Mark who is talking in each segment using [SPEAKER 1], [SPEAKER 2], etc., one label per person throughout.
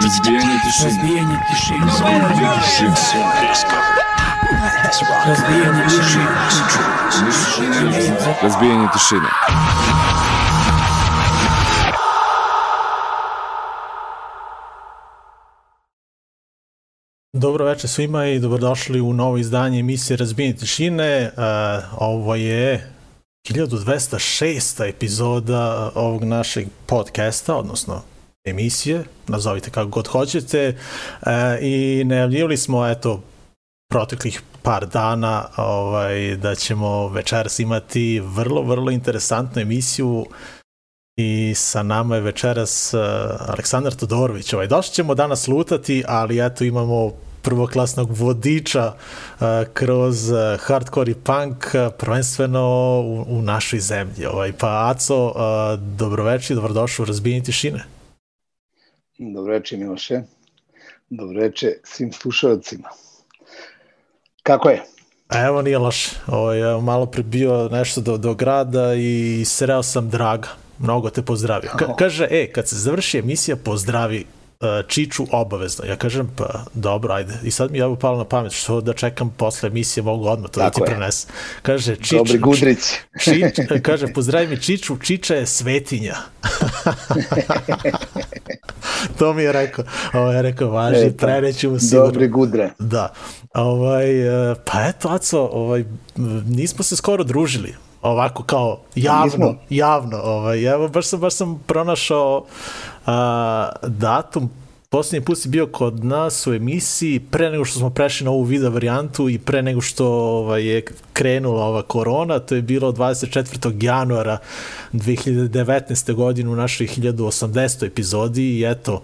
[SPEAKER 1] Разбиение тишины.
[SPEAKER 2] Разбиение тишины. Разбиение тишины.
[SPEAKER 1] Разбиение тишины.
[SPEAKER 3] Dobro večer svima i dobrodošli u novo izdanje emisije Razbijenje tišine. Uh, ovo je 1206. epizoda ovog našeg podcasta, odnosno emisije, nazovite kako god hoćete. Uh, I najavljivali smo, eto, proteklih par dana ovaj, da ćemo večeras imati vrlo, vrlo interesantnu emisiju i sa nama je večeras uh, Aleksandar Todorović. Ovaj, došli ćemo danas lutati, ali eto imamo prvoklasnog vodiča uh, kroz uh, hardcore i punk, uh, prvenstveno u, u našoj zemlji. Ovaj, pa Aco, uh, dobroveče i dobrodošao u Razbijenje tišine.
[SPEAKER 4] Dobroveče Miloše, dobroveče svim slušalcima. Kako je?
[SPEAKER 3] A evo nije loše. Ovaj, evo, malo pre bio nešto do, do grada i sreo sam Draga. Mnogo te pozdravio. Ka, kaže, e, kad se završi emisija, pozdravi Čiču obavezno. Ja kažem, pa dobro, ajde. I sad mi je ovo palo na pamet, što da čekam posle emisije, mogu odmah to
[SPEAKER 4] Tako
[SPEAKER 3] da ti
[SPEAKER 4] je.
[SPEAKER 3] prenesem. Kaže, Čiču,
[SPEAKER 4] Dobri Gudrić.
[SPEAKER 3] Čič, kaže, pozdravi mi Čiču, Čiča je svetinja. to mi je rekao. Ovo je rekao, važi,
[SPEAKER 4] Eto,
[SPEAKER 3] preneću mu sigurno.
[SPEAKER 4] Dobri Gudre.
[SPEAKER 3] Da. Ovaj, e, pa eto, Aco, ovaj, nismo se skoro družili. Ovako kao javno, javno. Ovaj, evo, baš sam, baš sam pronašao a, datum Poslednji put si bio kod nas u emisiji pre nego što smo prešli na ovu video varijantu i pre nego što ovaj, je krenula ova korona, to je bilo 24. januara 2019. godine u našoj 1080. epizodi i eto,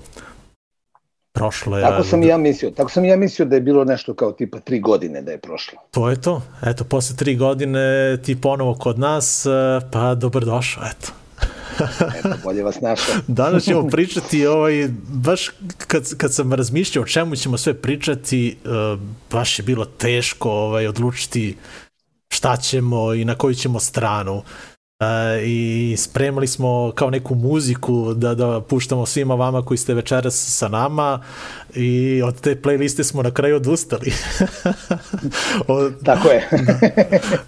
[SPEAKER 3] prošlo je...
[SPEAKER 4] Tako sam i ja mislio. Tako sam i ja mislio da je bilo nešto kao tipa tri godine da je prošlo.
[SPEAKER 3] To je to. Eto, posle tri godine ti ponovo kod nas, e, pa dobrodošao, eto.
[SPEAKER 4] Eto, bolje vas našao.
[SPEAKER 3] Danas ćemo pričati, ovaj, baš kad, kad sam razmišljao o čemu ćemo sve pričati, uh, baš je bilo teško ovaj, odlučiti šta ćemo i na koju ćemo stranu. I spremali smo kao neku muziku da, da puštamo svima vama koji ste večeras sa nama i od te playliste smo na kraju odustali. od,
[SPEAKER 4] Tako je.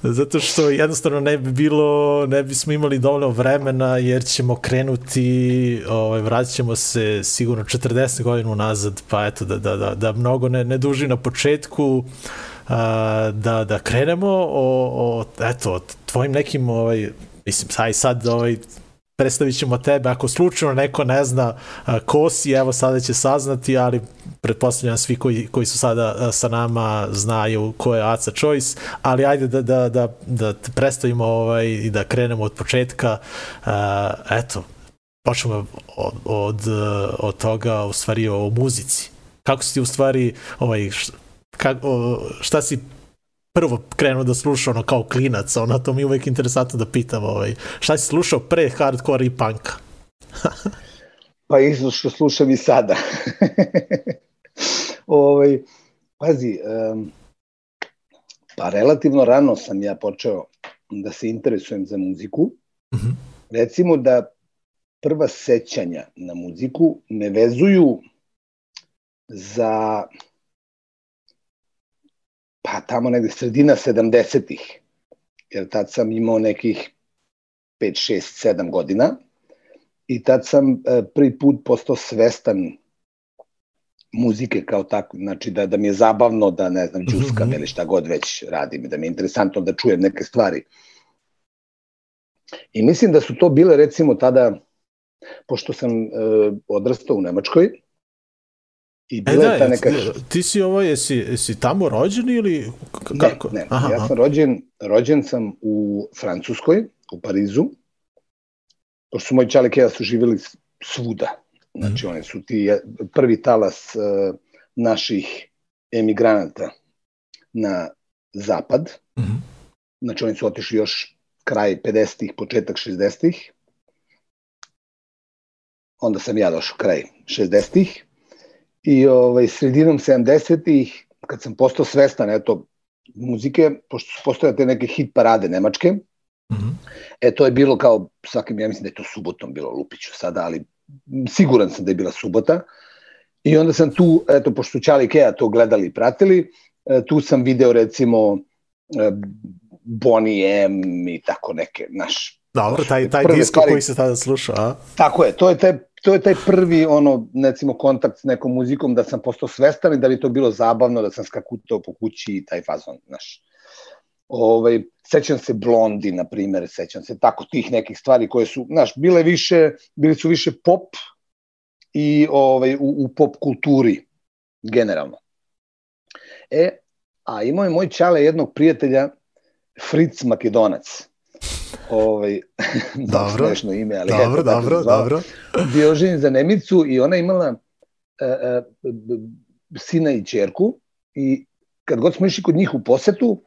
[SPEAKER 3] Zato što jednostavno ne bi bilo, ne bismo imali dovoljno vremena jer ćemo krenuti, ovaj, vratit ćemo se sigurno 40 godina unazad, pa eto da, da, da, da mnogo ne, ne duži na početku, da, da krenemo o, o, eto, o tvojim nekim, ovaj, mislim, sad, sad ovaj, predstavit ćemo tebe, ako slučajno neko ne zna ko si, evo sada će saznati, ali pretpostavljam svi koji, koji su sada sa nama znaju ko je Aca Choice, ali ajde da, da, da, da te predstavimo ovaj, i da krenemo od početka. Eto, počnemo od, od, od toga, u stvari, o muzici. Kako si ti u stvari, ovaj, š- kak, o, šta si prvo krenuo da sluša ono kao klinac, ono to mi je uvek interesantno da pitam, ovaj, šta si slušao pre hardcore i punka?
[SPEAKER 4] Pa isto što slušam i sada. ovaj, pazi, um, pa relativno rano sam ja počeo da se interesujem za muziku.
[SPEAKER 3] Mhm.
[SPEAKER 4] Recimo da prva sećanja na muziku me vezuju za pa tamo negde sredina 70-ih, jer tad sam imao nekih 5, 6, 7 godina i tad sam e, prvi put postao svestan muzike kao tako, znači da, da mi je zabavno da ne znam, džuskam
[SPEAKER 3] Mhm.
[SPEAKER 4] ili šta god već radim da mi je interesantno da čujem neke stvari. I mislim da su to bile recimo tada, pošto sam e, odrastao u Nemačkoj, i
[SPEAKER 3] E
[SPEAKER 4] bila
[SPEAKER 3] da,
[SPEAKER 4] je ta neka...
[SPEAKER 3] ti, si ovo, jesi, jesi tamo rođen ili k-
[SPEAKER 4] Ne,
[SPEAKER 3] kako?
[SPEAKER 4] ne,
[SPEAKER 3] Aha,
[SPEAKER 4] ja sam rođen, rođen sam u Francuskoj, u Parizu, pošto su moji čali Kea su živjeli svuda. Znači, oni su ti prvi talas uh, naših emigranata na zapad.
[SPEAKER 3] Mhm.
[SPEAKER 4] Znači, oni su otišli još kraj 50-ih, početak 60-ih. Onda sam ja došao kraj 60-ih. I ovaj, sredinom 70-ih, kad sam postao svestan, eto, muzike, pošto su postojale te neke hit parade nemačke,
[SPEAKER 3] Mhm.
[SPEAKER 4] E, to je bilo kao, svakim, ja mislim da je to subotom bilo Lupiću sada, ali siguran sam da je bila subota. I onda sam tu, eto, pošto su Čali Kea to gledali i pratili, e, tu sam video recimo e, Bonnie M i tako neke, naš,
[SPEAKER 3] Dobro, taj, taj disko
[SPEAKER 4] stvari-
[SPEAKER 3] koji se tada slušao, a?
[SPEAKER 4] Tako je, to je taj to je taj prvi ono recimo kontakt s nekom muzikom da sam postao svestan i da bi to bilo zabavno da sam skakutao po kući i taj fazon, znaš. Ovaj sećam se Blondi na primer, sećam se tako tih nekih stvari koje su, znaš, bile više, bili su više pop i ovaj u, u pop kulturi generalno. E, a imao je moj ćale jednog prijatelja Fritz Makedonac. Ovaj
[SPEAKER 3] Dobro.
[SPEAKER 4] smešno ime, ali
[SPEAKER 3] Dobro,
[SPEAKER 4] eto,
[SPEAKER 3] dobro,
[SPEAKER 4] zvao
[SPEAKER 3] dobro.
[SPEAKER 4] bio za Nemicu i ona imala e, e, b- b- sina i čerku i kad god smo išli kod njih u posetu,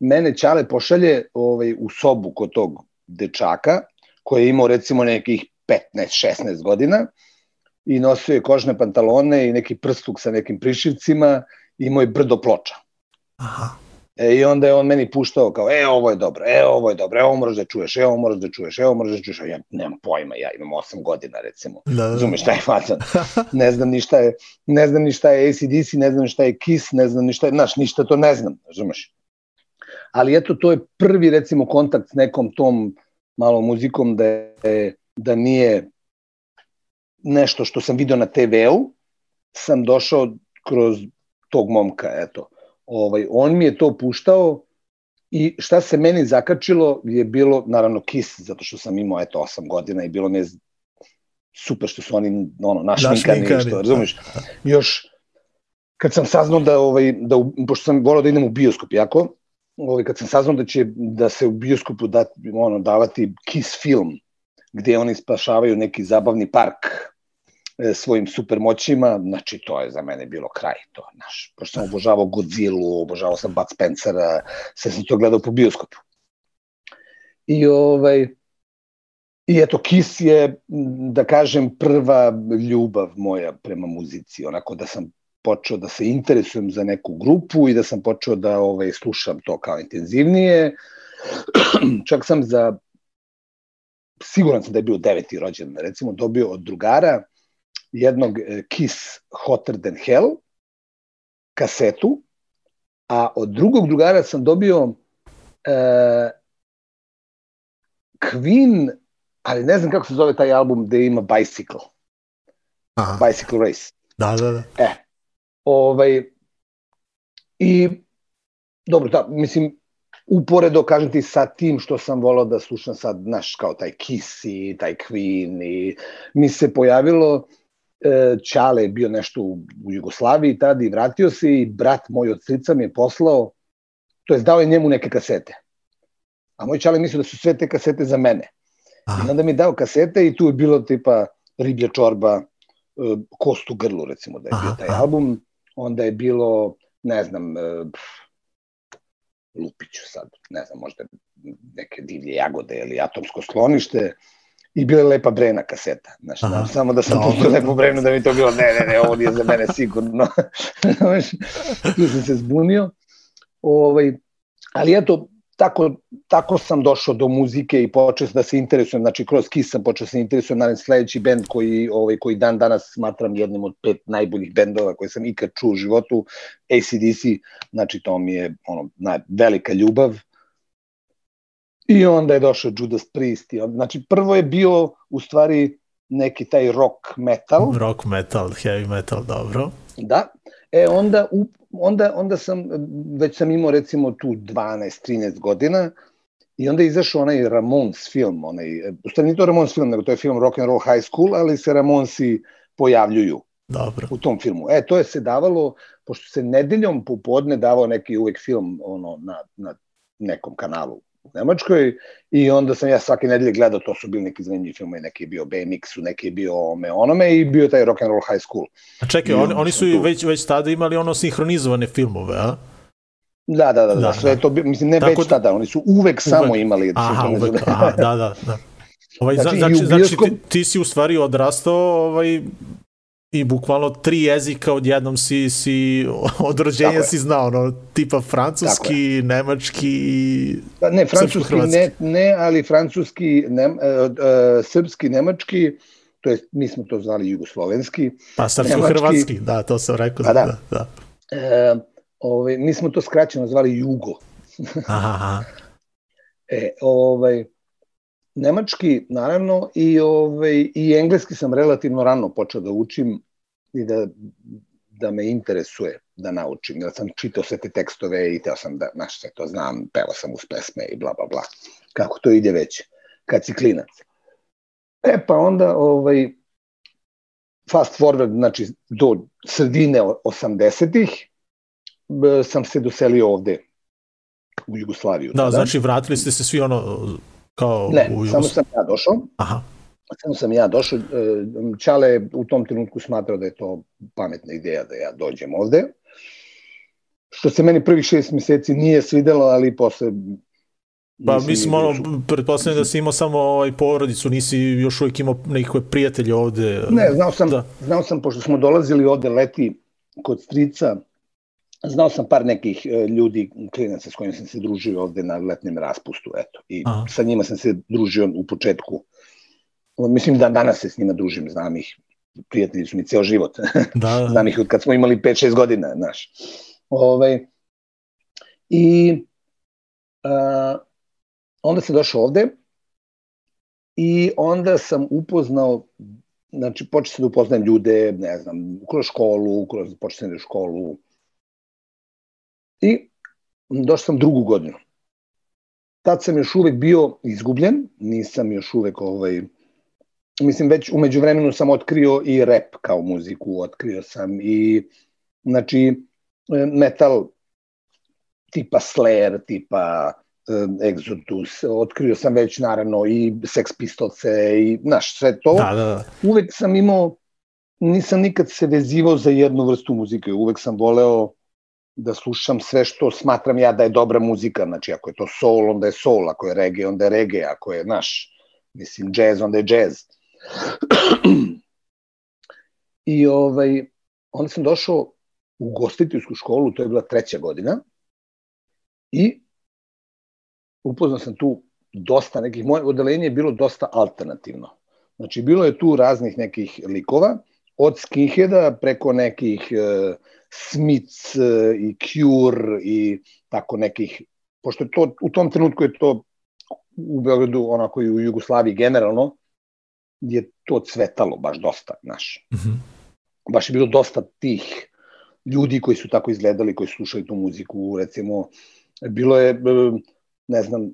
[SPEAKER 4] mene Ćale pošalje ovaj, u sobu kod tog dečaka, koji je imao recimo nekih 15-16 godina i nosio je kožne pantalone i neki prstuk sa nekim prišivcima i imao je brdo ploča.
[SPEAKER 3] Aha.
[SPEAKER 4] E, I onda je on meni puštao kao, e, ovo je dobro, e, ovo je dobro, e, ovo moraš da čuješ, e, ovo moraš da čuješ, e, ovo moraš da čuješ. Ja nemam pojma, ja imam 8 godina, recimo.
[SPEAKER 3] Da, da.
[SPEAKER 4] Razumeš šta je fazan? Ne znam ni šta je, ne znam ni šta je ACDC, ne znam ni šta je Kiss, ne znam ni šta je, znaš, ništa to ne znam, razumeš? Ali eto, to je prvi, recimo, kontakt s nekom tom malom muzikom da, je, da nije nešto što sam video na TV-u, sam došao kroz tog momka, eto. Ovaj, on mi je to puštao i šta se meni zakačilo je bilo, naravno, Kiss, zato što sam imao, eto, 8 godina i bilo mi je super što su oni ono našminkani,
[SPEAKER 3] Našminkani,
[SPEAKER 4] što razumeš? Još kad sam saznao da ovaj da u, pošto sam voleo da idem u bioskop jako ovaj kad sam saznao da će da se u bioskopu da ono davati Kiss film gde oni spašavaju neki zabavni park svojim supermoćima, znači to je za mene bilo kraj to, znaš, pošto sam obožavao Godzilla, obožavao sam Bud Spencera, sve sam to gledao po bioskopu. I ovaj, I eto, Kiss je, da kažem, prva ljubav moja prema muzici. Onako da sam počeo da se interesujem za neku grupu i da sam počeo da ovaj, slušam to kao intenzivnije. Čak sam za, siguran sam da je bio deveti rođen, recimo, dobio od drugara jednog eh, Kiss Hotter Than Hell kasetu, a od drugog drugara sam dobio eh, Queen, ali ne znam kako se zove taj album gde ima Bicycle,
[SPEAKER 3] Aha.
[SPEAKER 4] Bicycle Race.
[SPEAKER 3] Da, da, da.
[SPEAKER 4] Ovaj, I, dobro, da, mislim, uporedo, kažem ti, sa tim što sam volao da slušam sad, znaš, kao taj Kiss i taj Queen i mi se pojavilo, e, Ćale je bio nešto u, u Jugoslaviji tada i vratio se i brat moj od strica mi je poslao, to je dao je njemu neke kasete. A moj Ćale mislio da su sve te kasete za mene. I
[SPEAKER 3] Aha.
[SPEAKER 4] onda mi je dao kasete i tu je bilo tipa riblja čorba, e, kost u grlu recimo da je bio taj album, onda je bilo, ne znam, e, Lupiću sad, ne znam, možda neke divlje jagode ili atomsko sklonište i bila je Lepa Brena kaseta. Znaš,
[SPEAKER 3] Aha.
[SPEAKER 4] samo da sam pustio Lepu
[SPEAKER 3] dobro.
[SPEAKER 4] Brenu da mi to bilo, ne, ne, ne, ovo nije za mene sigurno. Tu sam se zbunio. Ovaj, ali eto, tako, tako sam došao do muzike i počeo sam da se interesujem, znači kroz Kiss sam počeo da se interesujem, naravno sledeći bend koji, ovaj, koji dan danas smatram jednim od pet najboljih bendova koje sam ikad čuo u životu, ACDC, znači to mi je ono, naj, velika ljubav. I onda je došao Judas Priest. I onda, znači prvo je bio u stvari neki taj rock metal,
[SPEAKER 3] Rock metal, heavy metal, dobro.
[SPEAKER 4] Da. E onda, u, onda, onda sam, već sam imao recimo tu 12-13 godina i onda je izašao onaj Ramones film, onaj, u stvari nije to Ramones film, nego to je film Rock and Roll High School, ali se Ramonsi pojavljuju
[SPEAKER 3] Dobro.
[SPEAKER 4] u tom filmu. E, to je se davalo, pošto se nedeljom popodne davao neki uvek film ono, na, na nekom kanalu u Nemačkoj i onda sam ja svake nedelje gledao, to su bili neki zanimljivi filmovi, neki je bio BMX-u, neki je bio ome onome i bio taj Rock and Roll High School.
[SPEAKER 3] A čekaj,
[SPEAKER 4] I
[SPEAKER 3] oni, su
[SPEAKER 4] tu.
[SPEAKER 3] već, već tada imali ono sinhronizovane filmove, a?
[SPEAKER 4] Da, da, da, da,
[SPEAKER 3] Da,
[SPEAKER 4] sve
[SPEAKER 3] da.
[SPEAKER 4] to, mislim, ne
[SPEAKER 3] Tako
[SPEAKER 4] već
[SPEAKER 3] da-
[SPEAKER 4] tada, oni su uvek, samo imali
[SPEAKER 3] Aha,
[SPEAKER 4] sinhronizovane.
[SPEAKER 3] uvek, aha, da, da, da. Ovaj,
[SPEAKER 4] Znači,
[SPEAKER 3] znači, znači, znači, ti, ti si u stvari odrastao ovaj, i bukvalno tri jezika odjednom si, si od rođenja
[SPEAKER 4] je.
[SPEAKER 3] si znao, ono, tipa francuski, nemački i...
[SPEAKER 4] Pa ne, francuski ne, ne, ali francuski, ne, uh, uh, srpski, nemački, to jest, mi smo to zvali jugoslovenski,
[SPEAKER 3] Pa srpsko-hrvatski, da, to sam rekao.
[SPEAKER 4] Pa da.
[SPEAKER 3] da, da.
[SPEAKER 4] e, ovaj, mi smo to skraćeno zvali jugo.
[SPEAKER 3] Aha, aha.
[SPEAKER 4] E, ovaj, nemački, naravno, i, ovaj, i engleski sam relativno rano počeo da učim i da, da me interesuje da naučim, jer sam čitao sve te tekstove i teo sam da, znaš, sve to znam, pevao sam uz pesme i bla, bla, bla. Kako to ide već, kad si klinac. E, pa onda, ovaj, fast forward, znači, do sredine 80-ih, b- sam se doselio ovde, u Jugoslaviju.
[SPEAKER 3] Da,
[SPEAKER 4] tada.
[SPEAKER 3] znači vratili ste se svi ono kao
[SPEAKER 4] Ne,
[SPEAKER 3] u
[SPEAKER 4] samo sam ja došao,
[SPEAKER 3] Aha,
[SPEAKER 4] samo sam ja došao. e, Čale je u tom trenutku smatrao da je to pametna ideja da ja dođem ovde. Što se meni prvih šest meseci nije svidelo, ali posle...
[SPEAKER 3] Pa
[SPEAKER 4] ni bio
[SPEAKER 3] ono, pretpostavljam da si imao samo ovaj porodicu, nisi još uvijek imao nekakve prijatelje ovde.
[SPEAKER 4] Ne, znao sam,
[SPEAKER 3] da.
[SPEAKER 4] znao sam, pošto smo dolazili ovde leti kod strica, znao sam par nekih e, ljudi, klinaca s kojima sam se družio ovde na letnjem raspustu, eto. I
[SPEAKER 3] Aha.
[SPEAKER 4] Sa njima sam se družio u početku. Mislim da danas se s njima družim, znam ih, prijatelji su mi ceo život.
[SPEAKER 3] Da, da.
[SPEAKER 4] znam ih od kad smo imali 5-6 godina, znaš. Ovaj, I a, onda sam došao ovde i onda sam upoznao, znači počeo sam da upoznajem ljude, ne znam, kroz školu, kroz, počeo sam da školu i došao sam drugu godinu. Tad sam još uvek bio izgubljen, nisam još uvek ovaj, mislim već umeđu vremenu sam otkrio i rap kao muziku, otkrio sam i znači e, metal tipa Slayer, tipa e, Exodus, otkrio sam već naravno i Sex Pistolse i znaš sve to.
[SPEAKER 3] Da, da, da.
[SPEAKER 4] Uvek sam imao, nisam nikad se vezivao za jednu vrstu muzike, uvek sam voleo da slušam sve što smatram ja da je dobra muzika, znači ako je to soul, onda je soul, ako je reggae, onda je reggae, ako je, naš, mislim, jazz, onda je jazz. I ovaj, onda sam došao u gostiteljsku školu, to je bila treća godina, i upoznao sam tu dosta nekih, moje odelenje je bilo dosta alternativno. Znači, bilo je tu raznih nekih likova, od skinheada preko nekih uh, Smiths uh, i Cure i tako nekih, pošto to, u tom trenutku je to u Beogradu, onako i u Jugoslaviji generalno, je to cvetalo baš dosta, znaš.
[SPEAKER 3] Mhm.
[SPEAKER 4] Baš je bilo dosta tih ljudi koji su tako izgledali, koji su slušali tu muziku, recimo, bilo je, e, ne znam,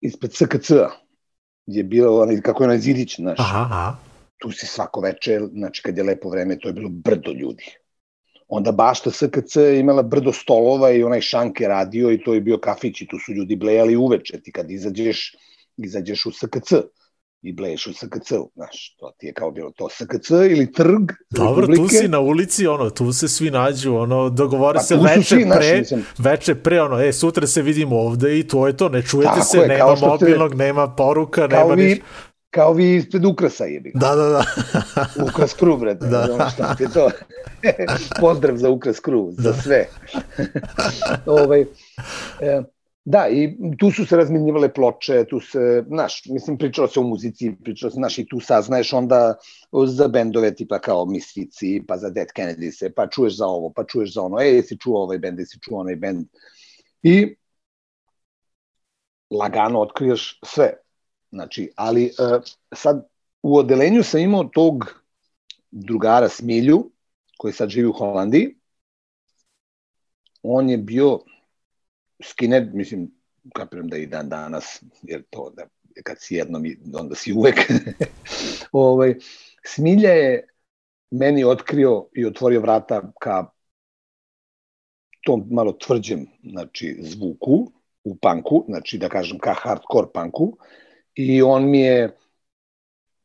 [SPEAKER 4] ispred SKC-a je bilo, onaj, kako je onaj zidić, znaš,
[SPEAKER 3] Aha, aha.
[SPEAKER 4] tu si svako veče, znači kad je lepo vreme, to je bilo brdo ljudi. Onda bašta SKC je imala brdo stolova i onaj šank je radio i to je bio kafić i tu su ljudi blejali uveče. Ti kad izađeš, izađeš u SKC i bleješ u SKC-u, znaš, to ti je kao bilo to SKC ili trg
[SPEAKER 3] Dobro, tu
[SPEAKER 4] Republike.
[SPEAKER 3] si na ulici, ono, tu se svi nađu, ono, dogovore
[SPEAKER 4] Pa
[SPEAKER 3] se
[SPEAKER 4] tu
[SPEAKER 3] veče
[SPEAKER 4] svi,
[SPEAKER 3] pre,
[SPEAKER 4] mislim-
[SPEAKER 3] veče pre, ono, e, sutra se vidimo ovde i to je to, ne čujete
[SPEAKER 4] Tako
[SPEAKER 3] se,
[SPEAKER 4] je,
[SPEAKER 3] nema mobilnog, nema poruka,
[SPEAKER 4] kao
[SPEAKER 3] nema ništa.
[SPEAKER 4] Kao vi ispred Ukrasa jebi. ga.
[SPEAKER 3] Da, da, da.
[SPEAKER 4] Ukras Kru, brate.
[SPEAKER 3] Da.
[SPEAKER 4] Da. Ono šta ti je to. Pozdrav za Ukras Kru, za sve. ovaj, e, da, i tu su se razminjivale ploče, tu se, znaš, mislim, pričalo se o muzici, pričalo se, znaš, i tu saznaješ onda za bendove tipa kao Misfici, pa za Dead Kennedy se, pa čuješ za ovo, pa čuješ za ono, ej, jesi čuo ovaj bend, jesi čuo onaj bend. I lagano otkriješ sve. Znači, ali e, sad u odelenju sam imao tog drugara Smilju, koji sad živi u Holandiji. On je bio skinhead, mislim, kapiram da i dan danas, jer to da kad si jednom, onda si uvek. ovaj, Smilja je meni otkrio i otvorio vrata ka tom malo tvrđem znači, zvuku u panku, znači da kažem ka hardcore panku i on mi je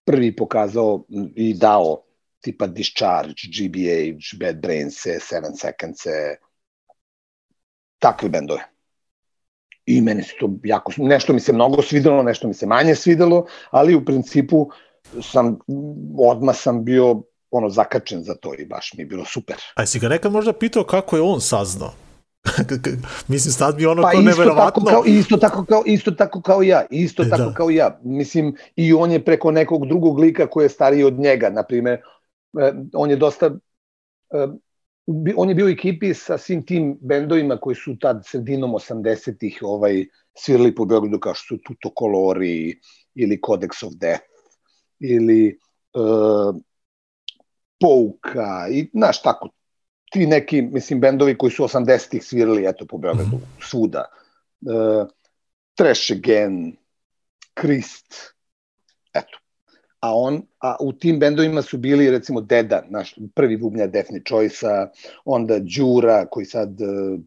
[SPEAKER 4] prvi pokazao i dao tipa Discharge, GBH, Bad Brains, Seven Seconds, takve bendove. I meni se to jako, nešto mi se mnogo svidelo, nešto mi se manje svidelo, ali u principu sam, odmah sam bio ono zakačen za to i baš mi je bilo super.
[SPEAKER 3] A jesi ga nekad možda pitao kako je on saznao? Mislim, sad mi ono
[SPEAKER 4] Pa
[SPEAKER 3] kao
[SPEAKER 4] isto tako,
[SPEAKER 3] neverovatno.
[SPEAKER 4] kao, isto, tako kao, isto tako kao ja, isto
[SPEAKER 3] E,
[SPEAKER 4] tako
[SPEAKER 3] da.
[SPEAKER 4] kao ja. Mislim, i on je preko nekog drugog lika koji je stariji od njega, na primer, e, on je dosta, e, bi- on je bio u ekipi sa svim tim bendovima koji su tad sredinom 80-ih ovaj, svirali po Beogradu kao što su Tuto Colori ili Codex of Death ili uh, Pouka i znaš tako ti neki mislim bendovi koji su 80-ih svirali eto po Beogradu
[SPEAKER 3] Mhm.
[SPEAKER 4] svuda uh, Trash Again Krist eto a on a u tim bendovima su bili recimo Deda naš prvi bubnjar Deathly Choice-a onda Đura koji sad uh,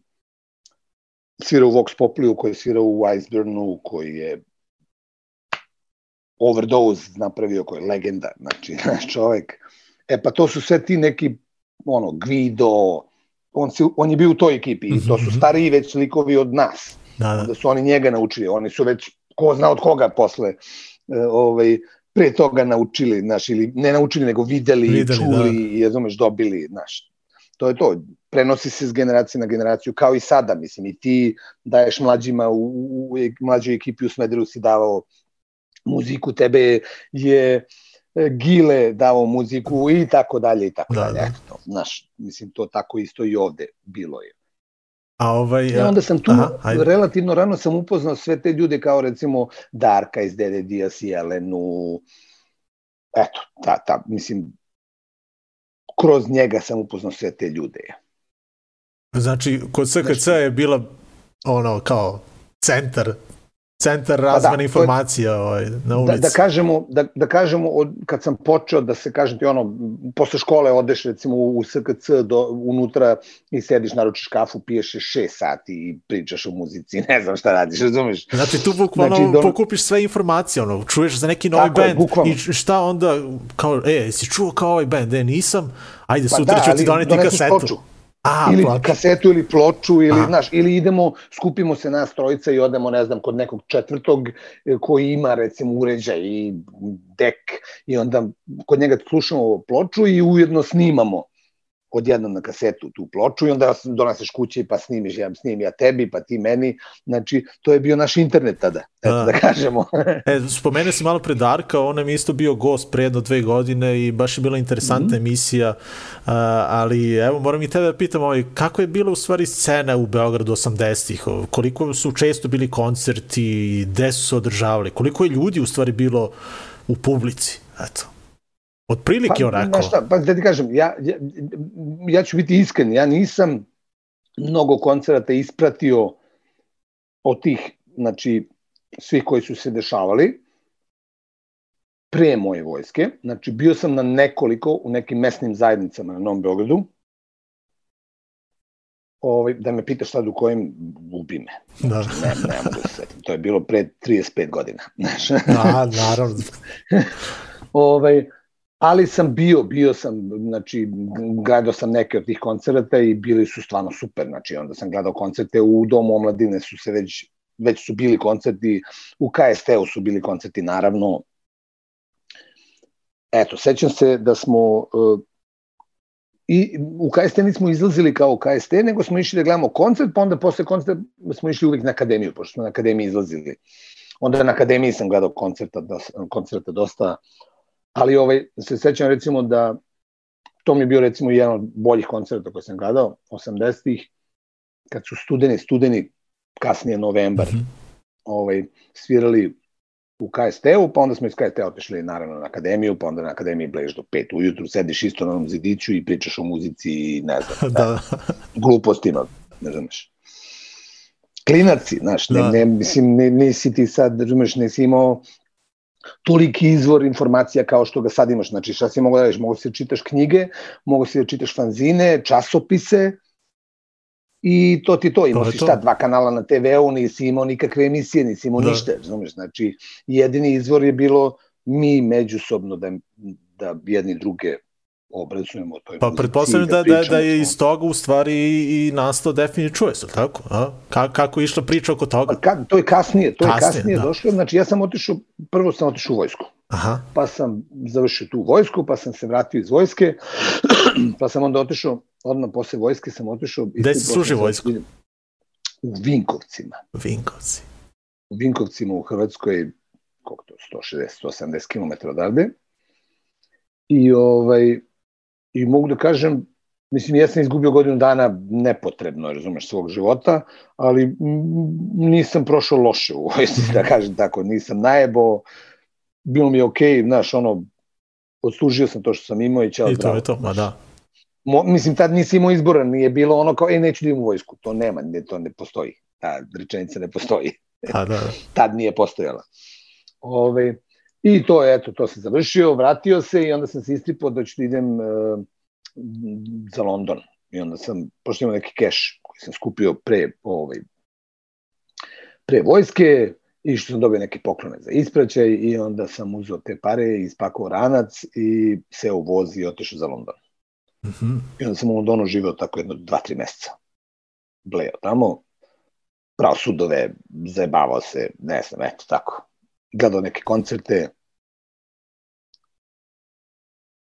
[SPEAKER 4] svira u Vox Populiju koji je svirao u Iceburnu koji je overdose napravio koji je legenda, znači naš čovek. E pa to su sve ti neki ono Guido, on, se, on je bio u toj ekipi i to su
[SPEAKER 3] Mhm.
[SPEAKER 4] stariji već likovi od nas.
[SPEAKER 3] Da, da.
[SPEAKER 4] Da su oni njega naučili, oni su već ko zna od koga posle e, ovaj pre toga naučili, znaš, ili ne naučili, nego videli,
[SPEAKER 3] Videli,
[SPEAKER 4] videli čuli da. i razumeš, dobili, znaš. To je to, prenosi se s generacije na generaciju, kao i sada, mislim, i ti daješ mlađima u, u, u mlađoj ekipi u Smederu si davao muziku, tebe je Gile dao muziku i tako dalje i tako
[SPEAKER 3] Da,
[SPEAKER 4] dalje.
[SPEAKER 3] da.
[SPEAKER 4] Eto, to, znaš, mislim, to tako isto i ovde bilo je.
[SPEAKER 3] A ovaj...
[SPEAKER 4] I onda sam tu,
[SPEAKER 3] Aha, ajde.
[SPEAKER 4] relativno rano sam upoznao sve te ljude kao recimo Darka iz Dede Dias i Elenu, eto, ta, ta, mislim, kroz njega sam upoznao sve te ljude.
[SPEAKER 3] Znači, kod SKC je bila ono, kao centar centar razmene
[SPEAKER 4] Pa da, to je-
[SPEAKER 3] informacija ovaj, na
[SPEAKER 4] Da,
[SPEAKER 3] ulici.
[SPEAKER 4] da kažemo, da, da kažemo od, kad sam počeo da se kažem ti ono, posle škole odeš recimo u SKC do, unutra i sediš, naručiš kafu, piješ je šest sati i pričaš o muzici, ne znam šta radiš, razumeš?
[SPEAKER 3] Znači tu bukvalno
[SPEAKER 4] Znači, do-
[SPEAKER 3] pokupiš sve informacije, ono, čuješ za neki novi
[SPEAKER 4] Tako
[SPEAKER 3] band
[SPEAKER 4] bukvalno.
[SPEAKER 3] i šta onda, kao, e, jesi čuo kao ovaj band? E, nisam, ajde,
[SPEAKER 4] Pa
[SPEAKER 3] sutra
[SPEAKER 4] da,
[SPEAKER 3] ću ti doneti kasetu.
[SPEAKER 4] ploču.
[SPEAKER 3] A,
[SPEAKER 4] ili
[SPEAKER 3] ploču.
[SPEAKER 4] kasetu ili ploču ili
[SPEAKER 3] Aha.
[SPEAKER 4] znaš ili idemo skupimo se nas trojica i odemo ne znam kod nekog četvrtog e, koji ima recimo uređaj i dek i onda kod njega slušamo ploču i ujedno snimamo odjednom na kasetu tu ploču i onda doneseš kući pa snimiš, ja snim ja tebi, pa ti meni. Znači, to je bio naš internet tada, eto
[SPEAKER 3] Da.
[SPEAKER 4] da, kažemo.
[SPEAKER 3] E, spomenuo si malo pre Darka, on nam je isto bio gost pre jedno dve godine i baš je bila interesantna mm -hmm. emisija, uh, ali evo moram i tebe da pitam, ovaj, kako je bila u stvari scena u Beogradu 80-ih, koliko su često bili koncerti, gde su se održavali, koliko je ljudi u stvari bilo u publici, eto. Od prilike
[SPEAKER 4] pa,
[SPEAKER 3] on rekao.
[SPEAKER 4] znaš Šta, pa da ti kažem, ja, ja, ja ću biti iskren, ja nisam mnogo koncerata ispratio od tih, znači, svih koji su se dešavali pre moje vojske. Znači, bio sam na nekoliko u nekim mesnim zajednicama na Novom Beogradu. Ovaj, da me pitaš sad u kojim, ubi me.
[SPEAKER 3] Da.
[SPEAKER 4] Ne, ne mogu da setim. To je bilo pre 35 godina. Znaš.
[SPEAKER 3] Da, naravno.
[SPEAKER 4] ovaj, ali sam bio, bio sam, znači, gledao sam neke od tih koncerta i bili su stvarno super, znači, onda sam gledao koncerte u Domu omladine su se već, već su bili koncerti, u KST-u su bili koncerti, naravno. Eto, sećam se da smo, uh, i u KST nismo izlazili kao KST, nego smo išli da gledamo koncert, pa onda posle koncerta smo išli uvek na akademiju, pošto smo na akademiji izlazili. Onda na akademiji sam gledao koncerta, koncerta dosta, ali ovaj, se sećam recimo da to mi je bio recimo jedan od boljih koncerta koje sam gledao, 80-ih, kad su studeni, studeni, kasnije novembar, mm -hmm. ovaj, svirali u KST-u, pa onda smo iz KST-a otišli naravno na akademiju, pa onda na akademiji bleš do 5 ujutru, sediš isto na onom zidiću i pričaš o muzici i ne znam, da. glupostima, ne znaš. Klinaci, znaš, ne,
[SPEAKER 3] Da.
[SPEAKER 4] ne, mislim, ne, nisi ti sad, razumeš, nisi imao toliki izvor informacija kao što ga sad imaš. Znači, šta si mogu da radiš? Mogu si da čitaš knjige, mogu si da čitaš fanzine, časopise i to ti to. Imao
[SPEAKER 3] To
[SPEAKER 4] si
[SPEAKER 3] to.
[SPEAKER 4] šta, dva kanala na TV-u, nisi imao nikakve emisije, nisi imao
[SPEAKER 3] Da.
[SPEAKER 4] da. ništa, razumeš? Znači, jedini izvor je bilo mi međusobno da, da jedni druge obrazujemo o toj
[SPEAKER 3] Pa pretpostavljam da, da, da
[SPEAKER 4] o
[SPEAKER 3] je iz toga u stvari i, i nastao Definite Choice, tako? A? Ka, kako je išla priča oko toga?
[SPEAKER 4] Pa Ka, to je kasnije, to
[SPEAKER 3] Kasnije,
[SPEAKER 4] je kasnije
[SPEAKER 3] da.
[SPEAKER 4] došlo. Znači, ja sam otišao, prvo sam otišao u vojsku.
[SPEAKER 3] Aha,
[SPEAKER 4] pa sam završio tu vojsku, pa sam se vratio iz vojske, pa sam onda otišao, odmah posle vojske sam otišao...
[SPEAKER 3] Gde si služio vojsku?
[SPEAKER 4] u Vinkovcima.
[SPEAKER 3] Vinkovci.
[SPEAKER 4] U Vinkovcima u Hrvatskoj, koliko to, 160-170 km odavde. I, ovaj, I mogu da kažem, mislim, ja sam izgubio godinu dana nepotrebno, razumeš, svog života, ali nisam prošao loše u vojsci, da kažem tako, nisam najebo, bilo mi je okej, okay, znaš, ono, odslužio sam to što sam imao i ćao
[SPEAKER 3] I to je to, ma da.
[SPEAKER 4] Mo, mislim, tad nisi imao izbora, nije bilo ono kao, e, neću da u vojsku. To nema, ne, to ne postoji. Ta rečenica ne postoji.
[SPEAKER 3] A, da, da.
[SPEAKER 4] tad nije postojala. Ove, I to je, eto, to sam završio, vratio se i onda sam se istripao da ću da idem uh, za London. I onda sam, pošto imam neki keš koji sam skupio pre, ovaj, pre vojske, i što sam dobio neke poklone za ispraćaj i onda sam uzeo te pare, ispakovao ranac i seo u voz i otišao za London.
[SPEAKER 3] Mm -hmm.
[SPEAKER 4] I onda sam u Londonu živeo tako jedno dva, tri meseca. Bleo tamo, pravo sudove, zajebavao se, ne znam, eto tako. Gledao neke koncerte,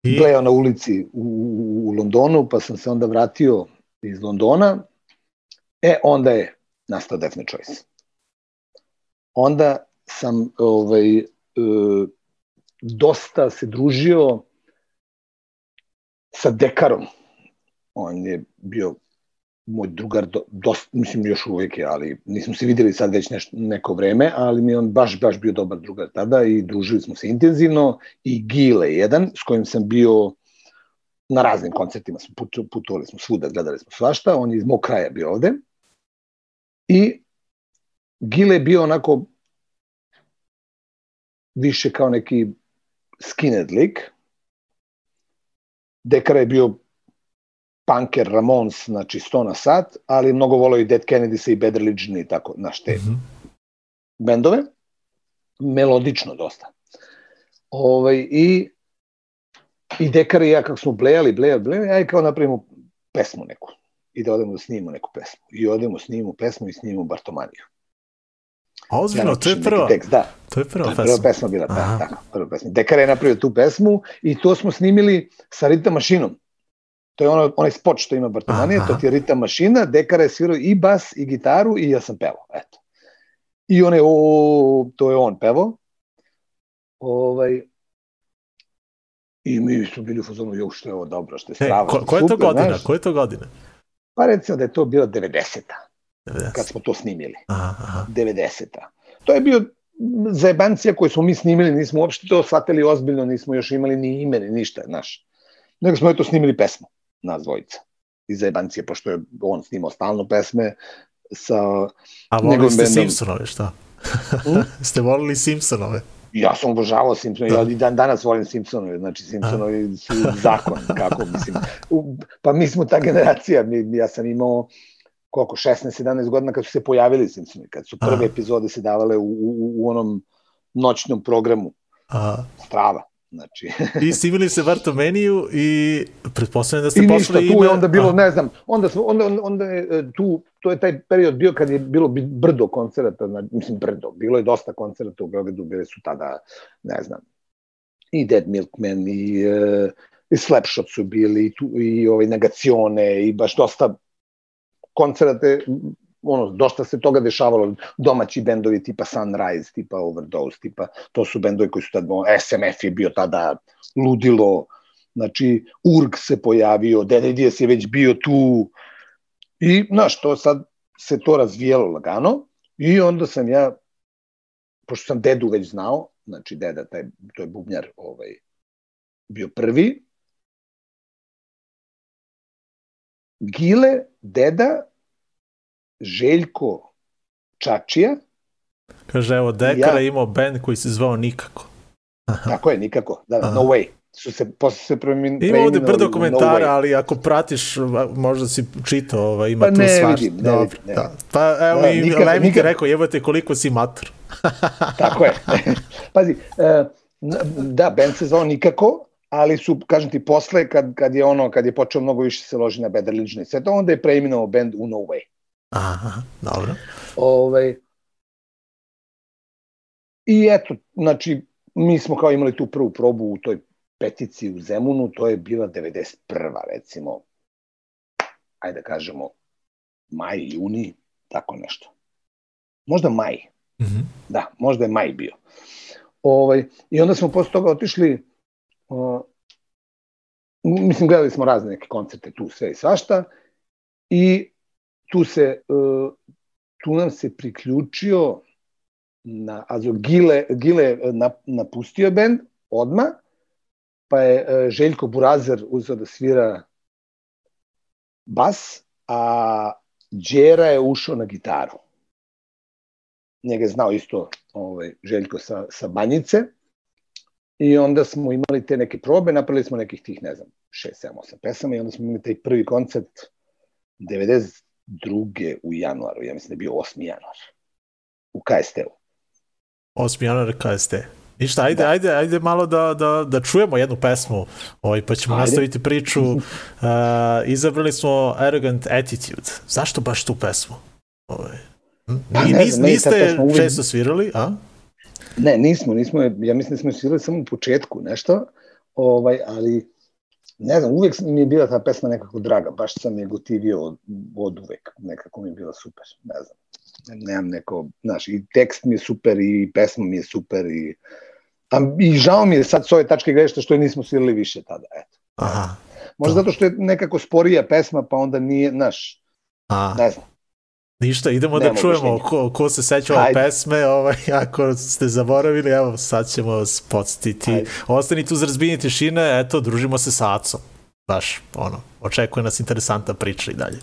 [SPEAKER 4] I... Bleo na ulici u, u, u Londonu, pa sam se onda vratio iz Londona. E, onda je nastao Deathly Choice. Onda sam ovaj, e, dosta se družio sa Dekarom. On je bio moj drugar, do, dosta, mislim još uvijek je, ali nismo se videli sad već neš, neko vreme, ali mi on baš, baš bio dobar drugar tada i družili smo se intenzivno. I Gile jedan, s kojim sam bio na raznim koncertima, smo put, putovali smo svuda, gledali smo svašta, on je iz mog kraja bio ovde. I Gile je bio onako više kao neki skinhead lik, Dekara je bio punker Ramones, znači 100 na sat, ali mnogo volao i Dead Kennedy i Bad Religion i tako, znaš, te mm -hmm. bendove. Melodično dosta. Ovaj, I i Dekara i ja kako smo blejali, blejali, blejali, aj kao napravimo pesmu neku. I da odemo da snimimo neku pesmu. I odemo, snimimo pesmu i snimimo Bartomaniju.
[SPEAKER 3] Ozbiljno, to je prva.
[SPEAKER 4] Tekst, da.
[SPEAKER 3] To je prva
[SPEAKER 4] pesma. Prva pesma bila, da, tako, prva pesma. Dekar je napravio tu pesmu i to smo snimili sa ritam mašinom. To je ono, onaj spot što ima Bartomanija, to ti je ritam mašina, Dekara je svirao i bas i gitaru i ja sam pevao, eto. I on je, o, to je on pevao. Ovaj, I mi smo bili u fazonu, jo, što je ovo dobro, što je strava.
[SPEAKER 3] E, ko, ko je to godina? Znaš? Ko je to godina?
[SPEAKER 4] Pa recimo da je to bila 90-a. 90. kad smo to snimili.
[SPEAKER 3] Aha, aha.
[SPEAKER 4] 90-a. To je bio zajebancija koju smo mi snimili, nismo uopšte to shvatili ozbiljno, nismo još imali ni ime, ni ništa, znaš. Nego smo eto snimili pesmu, nas dvojica. Iz zajebancije, pošto je on snimao stalno pesme sa
[SPEAKER 3] A volili ste bendom. Simpsonove, šta? Hmm? ste volili Simpsonove?
[SPEAKER 4] Ja sam obožavao Simpsonove, ja i dan danas volim Simpsonove, znači Simpsonovi su zakon, kako mislim. Pa mi smo ta generacija, mi, ja sam imao koliko, 16-17 godina kad su se pojavili Simpsoni, kad su prve Aha. epizode se davale u, u, u onom noćnom programu.
[SPEAKER 3] Aha.
[SPEAKER 4] Strava. Znači.
[SPEAKER 3] I snimili se Vartomeniju i pretpostavljam da ste
[SPEAKER 4] I
[SPEAKER 3] poslali
[SPEAKER 4] ništa,
[SPEAKER 3] ime...
[SPEAKER 4] tu je onda bilo, A. ne znam, onda, onda, onda, onda je e, tu, to je taj period bio kad je bilo brdo koncerata, znači, mislim brdo, bilo je dosta koncerata u Beogradu, bile su tada, ne znam, i Dead Milkman i, uh, i Slapshot su bili i, tu, i ovaj, Negacione i baš dosta koncerate, ono, dosta se toga dešavalo, domaći bendovi tipa Sunrise, tipa Overdose, tipa, to su bendovi koji su tada, SMF je bio tada ludilo, znači, URG se pojavio, DDDS je već bio tu, i, znaš, to sad se to razvijalo lagano, i onda sam ja, pošto sam dedu već znao, znači deda, taj, to je bubnjar, ovaj, bio prvi, Gile, deda, Željko Čačija.
[SPEAKER 3] Kaže, evo, Dekara ja, imao band koji se zvao Nikako.
[SPEAKER 4] Tako je, Nikako, da, Aha. No Way. Su se, posle se premin,
[SPEAKER 3] Ima ovde brdo komentara, no ali ako pratiš, možda si čitao, ovaj, ima
[SPEAKER 4] pa
[SPEAKER 3] tu svašta.
[SPEAKER 4] Vidim, ne Dobro, vidim, ne
[SPEAKER 3] da. Pa evo da, i Lemik nikad... rekao, jebate koliko si mator.
[SPEAKER 4] Tako je. Pazi, uh, da, band se zvao Nikako, ali su, kažem ti, posle, kad, kad je ono, kad je počeo mnogo više se loži na Religion i sve to, onda je preimenovao band u No Way.
[SPEAKER 3] Aha, dobro.
[SPEAKER 4] Ovaj, I eto, znači, mi smo kao imali tu prvu probu u toj petici u Zemunu, to je bila 91. recimo, ajde da kažemo, maj, juni, tako nešto. Možda maj.
[SPEAKER 3] Mm -hmm.
[SPEAKER 4] Da, možda je maj bio. Ovaj, I onda smo posle toga otišli, uh, mislim, gledali smo razne neke koncerte tu, sve i svašta, i tu se, uh, tu nam se priključio na, also Gile, Gile napustio bend odma, pa je uh, Željko Burazer uzeo da svira bas, a Đera je ušao na gitaru. Njega je znao isto ovaj, Željko sa, sa Banjice. I onda smo imali te neke probe, napravili smo nekih tih, ne znam, 6, 7, 8 pesama i onda smo imali taj prvi koncert 92. u januaru, ja mislim da je bio 8. januar u KST-u.
[SPEAKER 3] 8. januar KST. Ništa, ajde, da. ajde, ajde malo da, da, da čujemo jednu pesmu, ovaj, pa ćemo ajde. nastaviti priču. Uh, izabrali smo Arrogant Attitude. Zašto baš tu pesmu? Ovaj. Pa, Ni, nis, niste uvijek... često svirali, a?
[SPEAKER 4] Ne, nismo, nismo, ja mislim da smo svirali samo u početku nešto, ovaj, ali ne znam, uvijek mi je bila ta pesma nekako draga, baš sam je gotivio od, od uvek, nekako mi je bila super, ne znam. Nemam neko, znaš, i tekst mi je super, i pesma mi je super, i, a, i žao mi je sad s ove tačke grešta što je nismo svirali više tada, eto.
[SPEAKER 3] Aha.
[SPEAKER 4] Možda zato što je nekako sporija pesma, pa onda nije, znaš, A. ne znam.
[SPEAKER 3] Ništa, idemo da čujemo ko, ko se seća ove pesme, ovaj, ako ste zaboravili, evo sad ćemo vas podsjetiti. Ostanite uz razbijenje tišine, eto, družimo se sa Acom. Baš, ono, očekuje nas interesantna priča i dalje.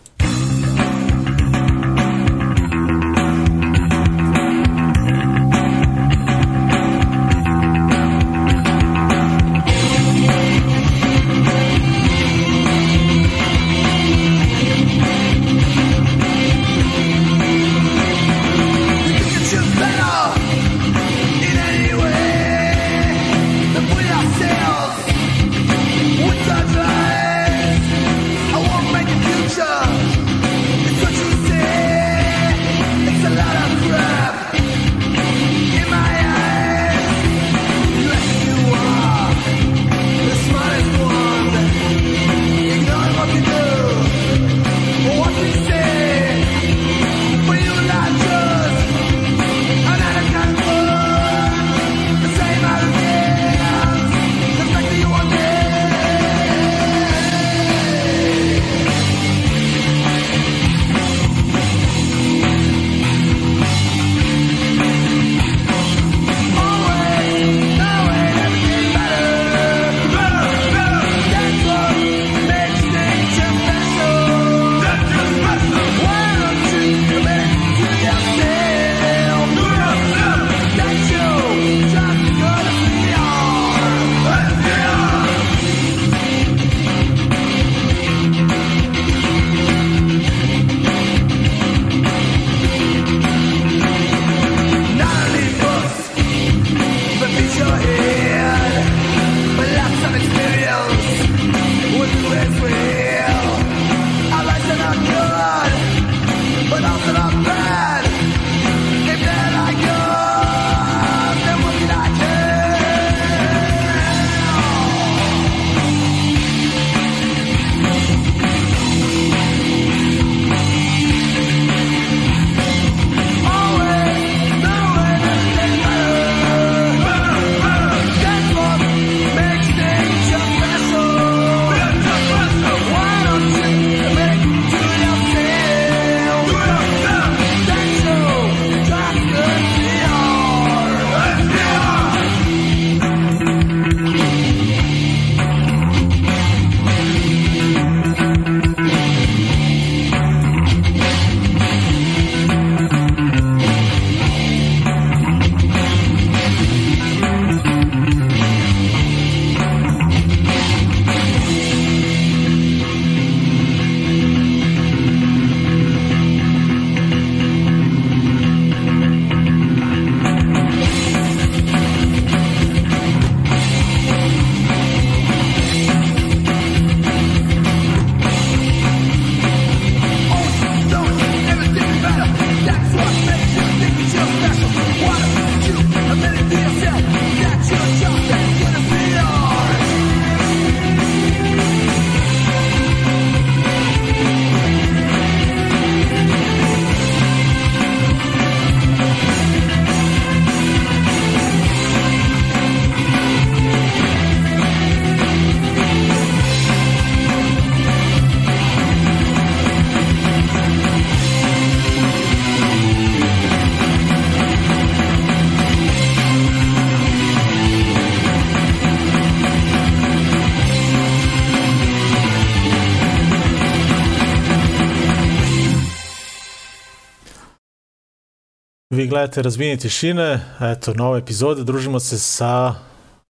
[SPEAKER 3] Vi gledate Razbijenje tišine, eto, nova epizoda, družimo se sa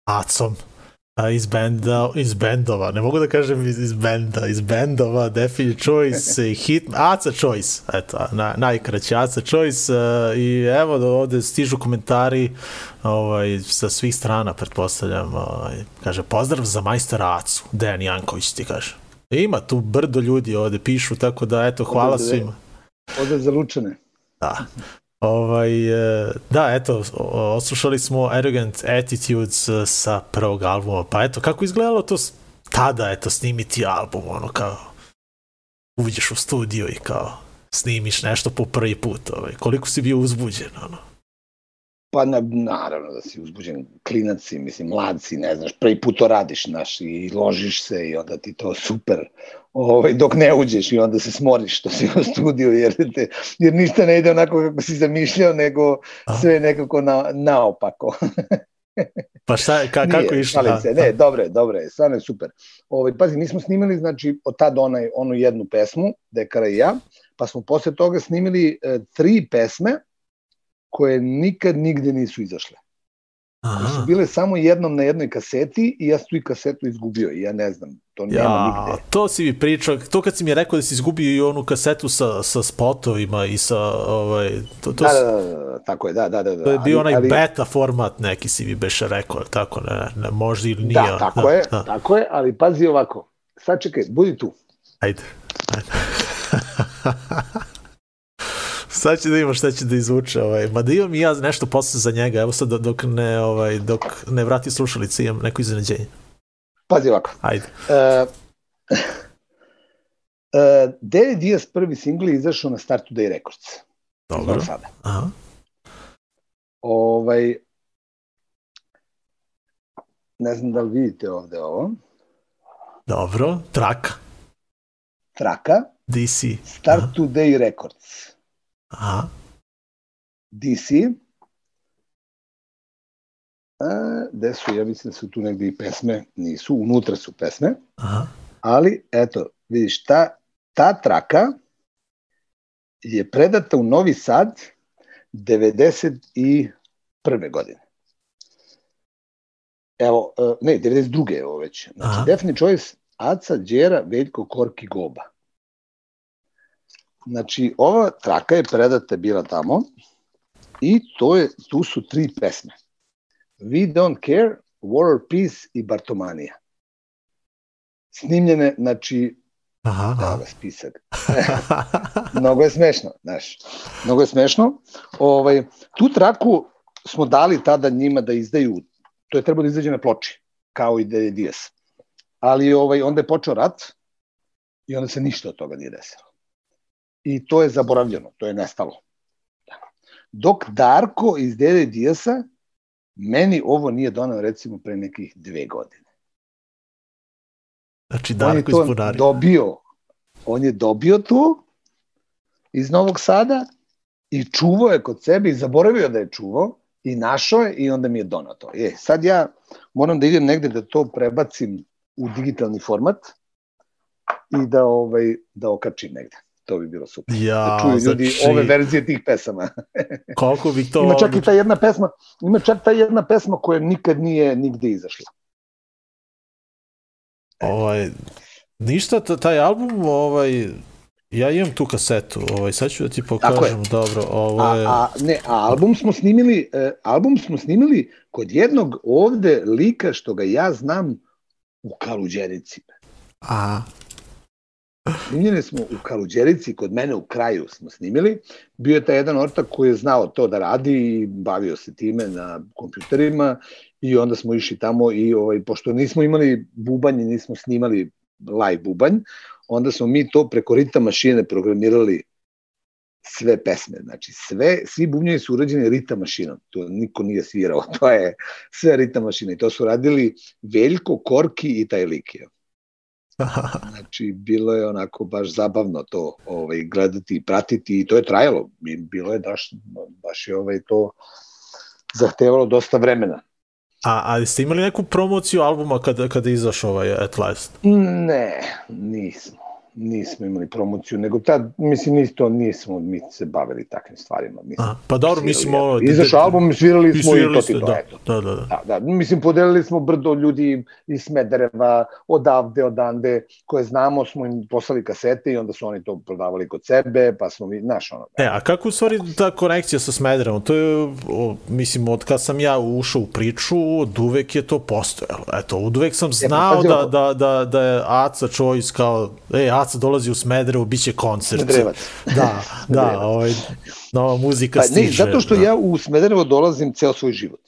[SPEAKER 3] Acom iz, benda, iz bendova, ne mogu da kažem iz, iz benda, iz bendova, Definite Choice i Hit, Aca Choice, eto, na, najkraće Aca Choice uh, i evo da ovde stižu komentari ovaj, sa svih strana, pretpostavljam, ovaj, kaže, pozdrav za majstora Acu, Dejan Janković ti kaže. Ima tu brdo ljudi ovde pišu, tako da eto, hvala svima.
[SPEAKER 4] Ode za lučane.
[SPEAKER 3] Da. Ovaj, e, da, eto, oslušali smo Arrogant Attitudes e, sa prvog albuma, pa eto, kako izgledalo to tada, eto, snimiti album, ono, kao, uđeš u studio i kao, snimiš nešto po prvi put, ovaj, koliko si bio uzbuđen, ono.
[SPEAKER 4] Pa na, naravno da si uzbuđen, klinac si, mislim, mlad si, ne znaš, prvi put to radiš, znaš, i ložiš se i onda ti to super, ovaj, dok ne uđeš i onda se smoriš što si u studiju, jer, te, jer ništa ne ide onako kako si zamišljao, nego sve nekako na, naopako.
[SPEAKER 3] Pa šta, ka, kako
[SPEAKER 4] Nije,
[SPEAKER 3] je išlo?
[SPEAKER 4] šalim se, ne, dobro je, dobro je, stvarno je super. Ovaj, pazi, mi smo snimili, znači, od tad onaj, onu jednu pesmu, Dekara i ja, pa smo posle toga snimili e, tri pesme koje nikad nigde nisu izašle. Koje su
[SPEAKER 3] Aha.
[SPEAKER 4] bile samo jednom na jednoj kaseti i ja sam tu i kasetu izgubio i ja ne znam, to nema
[SPEAKER 3] Ja,
[SPEAKER 4] nigde.
[SPEAKER 3] to si mi pričao, to kad si mi rekao da si izgubio i onu kasetu sa, sa spotovima i sa, ovaj, to, to,
[SPEAKER 4] Da, da, da, da, tako je, da, da, da. da.
[SPEAKER 3] to je bio
[SPEAKER 4] ali-
[SPEAKER 3] onaj
[SPEAKER 4] ali-
[SPEAKER 3] beta format neki si mi beše rekao, tako, ne, ne, možda ili nije.
[SPEAKER 4] Da, tako je,
[SPEAKER 3] Da.
[SPEAKER 4] tako je, ali pazi ovako. Sad čekaj, budi tu.
[SPEAKER 3] Ajde. Ajde. sad će da ima šta će da izvuče, ovaj. Ma da imam i ja nešto posle za njega, evo sad dok ne, ovaj, dok ne vrati slušalice imam neko iznenađenje.
[SPEAKER 4] Pazi ovako.
[SPEAKER 3] Ajde.
[SPEAKER 4] Uh, uh, David Diaz prvi singl je izašao na Start Today Records.
[SPEAKER 3] Dobro.
[SPEAKER 4] Sada.
[SPEAKER 3] Aha.
[SPEAKER 4] Ovaj, ne znam da li vidite ovde ovo.
[SPEAKER 3] Dobro. Traka.
[SPEAKER 4] Traka,
[SPEAKER 3] DC.
[SPEAKER 4] Start
[SPEAKER 3] Aha.
[SPEAKER 4] Today Records.
[SPEAKER 3] Aha.
[SPEAKER 4] DC. A, gde su, ja mislim da su tu negde i pesme, nisu, unutra su pesme,
[SPEAKER 3] Aha.
[SPEAKER 4] ali eto, vidiš, ta, ta traka je predata u Novi Sad 91. godine. Evo, e, ne, 92. je ovo već. Znači,
[SPEAKER 3] Aha.
[SPEAKER 4] Definite Choice, Aca, Đera, Veljko, Korki, Goba. Znači, ova traka je predata bila tamo i to je, tu su tri pesme. We Don't Care, War or Peace i Bartomanija. Snimljene, znači,
[SPEAKER 3] Aha.
[SPEAKER 4] da, ga spisak. Mnogo je smešno, znaš. Mnogo je smešno. Ovaj, tu traku smo dali tada njima da izdaju, to je trebalo da izađe na ploči, kao i da je Dias. Ali ovaj, onda je počeo rat i onda se ništa od toga nije desilo. I to je zaboravljeno, to je nestalo. Dok Darko iz Dede Dijasa meni ovo nije donao recimo pre nekih dve godine.
[SPEAKER 3] Znači, Darko iz Bunari.
[SPEAKER 4] dobio, on je dobio to iz Novog Sada i čuvao je kod sebe i zaboravio da je čuvao i našao je i onda mi je donao to. E, sad ja moram da idem negde da to prebacim u digitalni format i da ovaj da okačim negde. To bi bilo super.
[SPEAKER 3] Ja,
[SPEAKER 4] Da čuju ljudi
[SPEAKER 3] znači,
[SPEAKER 4] ove verzije tih pesama.
[SPEAKER 3] koliko bi to...
[SPEAKER 4] Ima čak i ta jedna pesma, ima čak ta jedna pesma koja nikad nije nigde izašla.
[SPEAKER 3] Ovaj, ništa, ta- taj album, ovaj, ja imam tu kasetu, ovaj, sad ću da ti pokažem, dobro, ovo
[SPEAKER 4] A,
[SPEAKER 3] je...
[SPEAKER 4] a ne, a album smo snimili, e, album smo snimili kod jednog ovde lika što ga ja znam u Kaluđerici.
[SPEAKER 3] Aha,
[SPEAKER 4] Snimljeni smo u Kaluđerici, kod mene u kraju smo snimili. Bio je taj jedan ortak koji je znao to da radi i bavio se time na kompjuterima i onda smo išli tamo i ovaj, pošto nismo imali bubanj i nismo snimali live bubanj, onda smo mi to preko rita mašine programirali sve pesme, znači sve, svi bubnjevi su urađeni rita mašinom, to niko nije svirao, to je sve rita mašina i to su radili Veljko, Korki i taj lik je. Znači, bilo je onako baš zabavno to ovaj, gledati i pratiti i to je trajalo. Bilo je baš, baš je ovaj, to zahtevalo dosta vremena.
[SPEAKER 3] A, ali ste imali neku promociju albuma kada, kada je izašao ovaj At Last?
[SPEAKER 4] Ne, nismo. Nismo imali promociju, nego tad, mislim, isto nismo mi se bavili takvim stvarima. Mislim,
[SPEAKER 3] A, pa dobro, mislim,
[SPEAKER 4] eto.
[SPEAKER 3] ono...
[SPEAKER 4] Izašao album, svirali smo i, to ti to,
[SPEAKER 3] da,
[SPEAKER 4] eto.
[SPEAKER 3] da, da, da.
[SPEAKER 4] Da, da, mislim, podelili smo brdo ljudi iz Smedereva, odavde, odande, koje znamo, smo im poslali kasete i onda su oni to prodavali kod sebe, pa smo mi, znaš, ono,
[SPEAKER 3] E, a kako u stvari ta konekcija sa Smederevom? To je, o, mislim, od kad sam ja ušao u priču, od uvek je to postojalo. Eto, od uvek sam znao
[SPEAKER 4] pazi
[SPEAKER 3] da,
[SPEAKER 4] ovo.
[SPEAKER 3] da, da, da je Aca Choice kao, ej, Aca dolazi u Smederevo, bit će koncert.
[SPEAKER 4] Smederevac.
[SPEAKER 3] Da, da, ovaj, nova muzika
[SPEAKER 4] Pa, ne,
[SPEAKER 3] stiže.
[SPEAKER 4] zato što
[SPEAKER 3] da.
[SPEAKER 4] ja u Smederevo dolazim ceo svoj život.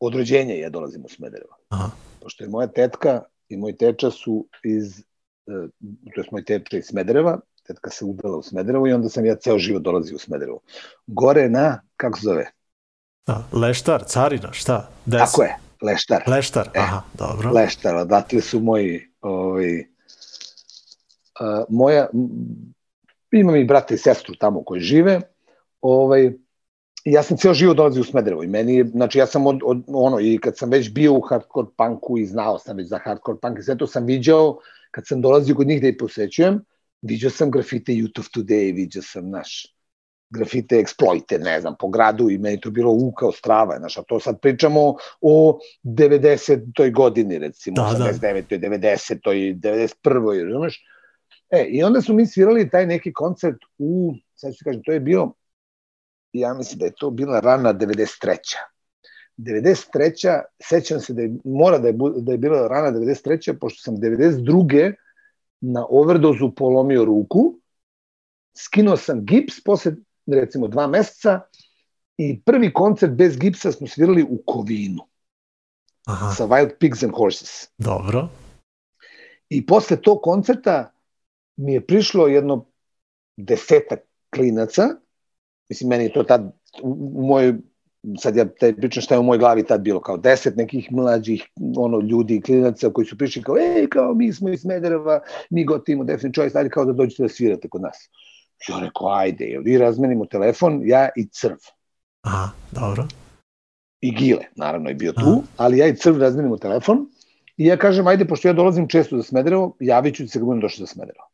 [SPEAKER 4] Od rođenja ja dolazim u Smederevo.
[SPEAKER 3] Aha.
[SPEAKER 4] Pošto je moja tetka i moj teča su iz, e, to je moj teča iz Smedereva, tetka se udala u Smederevo i onda sam ja ceo život dolazio u Smederevo. Gore na, kako se zove?
[SPEAKER 3] Da, Leštar, Carina, šta? Des?
[SPEAKER 4] Tako je, Leštar.
[SPEAKER 3] Leštar,
[SPEAKER 4] E,
[SPEAKER 3] aha, dobro.
[SPEAKER 4] Leštar, odatle su moji, ovaj, moja, imam i brata i sestru tamo koji žive, ovaj, ja sam ceo život dolazio u Smederevo i meni znači ja sam od, od, ono, i kad sam već bio u hardcore punku i znao sam već za hardcore punk i sve to sam viđao, kad sam dolazio kod njih da ih posećujem, viđao sam grafite Youth of Today, viđao sam, naš, grafite Exploited, ne znam, po gradu i meni to bilo u kao strava, znaš, a to sad pričamo o 90. godini, recimo,
[SPEAKER 3] Da, da.
[SPEAKER 4] 89. 90. 91. razumeš? E, i onda su mi svirali taj neki koncert u, sad ću kažem, to je bio, ja mislim da je to bila rana 93. 93. sećam se da je, mora da je, da je bila rana 93. pošto sam 92. na overdozu polomio ruku, skinuo sam gips posle recimo dva meseca i prvi koncert bez gipsa smo svirali u Kovinu
[SPEAKER 3] Aha,
[SPEAKER 4] sa Wild Pigs and Horses.
[SPEAKER 3] dobro.
[SPEAKER 4] I posle tog koncerta mi je prišlo jedno desetak klinaca, mislim, meni je to tad u, mojoj, sad ja te pričam šta je u mojoj glavi tad bilo, kao deset nekih mlađih ono, ljudi, klinaca koji su prišli kao, ej, kao mi smo iz Smedereva, mi gotivimo Definite Choice, ajde kao da dođete da svirate kod nas. Ja rekao, ajde, jel vi razmenimo telefon, ja i Crv.
[SPEAKER 3] Aha, dobro.
[SPEAKER 4] i Gile, naravno je bio tu,
[SPEAKER 3] Aha.
[SPEAKER 4] ali ja i Crv razmenimo telefon i ja kažem, ajde, pošto ja dolazim često za Smederevo, javit ću se kad budem došao za Smederevo.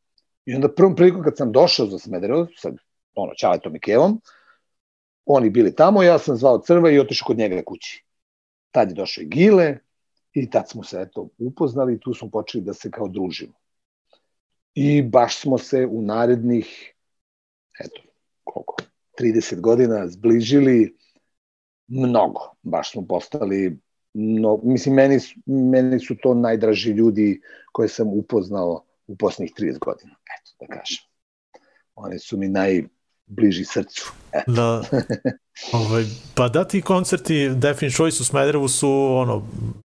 [SPEAKER 4] I onda prvom prilikom kad sam došao za Smederevo, sa ono, Ćaletom i Kevom, oni bili tamo, ja sam zvao Crva i otišao kod njega kući. Tad je došao i Gile i tad smo se eto upoznali i tu smo počeli da se kao družimo. I baš smo se u narednih, eto, koliko, 30 godina zbližili mnogo. Baš smo postali, no, mislim, meni, meni su to najdraži ljudi koje sam upoznao u poslednjih 30 godina, eto, da kažem. Oni su mi najbliži srcu. Eto.
[SPEAKER 3] Da, ovaj, pa da ti koncerti Definite Choice u Smederevu su ono,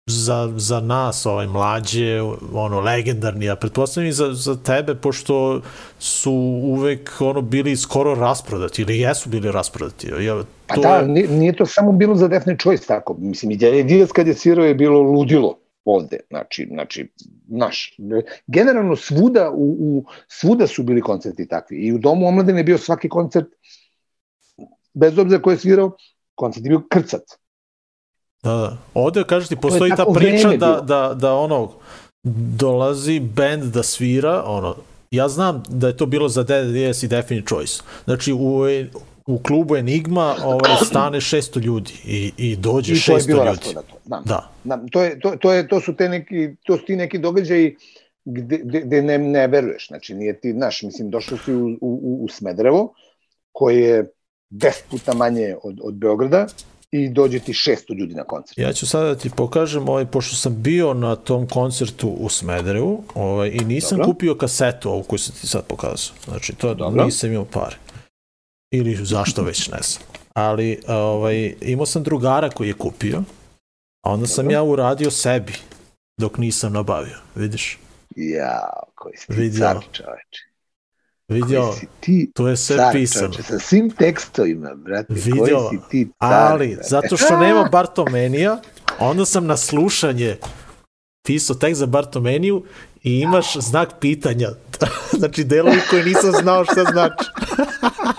[SPEAKER 3] za, za nas, ovaj, mlađe, ono, legendarni, a pretpostavljam i za, za tebe, pošto su uvek ono, bili skoro rasprodati, ili jesu bili rasprodati. Ja,
[SPEAKER 4] Pa
[SPEAKER 3] to
[SPEAKER 4] da,
[SPEAKER 3] je-
[SPEAKER 4] nije, nije to samo bilo za Death Choice tako. Mislim, i Djelje Dijac kad je svirao je bilo ludilo ovde. Znači, znači, naš. Generalno svuda, u, u, svuda su bili koncerti takvi. I u Domu omladine je bio svaki koncert, bez obzira ko je svirao, koncert je bio krcat.
[SPEAKER 3] Da, da. Ovde, kažeš ti, postoji ta priča da, da, da ono, dolazi band da svira, ono, ja znam da je to bilo za DDS i Definite Choice. Znači, u, u klubu Enigma ovaj, stane 600 ljudi i, i dođe
[SPEAKER 4] I to je
[SPEAKER 3] 600
[SPEAKER 4] bilo
[SPEAKER 3] ljudi.
[SPEAKER 4] rasprodato. Da.
[SPEAKER 3] Da,
[SPEAKER 4] Da, to, je, to, to, je, to su te neki, to su ti neki događaji gde, gde, gde ne, ne veruješ. Znači, nije ti, znaš, mislim, došao si u, u, u Smederevo, koje je 10 puta manje od, od Beograda i dođe ti 600 ljudi na koncert.
[SPEAKER 3] Ja ću sada da ti pokažem, ovaj, pošto sam bio na tom koncertu u Smederevu ovaj, i nisam
[SPEAKER 4] Dobro.
[SPEAKER 3] kupio kasetu ovu koju sam ti sad pokazao. Znači, to
[SPEAKER 4] Dobro.
[SPEAKER 3] nisam imao pare. Ili zašto već, ne znam. Ali ovaj, imao sam drugara koji je kupio, a onda sam ja uradio sebi dok nisam nabavio. Vidiš?
[SPEAKER 4] Ja, koji si ti
[SPEAKER 3] Vidio.
[SPEAKER 4] car, čoveče.
[SPEAKER 3] Vidio,
[SPEAKER 4] ti
[SPEAKER 3] to je sve
[SPEAKER 4] car,
[SPEAKER 3] pisano.
[SPEAKER 4] čoveče, sa svim tekstovima, brate.
[SPEAKER 3] Vidio,
[SPEAKER 4] koji si ti car,
[SPEAKER 3] Ali,
[SPEAKER 4] brate.
[SPEAKER 3] zato što nema Bartomenija, onda sam na slušanje pisao tekst za Bartomeniju i imaš znak pitanja. znači, delovi koji nisam znao šta znači.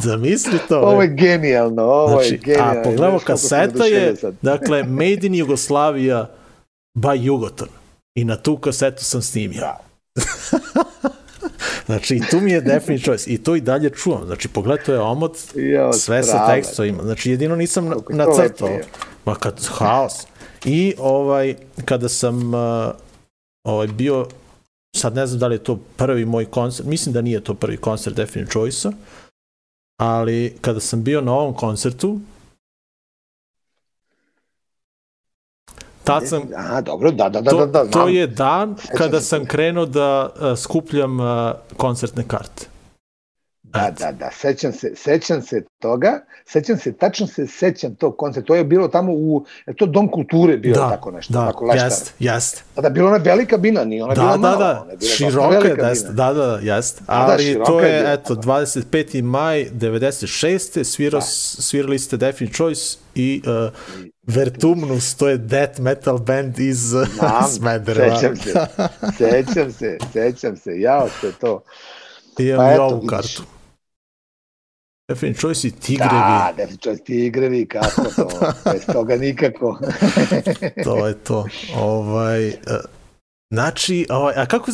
[SPEAKER 3] Zamisli to.
[SPEAKER 4] Ovo je genijalno, ovo je
[SPEAKER 3] znači,
[SPEAKER 4] genijalno.
[SPEAKER 3] a pogledamo, kaseta je, dakle, Made in Jugoslavia by Jugoton. I na tu kasetu sam snimio.
[SPEAKER 4] Da.
[SPEAKER 3] znači, i tu mi je definite choice. I to i dalje čuvam. Znači, pogledaj, to je omot,
[SPEAKER 4] Jo,
[SPEAKER 3] sve sa tekstovima. Znači, jedino nisam na-
[SPEAKER 4] je
[SPEAKER 3] nacrtao.
[SPEAKER 4] je.
[SPEAKER 3] Ma kad, haos. I ovaj, kada sam uh, ovaj, bio, sad ne znam da li je to prvi moj koncert, mislim da nije to prvi koncert Definite Choice-a, ali kada sam bio na ovom koncertu, tad sam,
[SPEAKER 4] A, dobro, da, da, da,
[SPEAKER 3] to,
[SPEAKER 4] da, da,
[SPEAKER 3] to je dan kada sam krenuo da uh, skupljam uh, koncertne karte.
[SPEAKER 4] Da, da, da, sećam se, sećam se toga, sećam se, tačno se sećam tog koncerta, to je bilo tamo u, je to Dom kulture bio
[SPEAKER 3] da,
[SPEAKER 4] tako nešto,
[SPEAKER 3] da,
[SPEAKER 4] tako leštar.
[SPEAKER 3] jest, jest.
[SPEAKER 4] Da, da, bila ona velika bina, nije ona
[SPEAKER 3] Da,
[SPEAKER 4] bila
[SPEAKER 3] da,
[SPEAKER 4] mala,
[SPEAKER 3] da,
[SPEAKER 4] ona je bila
[SPEAKER 3] široka je,
[SPEAKER 4] velika
[SPEAKER 3] jest, da, da, da, jest.
[SPEAKER 4] da,
[SPEAKER 3] Ali
[SPEAKER 4] široka
[SPEAKER 3] to
[SPEAKER 4] je
[SPEAKER 3] je,
[SPEAKER 4] bila,
[SPEAKER 3] eto,
[SPEAKER 4] da.
[SPEAKER 3] 25. maj 96. Svirao, svirali ste Definite Choice i uh, Vertumnus, to je death metal band iz uh,
[SPEAKER 4] Znam,
[SPEAKER 3] Smedereva.
[SPEAKER 4] sećam se, sećam se, sećam se, jao što je to.
[SPEAKER 3] Imam
[SPEAKER 4] Pa
[SPEAKER 3] i ovu kartu. Definite Choice i Tigrevi,
[SPEAKER 4] Da, definitivno tigrevi, kako to, bez toga nikako.
[SPEAKER 3] to je to. Ovaj, uh, Znači, ovaj, a kako,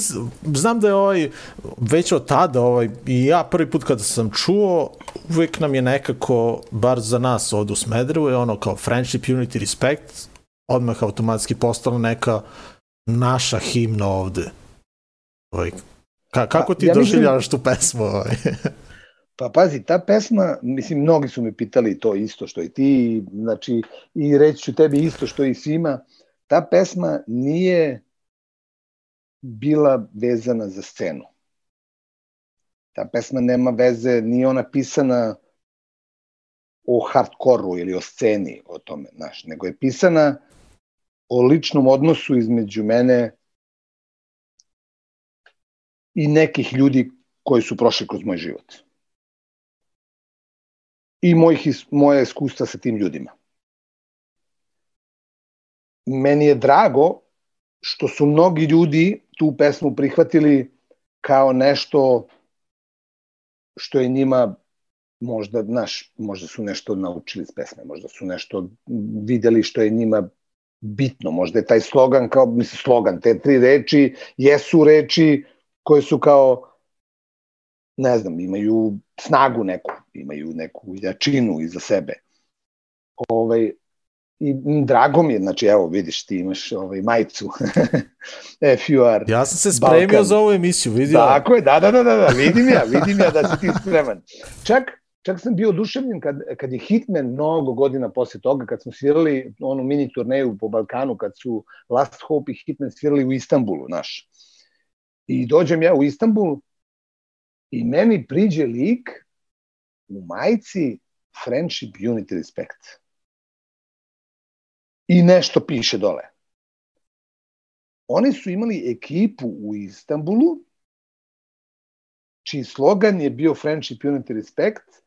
[SPEAKER 3] znam da je ovaj, već od tada, ovaj, i ja prvi put kada sam čuo, uvek nam je nekako, bar za nas ovde u Smederevu, je ono kao friendship, unity, respect, odmah automatski postala neka naša himna ovde. Ovaj, ka, kako ti
[SPEAKER 4] Pa, ja mislim-
[SPEAKER 3] doživljavaš tu pesmu? Ovaj?
[SPEAKER 4] Pa pazi, ta pesma, mislim, mnogi su me pitali to isto što i ti, znači, i reći ću tebi isto što i svima, ta pesma nije bila vezana za scenu. Ta pesma nema veze, nije ona pisana o hardkoru ili o sceni o tome, znaš, nego je pisana o ličnom odnosu između mene i nekih ljudi koji su prošli kroz moj život i mojih, moje iskustva sa tim ljudima. Meni je drago što su mnogi ljudi tu pesmu prihvatili kao nešto što je njima možda, znaš, možda su nešto naučili iz pesme, možda su nešto videli što je njima bitno, možda je taj slogan kao, mislim, slogan, te tri reči jesu reči koje su kao ne znam, imaju snagu neku, imaju neku jačinu iza sebe. Ovaj, I drago mi je, znači evo vidiš ti imaš ovaj majicu FUR.
[SPEAKER 3] Ja sam se spremio
[SPEAKER 4] Balkan.
[SPEAKER 3] za ovu emisiju, vidio.
[SPEAKER 4] Tako je, da, da, da, da, da, vidim ja, vidim ja da si ti spreman. Čak, čak sam bio oduševljen kad, kad je Hitman mnogo godina posle toga, kad smo svirali onu mini turneju po Balkanu, kad su Last Hope i Hitman svirali u Istanbulu, naš. I dođem ja u Istanbul i meni priđe lik u majici Friendship, Unity, Respect. I nešto piše dole. Oni su imali ekipu u Istanbulu čiji slogan je bio Friendship, Unity, Respect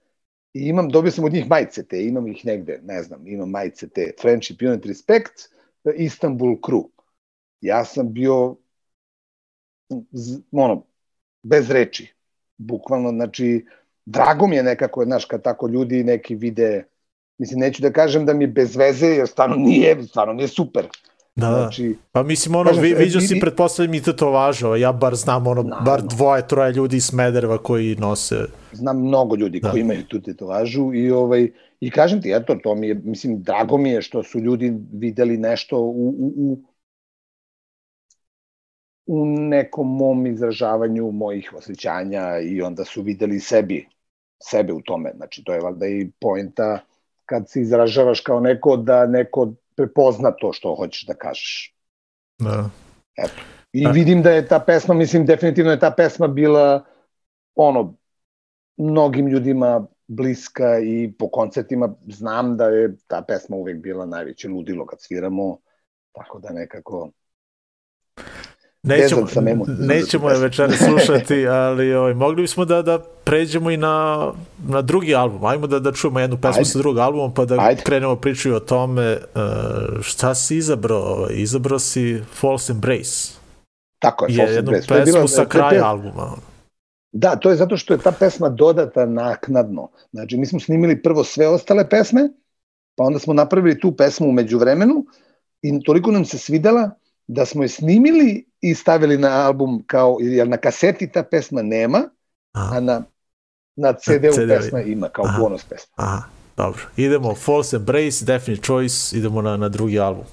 [SPEAKER 4] i imam, dobio sam od njih majice te, imam ih negde, ne znam, imam majice te Friendship, Unity, Respect, Istanbul Crew. Ja sam bio ono, bez reči, bukvalno, znači, drago mi je nekako, znaš, kad tako ljudi neki vide, mislim, neću da kažem da mi je bez veze, jer stvarno nije, stvarno nije super.
[SPEAKER 3] Da, da.
[SPEAKER 4] Znači,
[SPEAKER 3] Pa mislim, ono,
[SPEAKER 4] Kažem
[SPEAKER 3] vi, vidio
[SPEAKER 4] vidi-
[SPEAKER 3] si, pretpostavljam i tetovaža, ja bar znam, ono,
[SPEAKER 4] Naravno.
[SPEAKER 3] bar dvoje, troje ljudi iz Smedereva koji nose...
[SPEAKER 4] znam mnogo ljudi
[SPEAKER 3] Da.
[SPEAKER 4] koji imaju tu tetovažu i ovaj i kažem ti eto to mi je mislim drago mi je što su ljudi videli nešto u u u u nekom mom izražavanju mojih osjećanja i onda su videli sebi sebe u tome znači to je valjda i poenta kad se izražavaš kao neko da neko prepozna to što hoćeš da kažeš
[SPEAKER 3] Da.
[SPEAKER 4] I
[SPEAKER 3] Da.
[SPEAKER 4] vidim da je ta pesma, mislim, definitivno je ta pesma bila ono, mnogim ljudima bliska i po koncertima znam da je ta pesma uvek bila najveće ludilo kad sviramo, tako da nekako...
[SPEAKER 3] Nećemo, nećemo je večera slušati, ali ovaj, mogli bismo da, da pređemo i na, na drugi album. Ajmo da, da čujemo jednu pesmu
[SPEAKER 4] Ajde.
[SPEAKER 3] sa drugog albuma, pa da
[SPEAKER 4] Ajde.
[SPEAKER 3] krenemo priču o tome uh, šta si izabrao. Izabrao si False Embrace.
[SPEAKER 4] Tako je,
[SPEAKER 3] Je
[SPEAKER 4] False
[SPEAKER 3] jednu
[SPEAKER 4] Embrace.
[SPEAKER 3] Pesmu
[SPEAKER 4] bilo-
[SPEAKER 3] sa kraja albuma.
[SPEAKER 4] Da, to je zato što je ta pesma dodata naknadno. Znači, mi smo snimili prvo sve ostale pesme, pa onda smo napravili tu pesmu umeđu vremenu i toliko nam se svidela da smo je snimili i stavili na album kao, jer na kaseti ta pesma nema, a na, na CD-u
[SPEAKER 5] CD-u
[SPEAKER 4] pesma ima kao
[SPEAKER 5] Aha.
[SPEAKER 4] bonus pesma.
[SPEAKER 5] aha, dobro. Idemo, False Embrace, Definite Choice, idemo na, na drugi album.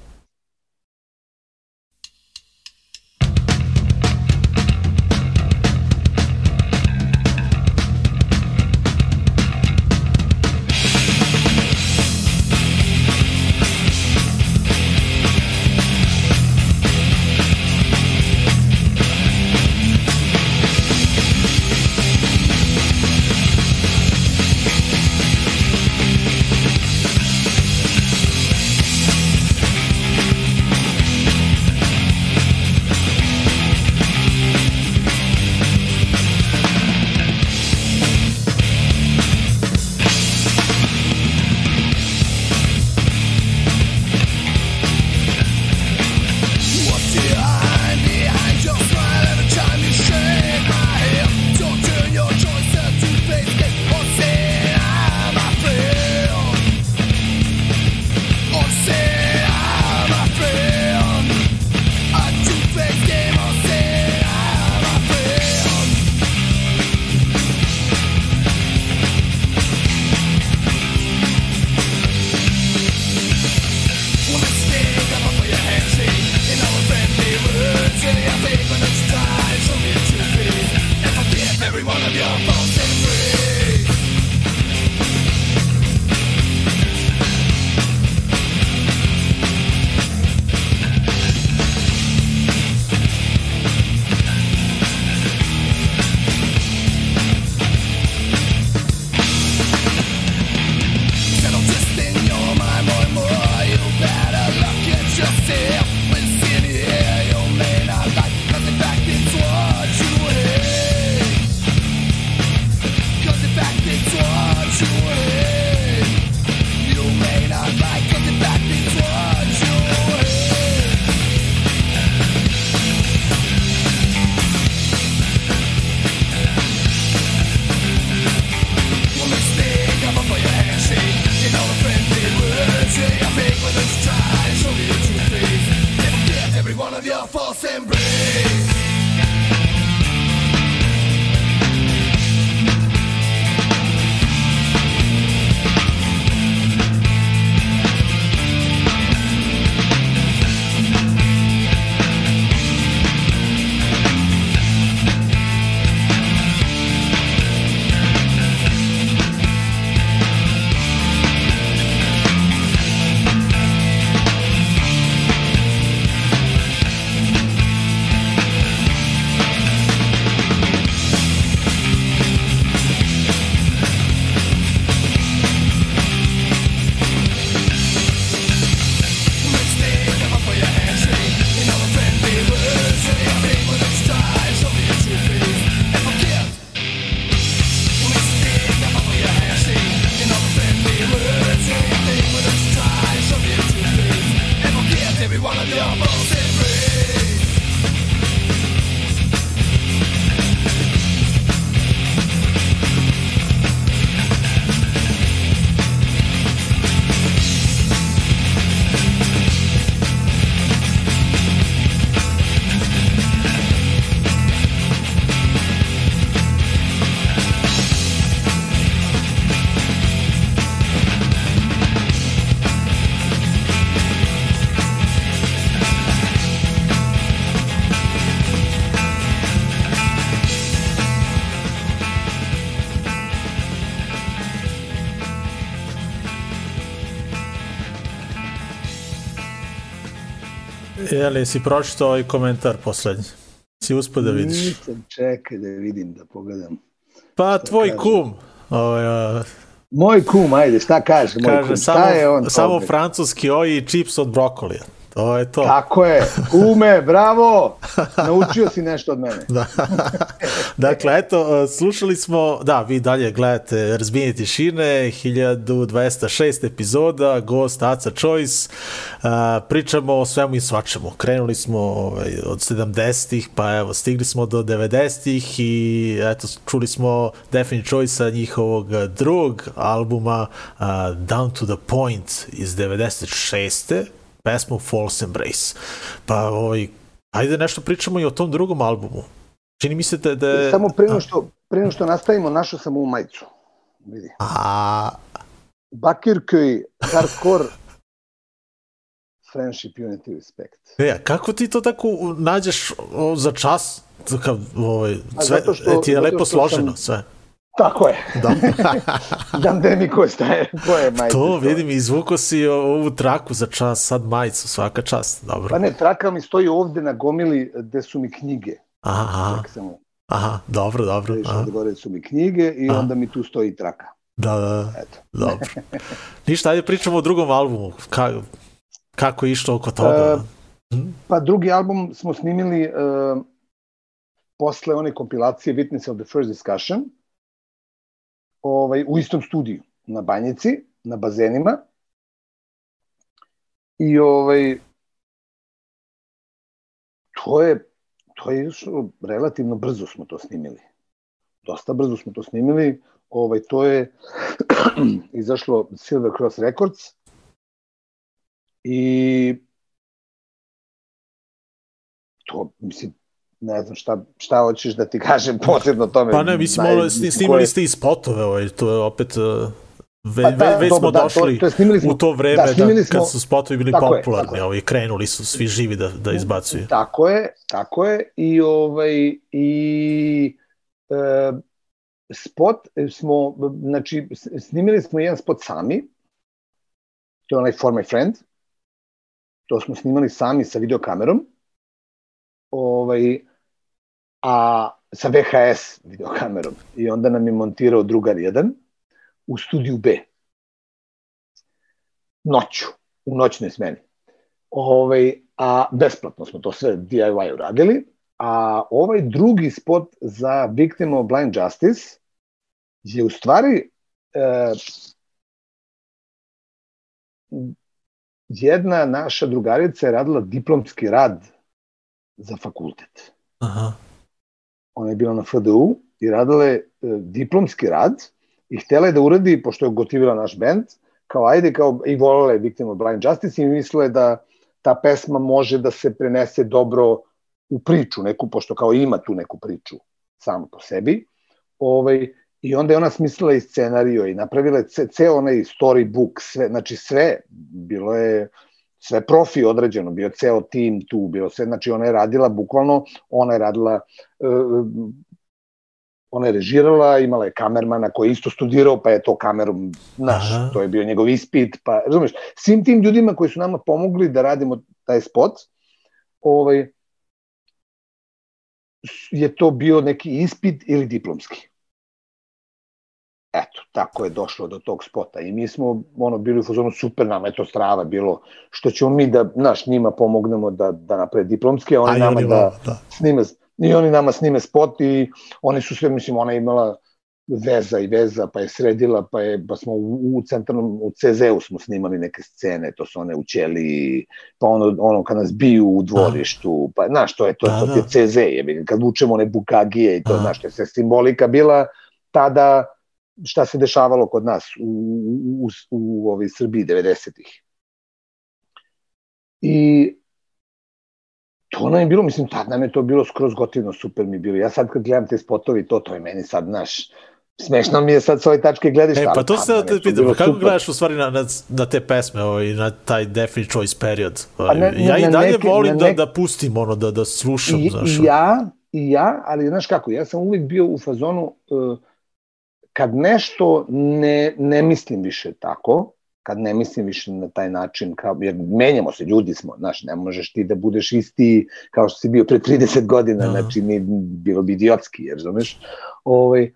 [SPEAKER 5] Jeli, si pročitao ovaj komentar poslednji? Si uspio da vidiš?
[SPEAKER 4] Nisam, čekaj da vidim, da pogledam.
[SPEAKER 5] Pa, tvoj
[SPEAKER 4] kaže?
[SPEAKER 5] kum. Ovaj,
[SPEAKER 4] Moj kum, ajde, šta kaže moj
[SPEAKER 5] kaže,
[SPEAKER 4] kum?
[SPEAKER 5] samo,
[SPEAKER 4] Šta je on?
[SPEAKER 5] samo francuski oj i čips od brokolija. To je to.
[SPEAKER 4] Tako je, kume, bravo, naučio si nešto od mene.
[SPEAKER 5] Da. dakle, eto, slušali smo, da, vi dalje gledate Razbijenje tišine, 1206 epizoda, Ghost, Aca Choice, a, pričamo o svemu i svačemu. Krenuli smo ovaj, od 70-ih, pa evo, stigli smo do 90-ih i eto, čuli smo Definite Choice-a njihovog drugog albuma a, Down to the Point iz 96
[SPEAKER 3] pesmu False Embrace. Pa, ovaj, ajde nešto pričamo i o tom drugom albumu. Čini mi se da, da.
[SPEAKER 4] Samo pre nego što, pre nego što nastavimo, našao sam ovu majicu. Vidi.
[SPEAKER 3] A,
[SPEAKER 4] Bakirköy, hardcore, friendship, unity, respect.
[SPEAKER 3] e, a kako ti to tako nađeš o, za čas? Kao, ovaj,
[SPEAKER 4] A
[SPEAKER 3] sve,
[SPEAKER 4] zato što-
[SPEAKER 3] e, ti je lepo složeno
[SPEAKER 4] sam-
[SPEAKER 3] sve.
[SPEAKER 4] Tako je.
[SPEAKER 3] Da.
[SPEAKER 4] Dam da mi ko staje, ko je majica.
[SPEAKER 3] to vidim, izvuko si ovu traku za čas, sad majicu, svaka čast. Dobro.
[SPEAKER 4] Pa ne, traka mi stoji ovde na gomili gde su mi knjige.
[SPEAKER 3] Aha,
[SPEAKER 4] samo,
[SPEAKER 3] aha, dobro, dobro. Aha,
[SPEAKER 4] ovde gore su mi knjige i
[SPEAKER 3] Aha.
[SPEAKER 4] onda mi tu stoji traka.
[SPEAKER 3] da, da, da.
[SPEAKER 4] Eto.
[SPEAKER 3] Dobro. Ništa, ajde pričamo o drugom albumu. Ka, kako je išlo oko toga?
[SPEAKER 4] E, Pa drugi album smo snimili uh, posle one kompilacije Witness of the First Discussion ovaj, u istom studiju na Banjici, na bazenima. I ovaj, to je, to je išlo, relativno brzo smo to snimili. Dosta brzo smo to snimili. Ovaj, to je izašlo Silver Cross Records i to, mislim, ne znam šta, šta hoćeš da ti kažem posebno tome.
[SPEAKER 3] Pa ne, mislim,
[SPEAKER 4] Naj-
[SPEAKER 3] sni- snimali ste i spotove, ovaj, to je opet... uh, Ve,
[SPEAKER 4] Pa da,
[SPEAKER 3] već smo
[SPEAKER 4] da, to-
[SPEAKER 3] došli
[SPEAKER 4] to snimili smo-
[SPEAKER 3] u to vreme
[SPEAKER 4] da,
[SPEAKER 3] da,
[SPEAKER 4] smo-
[SPEAKER 3] kad su spotovi bili
[SPEAKER 4] Tako
[SPEAKER 3] popularni,
[SPEAKER 4] je.
[SPEAKER 3] ovaj, krenuli su svi živi da, da izbacuju.
[SPEAKER 4] Tako je, tako je. I ovaj i e, spot smo znači snimili smo jedan spot sami. To je onaj For My Friend. To smo snimali sami sa videokamerom. Ovaj a sa VHS videokamerom. I onda nam je montirao drugar jedan u studiju B. Noću, u noćnoj smeni. Ovaj, a besplatno smo to sve DIY uradili, a ovaj drugi spot za Victim of Blind Justice je u stvari e, jedna naša drugarica je radila diplomski rad za fakultet.
[SPEAKER 3] Aha.
[SPEAKER 4] Ona je bila na FDU i radila je e, diplomski rad i htela je da uradi, pošto je gotivila naš band, kao ajde, kao, i volala je Victim of Blind Justice i mislila je da ta pesma može da se prenese dobro u priču neku, pošto kao ima tu neku priču samo po sebi. Ovaj, I onda je ona smislila i scenario i napravila je ce, ceo onaj storybook, sve, znači sve, bilo je sve profi određeno, bio ceo tim tu, bilo sve, znači ona je radila bukvalno, ona je radila, uh, ona je režirala, imala je kamermana koji je isto studirao, pa je to kamerom, znaš,
[SPEAKER 3] Aha.
[SPEAKER 4] to je bio njegov ispit, pa, razumeš, svim tim ljudima koji su nama pomogli da radimo taj spot, ovaj, je to bio neki ispit ili diplomski. Eto, tako je došlo do tog spota i mi smo ono bili u fazonu super nama je to strava bilo što ćemo mi da naš njima pomognemo da da naprave diplomski a oni
[SPEAKER 3] A
[SPEAKER 4] nama
[SPEAKER 3] oni
[SPEAKER 4] da
[SPEAKER 3] vama, da.
[SPEAKER 4] snime i oni nama snime spot i oni su sve mislim ona imala veza i veza pa je sredila pa je pa smo u, u centralnom u CZ-u smo snimali neke scene to su one u ćeliji pa ono ono kad nas biju u dvorištu pa znaš to je to,
[SPEAKER 3] Da,
[SPEAKER 4] to,
[SPEAKER 3] da.
[SPEAKER 4] je CZ je kad vučemo one bukagije i to
[SPEAKER 3] Aha.
[SPEAKER 4] znaš to je sve simbolika bila tada šta se dešavalo kod nas u, u, u, u ovoj Srbiji 90-ih. I to nam je bilo, mislim, tad nam je to bilo skroz gotivno, super mi bilo. Ja sad kad gledam te spotovi, to, to je meni sad, naš, smešno mi je sad s ove tačke gledišta.
[SPEAKER 3] E, pa to se da te pitam, pa kako
[SPEAKER 4] super.
[SPEAKER 3] gledaš u stvari na, na, na te pesme ovaj, na taj Definite Choice period? Ovaj,
[SPEAKER 4] Pa ne-
[SPEAKER 3] ja i dalje
[SPEAKER 4] neke-
[SPEAKER 3] volim da,
[SPEAKER 4] neke-
[SPEAKER 3] da pustim ono, da, da slušam,
[SPEAKER 4] I,
[SPEAKER 3] znaš.
[SPEAKER 4] I ja, i ja, ali znaš kako, ja sam uvijek bio u fazonu, uh, kad nešto ne, ne mislim više tako, kad ne mislim više na taj način, kao, jer menjamo se, ljudi smo, znaš, ne možeš ti da budeš isti kao što si bio pre 30 godina,
[SPEAKER 3] Da.
[SPEAKER 4] znači ni, bilo bi idiotski, jer razumeš, ovaj,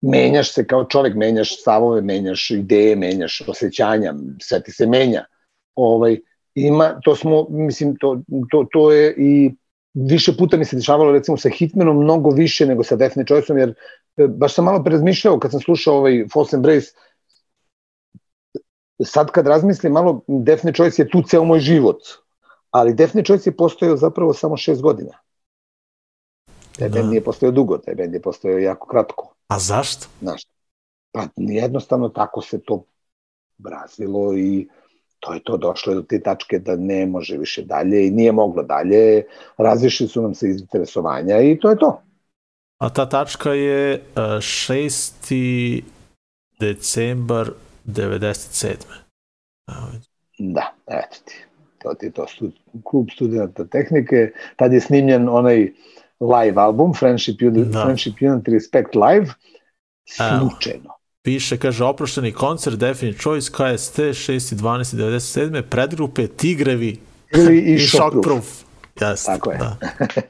[SPEAKER 4] menjaš se kao čovek, menjaš stavove, menjaš ideje, menjaš osjećanja, sve ti se menja. Ovaj, ima, to smo, mislim, to, to, to je i više puta mi se dešavalo recimo sa Hitmanom mnogo više nego sa Definite Choiceom, jer baš sam malo prerazmišljao kad sam slušao ovaj False Embrace, sad kad razmislim malo, Definite Choice je tu ceo moj život, ali Definite Choice je postojao zapravo samo šest godina. Taj
[SPEAKER 3] Da.
[SPEAKER 4] band nije postojao dugo, taj band je postojao jako kratko.
[SPEAKER 3] A zašto?
[SPEAKER 4] Znaš, pa jednostavno tako se to razvilo i to je to, došlo do te tačke da ne može više dalje i nije moglo dalje, razlišli su nam se iz interesovanja i to je to.
[SPEAKER 3] A ta tačka je uh, 6. decembar 97. Evo,
[SPEAKER 4] Da, eto ti. To ti je to, stud, klub studenta tehnike. Tad je snimljen onaj live album, Friendship Unit,
[SPEAKER 3] Da.
[SPEAKER 4] Friendship Unit Respect Live,
[SPEAKER 3] Evo.
[SPEAKER 4] slučajno.
[SPEAKER 3] Piše, kaže, oprošteni koncert Definite Choice KST 6.12.97. predgrupe Tigrevi
[SPEAKER 4] Ili
[SPEAKER 3] i,
[SPEAKER 4] i Shockproof.
[SPEAKER 3] Shockproof. Jeste,
[SPEAKER 4] Tako je.
[SPEAKER 3] da.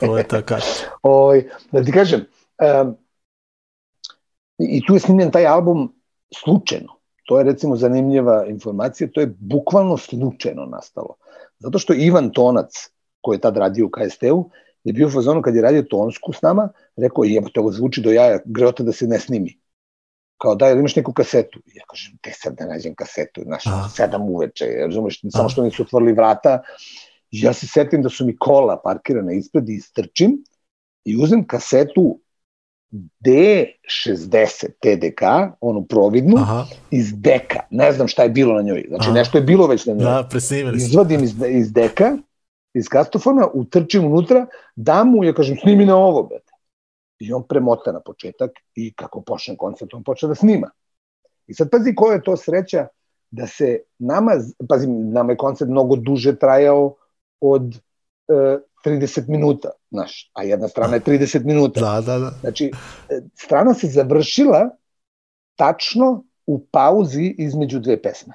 [SPEAKER 3] To je ta karta.
[SPEAKER 4] Oj, da ti kažem, um, i tu je snimljen taj album slučajno. To je recimo zanimljiva informacija, to je bukvalno slučajno nastalo. Zato što Ivan Tonac, koji je tad radio u KST-u, je bio u fazonu kad je radio tonsku s nama, rekao je, ovo zvuči do jaja, greota da se ne snimi. Kao da, jel imaš neku kasetu? I ja kažem, te sad da nađem kasetu, znaš,
[SPEAKER 3] Aha.
[SPEAKER 4] sedam uveče, razumeš, samo što nisu otvorili vrata. Ja se setim da su mi kola parkirana ispred i istrčim i uzem kasetu D60 TDK, onu providnu,
[SPEAKER 3] Aha,
[SPEAKER 4] iz deka. Ne znam šta je bilo na njoj. Znači
[SPEAKER 3] Aha.
[SPEAKER 4] nešto je bilo već na njoj.
[SPEAKER 3] da, presnimili su.
[SPEAKER 4] Izvadim iz, iz deka, iz kastofona, utrčim unutra, dam mu, ja kažem, snimi na ovo, brate. I on premota na početak i kako počne koncert, on počne da snima. I sad pazi koja je to sreća da se nama, pazi, nama je koncert mnogo duže trajao od e, 30 minuta, znaš, a jedna strana je 30 minuta.
[SPEAKER 3] Da, da, da.
[SPEAKER 4] Znači, e, strana se završila tačno u pauzi između dve pesme.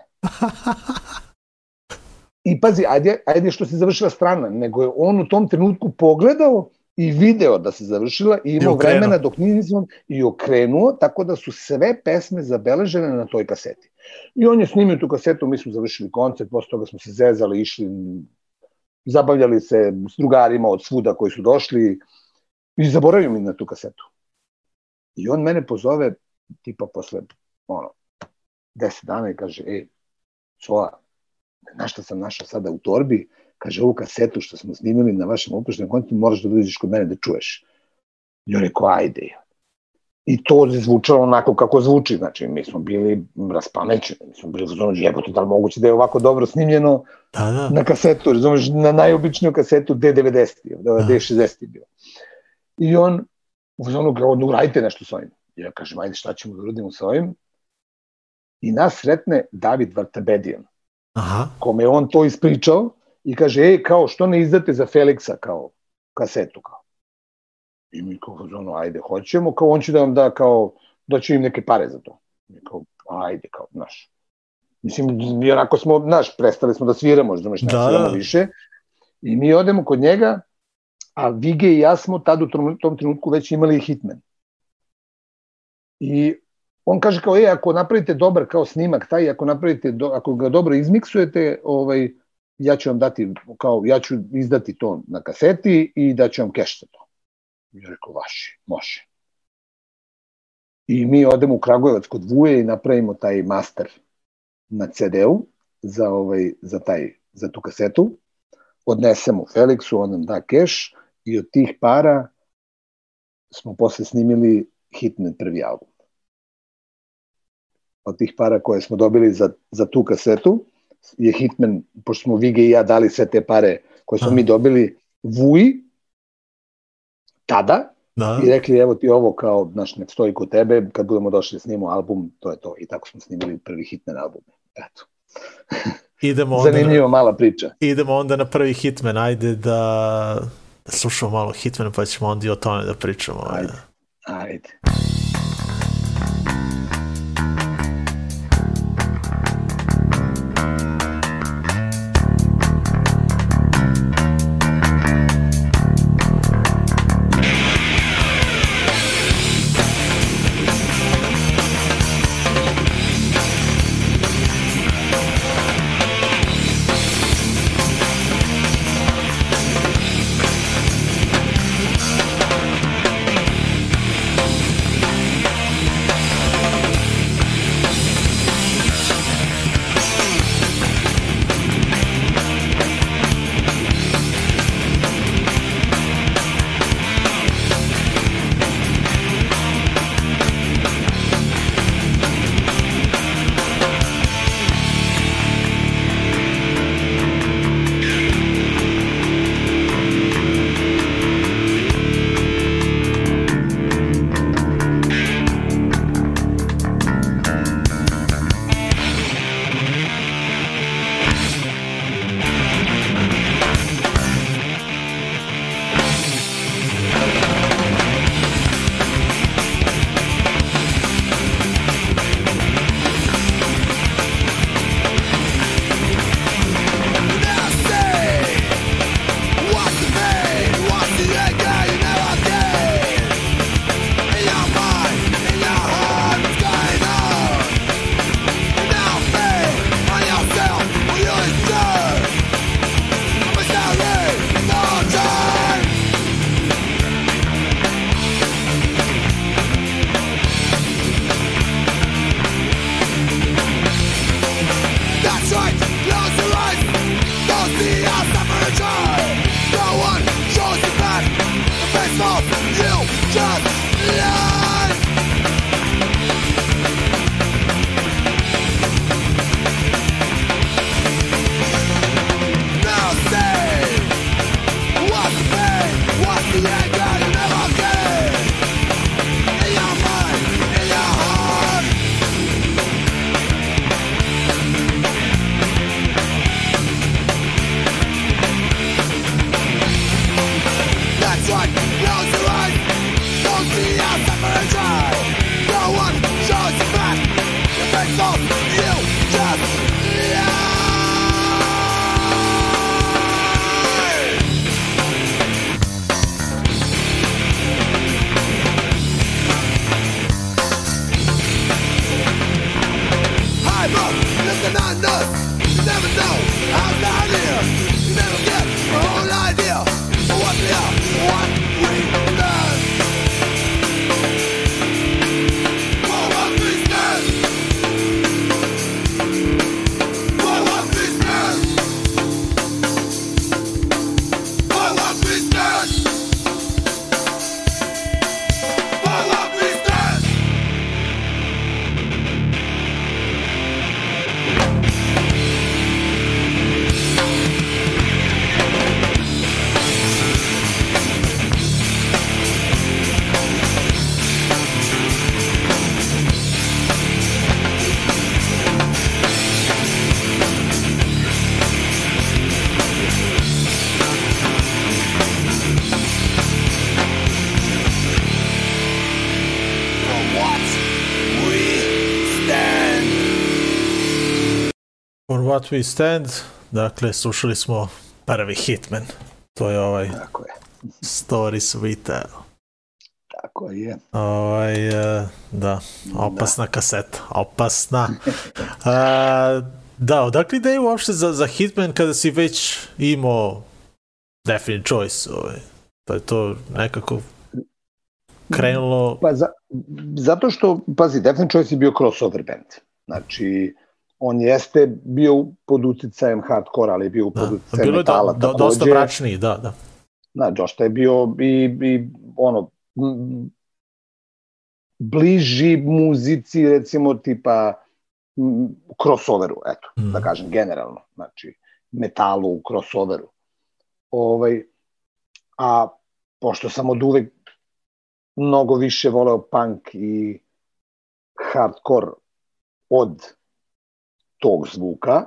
[SPEAKER 4] I pazi, ajde, ajde što se završila strana, nego je on u tom trenutku pogledao i video da se završila i imao
[SPEAKER 3] okrenuo.
[SPEAKER 4] vremena dok nisam i okrenuo, tako da su sve pesme zabeležene na toj kaseti. I on je snimio tu kasetu, mi smo završili koncert, posle toga smo se zezali, išli, zabavljali se s drugarima od svuda koji su došli i zaboravio mi na tu kasetu. I on mene pozove, tipa posle, ono, deset dana i kaže, ej, Sola, znaš šta sam našao sada u torbi? Kaže, ovu kasetu što smo snimili na vašem opuštenom kontu, moraš da dođeš kod mene da čuješ. I on rekao, ajde. I to je zvučalo onako kako zvuči, znači mi smo bili raspamećeni, mi smo bili zonu, jebote, da li moguće da je ovako dobro snimljeno
[SPEAKER 3] Da, da.
[SPEAKER 4] na kasetu, razumeš, na najobičniju kasetu D90, da, D60 je bio. I on, u zonu, ono, uradite nešto s ovim. Ja kažem, ajde, šta ćemo da uradimo sa ovim? I nas sretne David Vartabedijan,
[SPEAKER 3] Aha,
[SPEAKER 4] kome je on to ispričao i kaže, ej, kao, što ne izdate za Feliksa, kao, kasetu, kao. I mi kao, zonu, ajde, hoćemo, kao, on će da vam da, kao, da će im neke pare za to. Mi kao, ajde, kao, znaš. Mislim, mi onako smo, znaš, prestali smo da sviramo, znaš, ne
[SPEAKER 3] Da,
[SPEAKER 4] sviramo
[SPEAKER 3] da.
[SPEAKER 4] više. I mi odemo kod njega, a Vige i ja smo tad u tom, trenutku već imali Hitman. I on kaže kao, e, ako napravite dobar kao snimak taj, ako napravite, do, ako ga dobro izmiksujete, ovaj, ja ću vam dati, kao, ja ću izdati to na kaseti i da ću vam keš za to. I ja rekao, vaši, može. I mi odemo u Kragujevac kod Vuje i napravimo taj master na CD-u za, ovaj, za, taj, za tu kasetu. Odnesemo Felixu, on nam da keš i od tih para smo posle snimili Hitman prvi album. Od tih para koje smo dobili za, za tu kasetu je Hitman, pošto smo Vige i ja dali sve te pare koje smo
[SPEAKER 3] Aha.
[SPEAKER 4] mi dobili Vuji tada
[SPEAKER 3] da.
[SPEAKER 4] i rekli evo ti ovo kao, znaš, nek stoji kod tebe, kad budemo došli snimamo album, to je to. I tako smo snimili prvi Hitman album. Eto.
[SPEAKER 3] Idemo onda, na,
[SPEAKER 4] Zanimljiva mala priča.
[SPEAKER 3] idemo onda na prvi Hitman, ajde da, slušamo malo Hitmana pa ćemo onda i o tome da pričamo.
[SPEAKER 4] Ajde. Ajde.
[SPEAKER 5] Thank What We Stand,
[SPEAKER 3] dakle, slušali smo prvi Hitman. To je ovaj
[SPEAKER 4] Tako je.
[SPEAKER 3] Stories We Tell.
[SPEAKER 4] Tako je.
[SPEAKER 3] Ovaj, e, da, opasna kaseta, opasna. E, da, odakle ideja uopšte za, za Hitman kada si već imao Definite Choice? Ovaj? Pa je to nekako krenulo...
[SPEAKER 4] Pa za, zato što, pazi, Definite Choice je bio crossover band. Znači, on jeste bio pod uticajem hardkora, ali je bio pod
[SPEAKER 3] Da,
[SPEAKER 4] uticajem
[SPEAKER 3] bilo je do,
[SPEAKER 4] metala.
[SPEAKER 3] do, dosta
[SPEAKER 4] takođe.
[SPEAKER 3] mračniji, da, da.
[SPEAKER 4] Da, dosta je bio i, i ono, m, bliži muzici, recimo, tipa m, crossoveru, eto,
[SPEAKER 3] Mm.
[SPEAKER 4] da kažem, generalno. Znači, metalu u crossoveru. Ovaj, a pošto sam od uvek mnogo više voleo punk i hardcore od tog zvuka,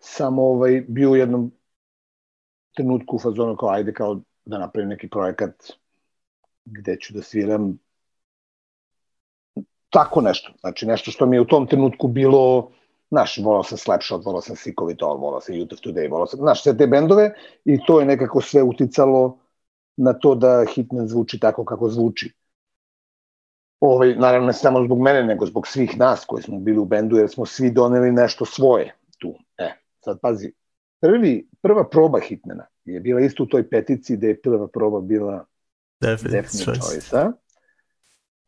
[SPEAKER 4] sam ovaj, bio u jednom trenutku u fazonu kao ajde kao da napravim neki projekat gde ću da sviram tako nešto. Znači nešto što mi je u tom trenutku bilo Znaš, volao sam Slapshot, volao sam Sick of volao sam Youth of Today, volao sam, znaš, sve te bendove i to je nekako sve uticalo na to da Hitman zvuči tako kako zvuči. Ovaj, naravno ne samo zbog mene, nego zbog svih nas koji smo bili u bendu, jer smo svi doneli nešto svoje tu. E, sad pazi, prvi, prva proba Hitmana je bila isto u toj petici gde je prva proba bila
[SPEAKER 3] Definite,
[SPEAKER 4] Definite
[SPEAKER 3] Choice.
[SPEAKER 4] Choice-a.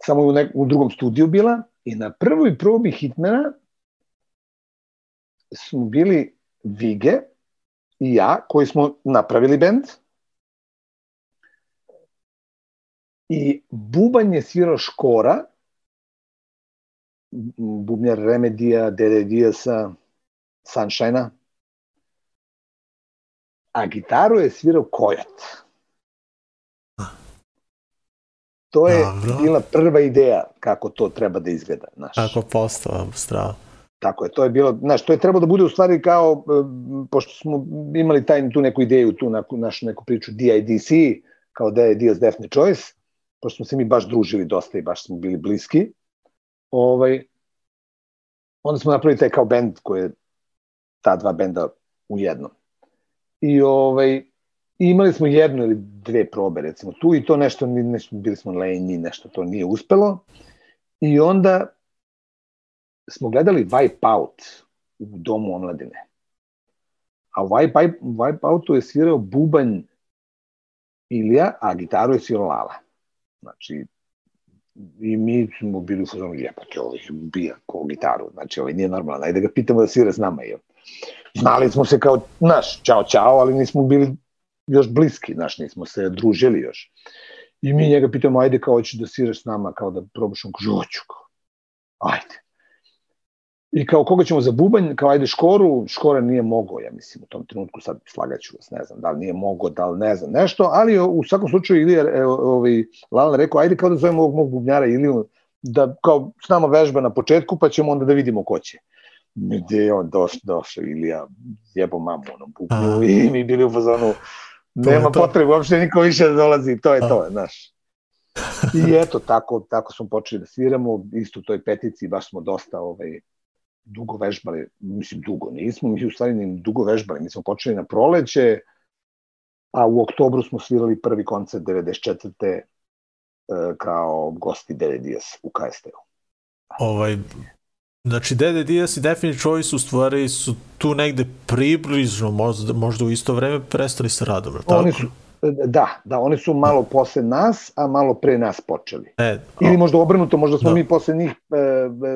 [SPEAKER 4] Samo u, nek, u drugom studiju bila i na prvoj probi Hitmana smo bili Vige i ja, koji smo napravili bend. I Bubanj je svirao Škora, bubnjar Remedija, Dede Dijasa, Sunshine-a, a gitaru je svirao Kojot. To je
[SPEAKER 3] Dobro.
[SPEAKER 4] bila prva ideja kako to treba da izgleda. Znaš.
[SPEAKER 3] Kako postao, strava.
[SPEAKER 4] Tako je, to je bilo, znaš, to je trebalo da bude u stvari kao, e, pošto smo imali taj, tu neku ideju, tu neku, našu neku priču DIDC, kao da je Diaz Definite Choice, pošto smo se mi baš družili dosta i baš smo bili bliski, ovaj, onda smo napravili taj kao bend koji je ta dva benda u jednom. I ovaj, imali smo jednu ili dve probe recimo tu i to nešto, nešto bili smo lenji, nešto to nije uspelo. I onda smo gledali Wipeout u domu omladine. A u Wipe, Wipeoutu je svirao bubanj Ilija, a gitaru je svirao Lala. Znači, i mi smo bili u fazonu, jebate, ovaj ubija ko gitaru, znači ovaj nije normalno, ajde ga pitamo da svira s nama. Je. Znali smo se kao, znaš, čao, čao, ali nismo bili još bliski, znaš, nismo se družili još. I mi njega pitamo, ajde kao hoćeš da sviraš s nama, kao da probaš, on kaže, hoću, kao. ajde. I kao koga ćemo za bubanj, kao ajde Škoru, Škora nije mogao, ja mislim, u tom trenutku, sad slagaću vas, ne znam, da li nije mogao, da li ne znam, nešto, ali u svakom slučaju Ilija, e, ovaj, Lalan rekao, ajde kao da zovemo ovog mog bubnjara Iliju, da kao s nama vežba na početku, pa ćemo onda da vidimo ko će. Gde je on došao, došao Ilija, jebo mamu onom bubnju i mi bili u fazonu, nema potrebe, uopšte niko više da dolazi, to je
[SPEAKER 3] A.
[SPEAKER 4] to, znaš. I eto, tako, tako smo počeli da sviramo, isto u toj petici, baš smo dosta ovaj, dugo vežbali, mislim dugo nismo, mi u stvari ni dugo vežbali, mi smo počeli na proleće, a u oktobru smo svirali prvi koncert 94. e, kao gosti Dede Diaz u KST-u.
[SPEAKER 3] ovaj, znači Dede Diaz i Definite Choice u stvari su tu negde približno, možda, možda u isto vreme prestali sa radom, je li tako?
[SPEAKER 4] Oni su, da, da, oni su malo posle nas, a malo pre nas počeli.
[SPEAKER 3] E,
[SPEAKER 4] Ili možda obrnuto, možda smo
[SPEAKER 3] Da.
[SPEAKER 4] mi posle njih e,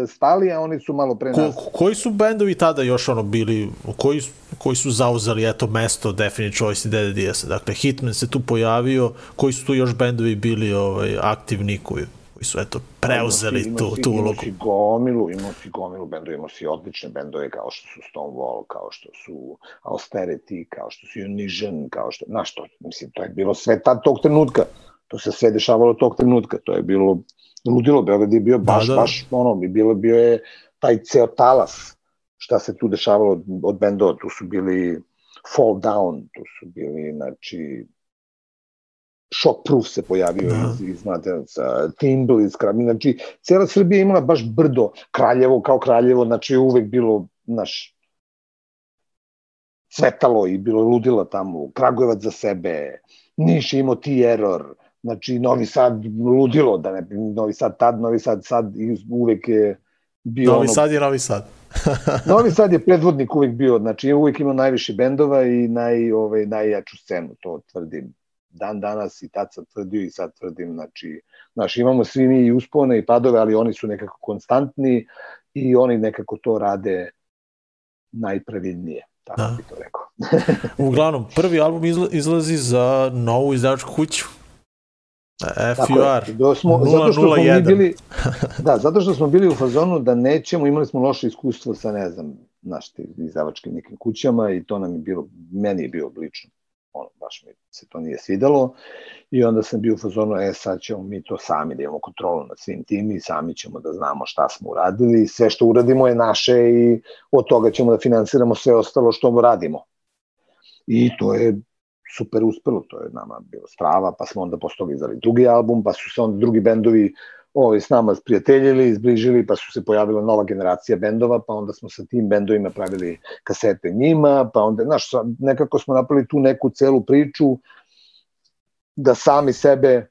[SPEAKER 4] e, stali, a oni su malo pre
[SPEAKER 3] ko,
[SPEAKER 4] nas.
[SPEAKER 3] ko- koji su bendovi tada još ono bili, koji, koji su zauzeli eto mesto Definite Choice i Dede Diaz? Dakle, Hitman se tu pojavio, koji su tu još bendovi bili ovaj, aktivni koji, koji su eto preuzeli
[SPEAKER 4] Imao
[SPEAKER 3] tu, tu ulogu?
[SPEAKER 4] si gomilu, imao si gomilu bendova, imao si odlične bendove kao što su Stonewall, kao što su Austerity, kao što su Unision, kao što, znaš to, mislim, to je bilo sve tad tog trenutka. To se sve dešavalo tog trenutka, to je bilo ludilo, Beograd je bio baš,
[SPEAKER 3] Da,
[SPEAKER 4] da,
[SPEAKER 3] da.
[SPEAKER 4] baš ono, bi bilo, bio je taj ceo talas šta se tu dešavalo od, od bendova, tu su bili Fall Down, tu su bili, znači, Shockproof se pojavio
[SPEAKER 3] Da.
[SPEAKER 4] iz, iz Mladenaca, Timble iz Krami, znači, cela Srbija imala baš brdo, Kraljevo kao Kraljevo, znači je uvek bilo, naš, cvetalo i bilo ludila tamo, Kragujevac za sebe, Niš je imao T-Error, znači Novi Sad ludilo, da ne, Novi Sad tad, Novi Sad sad i uvek je bio
[SPEAKER 3] Novi
[SPEAKER 4] ono,
[SPEAKER 3] Sad je Novi Sad.
[SPEAKER 4] Novi Sad je predvodnik uvek bio, znači je uvek imao najviše bendova i naj, ovaj, najjaču scenu, to tvrdim dan danas i tad sam tvrdio i sad tvrdim, znači, znaš, imamo svi mi i uspone i padove, ali oni su nekako konstantni i oni nekako to rade najpravilnije, tako Da. bi to rekao.
[SPEAKER 3] Uglavnom, prvi album izla, izlazi za novu izdavačku kuću. FUR.
[SPEAKER 4] Da smo, zato što smo mi
[SPEAKER 3] 001.
[SPEAKER 4] bili, da, zato što smo bili u fazonu da nećemo, imali smo loše iskustvo sa, ne znam, naš ti izdavačkim nekim kućama i to nam je bilo, meni je bilo lično, ono, baš mi se to nije svidalo i onda sam bio u fazonu, e, sad ćemo mi to sami da imamo kontrolu nad svim tim i sami ćemo da znamo šta smo uradili, sve što uradimo je naše i od toga ćemo da finansiramo sve ostalo što radimo. I to je super uspelo, to je nama bilo strava, pa smo onda izdali drugi album, pa su se onda drugi bendovi ovaj, s nama sprijateljili, zbližili, pa su se pojavila nova generacija bendova, pa onda smo sa tim bendovima pravili kasete njima, pa onda, znaš, nekako smo napravili tu neku celu priču da sami sebe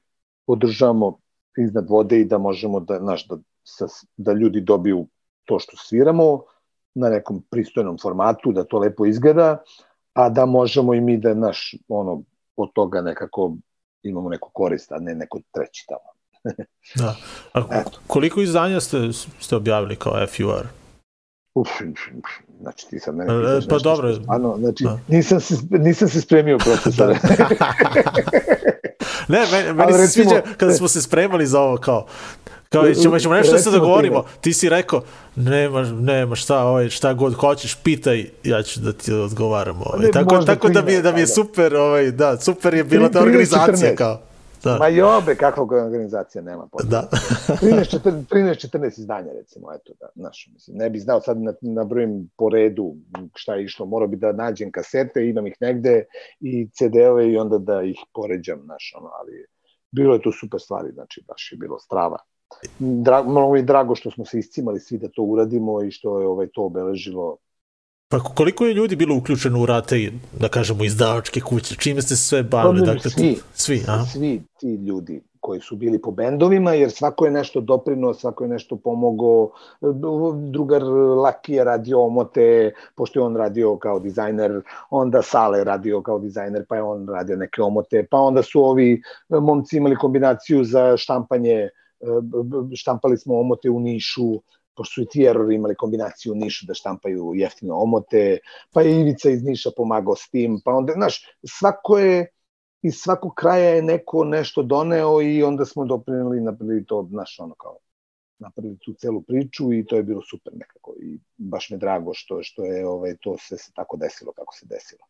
[SPEAKER 4] podržamo iznad vode i da možemo da, znaš, da, sa, da ljudi dobiju to što sviramo na nekom pristojnom formatu, da to lepo izgleda, a da možemo i mi da, naš, ono, od toga nekako imamo neku korist, a ne neko treći tamo.
[SPEAKER 3] Da. A koliko izdanja ste, ste objavili kao FUR?
[SPEAKER 4] Uf, znači ti sad mene
[SPEAKER 3] E,
[SPEAKER 4] pitaš
[SPEAKER 3] pa
[SPEAKER 4] nešto
[SPEAKER 3] dobro.
[SPEAKER 4] što Stvarno, znači,
[SPEAKER 3] Da.
[SPEAKER 4] nisam, se, nisam se spremio profesore.
[SPEAKER 3] ne, meni, meni
[SPEAKER 4] Ali
[SPEAKER 3] se
[SPEAKER 4] recimo-
[SPEAKER 3] sviđa kada smo se spremali za ovo kao kao ćemo, ćemo nešto da se
[SPEAKER 4] Recimo
[SPEAKER 3] dogovorimo.
[SPEAKER 4] primjer.
[SPEAKER 3] Ti si rekao, nema, nema šta, ovaj, šta god hoćeš, pitaj, ja ću da ti odgovaram. Ovaj.
[SPEAKER 4] Ne,
[SPEAKER 3] Tako, tako da mi da mi je super, ovaj, da, super je bila ta organizacija
[SPEAKER 4] 13,
[SPEAKER 3] kao. Da,
[SPEAKER 4] Ma jobe, kakva organizacija nema potrebe.
[SPEAKER 3] da.
[SPEAKER 4] 13, 14, 13, 14 izdanja recimo, eto da, znaš, mislim, ne bi znao sad na, na brojim po redu šta je išlo, morao bi da nađem kasete, imam ih negde i CD-ove i onda da ih poređam, znaš, ono, ali bilo je tu super stvari, znači baš je bilo strava. Dra, malo mi je drago što smo se iscimali svi da to uradimo i što je ovaj, to obeležilo
[SPEAKER 3] Pa koliko je ljudi bilo uključeno u rate, da kažemo, izdavačke kuće? Čime ste se sve bavili?
[SPEAKER 4] Pa,
[SPEAKER 3] Dakle,
[SPEAKER 4] svi.
[SPEAKER 3] svi, a?
[SPEAKER 4] svi ti ljudi koji su bili po bendovima, jer svako je nešto doprinuo, svako je nešto pomogao. Drugar Laki je radio omote, pošto je on radio kao dizajner, onda Sale je radio kao dizajner, pa je on radio neke omote, pa onda su ovi momci imali kombinaciju za štampanje, štampali smo omote u Nišu, pošto su i ti errori imali kombinaciju u Nišu da štampaju jeftino omote, pa je Ivica iz Niša pomagao s tim, pa onda, znaš, svako je iz svakog kraja je neko nešto doneo i onda smo doprinili, napravili to, znaš, ono kao, napravili tu celu priču i to je bilo super nekako i baš mi drago što, što je ovaj, to sve se tako desilo kako se desilo.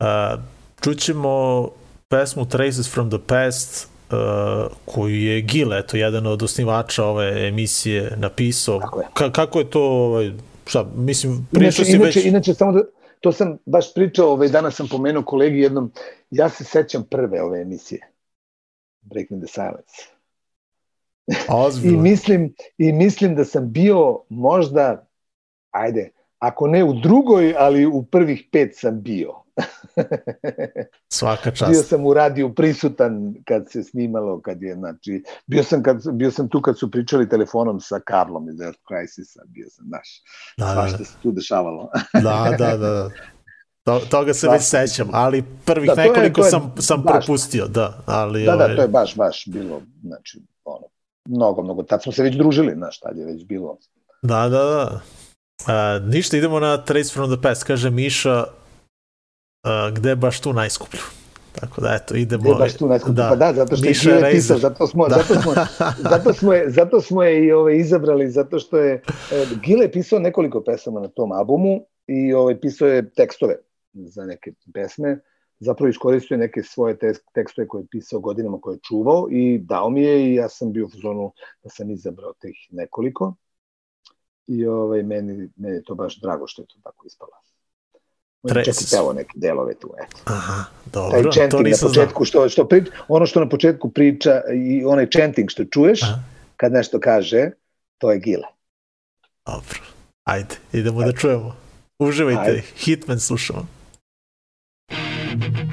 [SPEAKER 3] Uh, čućemo pesmu Traces from the Past koju je Gil, eto, jedan od osnivača ove emisije napisao.
[SPEAKER 4] Tako je.
[SPEAKER 3] Ka kako je to, ovaj, šta, mislim, pričao si
[SPEAKER 4] inače,
[SPEAKER 3] već...
[SPEAKER 4] inače, samo da, to sam baš pričao, ovaj, danas sam pomenuo kolegi jednom, ja se sećam prve ove emisije, Breaking the Silence. I mislim, I mislim da sam bio možda, ajde, ako ne u drugoj, ali u prvih pet sam bio.
[SPEAKER 3] Svaka
[SPEAKER 4] Bio
[SPEAKER 3] čast.
[SPEAKER 4] sam u radiju prisutan kad se snimalo, kad je, znači, bio sam, kad, bio sam tu kad su pričali telefonom sa Karlom iz Earth Crisisa, bio sam, znaš,
[SPEAKER 3] Da, da,
[SPEAKER 4] svašta se tu dešavalo.
[SPEAKER 3] da, da, da. To, toga se već
[SPEAKER 4] Svašta.
[SPEAKER 3] sećam, ali prvih
[SPEAKER 4] Da, je-
[SPEAKER 3] nekoliko
[SPEAKER 4] to je
[SPEAKER 3] sam, sam
[SPEAKER 4] baš.
[SPEAKER 3] propustio, da. Ali,
[SPEAKER 4] da, da,
[SPEAKER 3] ovaj,
[SPEAKER 4] to je baš, baš bilo, znači, ono, mnogo, mnogo, tad smo se već družili, znaš, tad je već bilo.
[SPEAKER 3] Da, da, da. A, ništa, idemo na Trace from the Past. Kaže Miša, gde je baš tu najskuplju? Tako da, eto, idemo...
[SPEAKER 4] Gde je baš tu najskuplje? Da. Pa da, zato što je
[SPEAKER 3] Miša
[SPEAKER 4] Gile
[SPEAKER 3] Razer.
[SPEAKER 4] pisao, zato smo,
[SPEAKER 3] Da.
[SPEAKER 4] zato smo, zato smo je, zato smo je i ove, izabrali, zato što je, e, Gile je pisao nekoliko pesama na tom albumu i ovaj, pisao je tekstove za neke pesme, zapravo iskoristio je neke svoje te, tekstove koje je pisao godinama koje je čuvao i dao mi je i ja sam bio u zonu da sam izabrao teh nekoliko i ovaj, meni, meni je to baš drago što je to tako ispalo.
[SPEAKER 3] Tre-
[SPEAKER 4] čak i pevao neke delove tu, eto
[SPEAKER 3] Aha,
[SPEAKER 4] taj
[SPEAKER 3] dobro, to
[SPEAKER 4] chanting na
[SPEAKER 3] nisam znao.
[SPEAKER 4] početku, što, što prič, ono što na početku priča i onaj chanting što čuješ,
[SPEAKER 3] Aha.
[SPEAKER 4] kad nešto kaže, to je gile.
[SPEAKER 3] Dobro, ajde, idemo da čujemo. Uživajte,
[SPEAKER 4] Ajde.
[SPEAKER 3] Hitman slušamo.
[SPEAKER 5] Look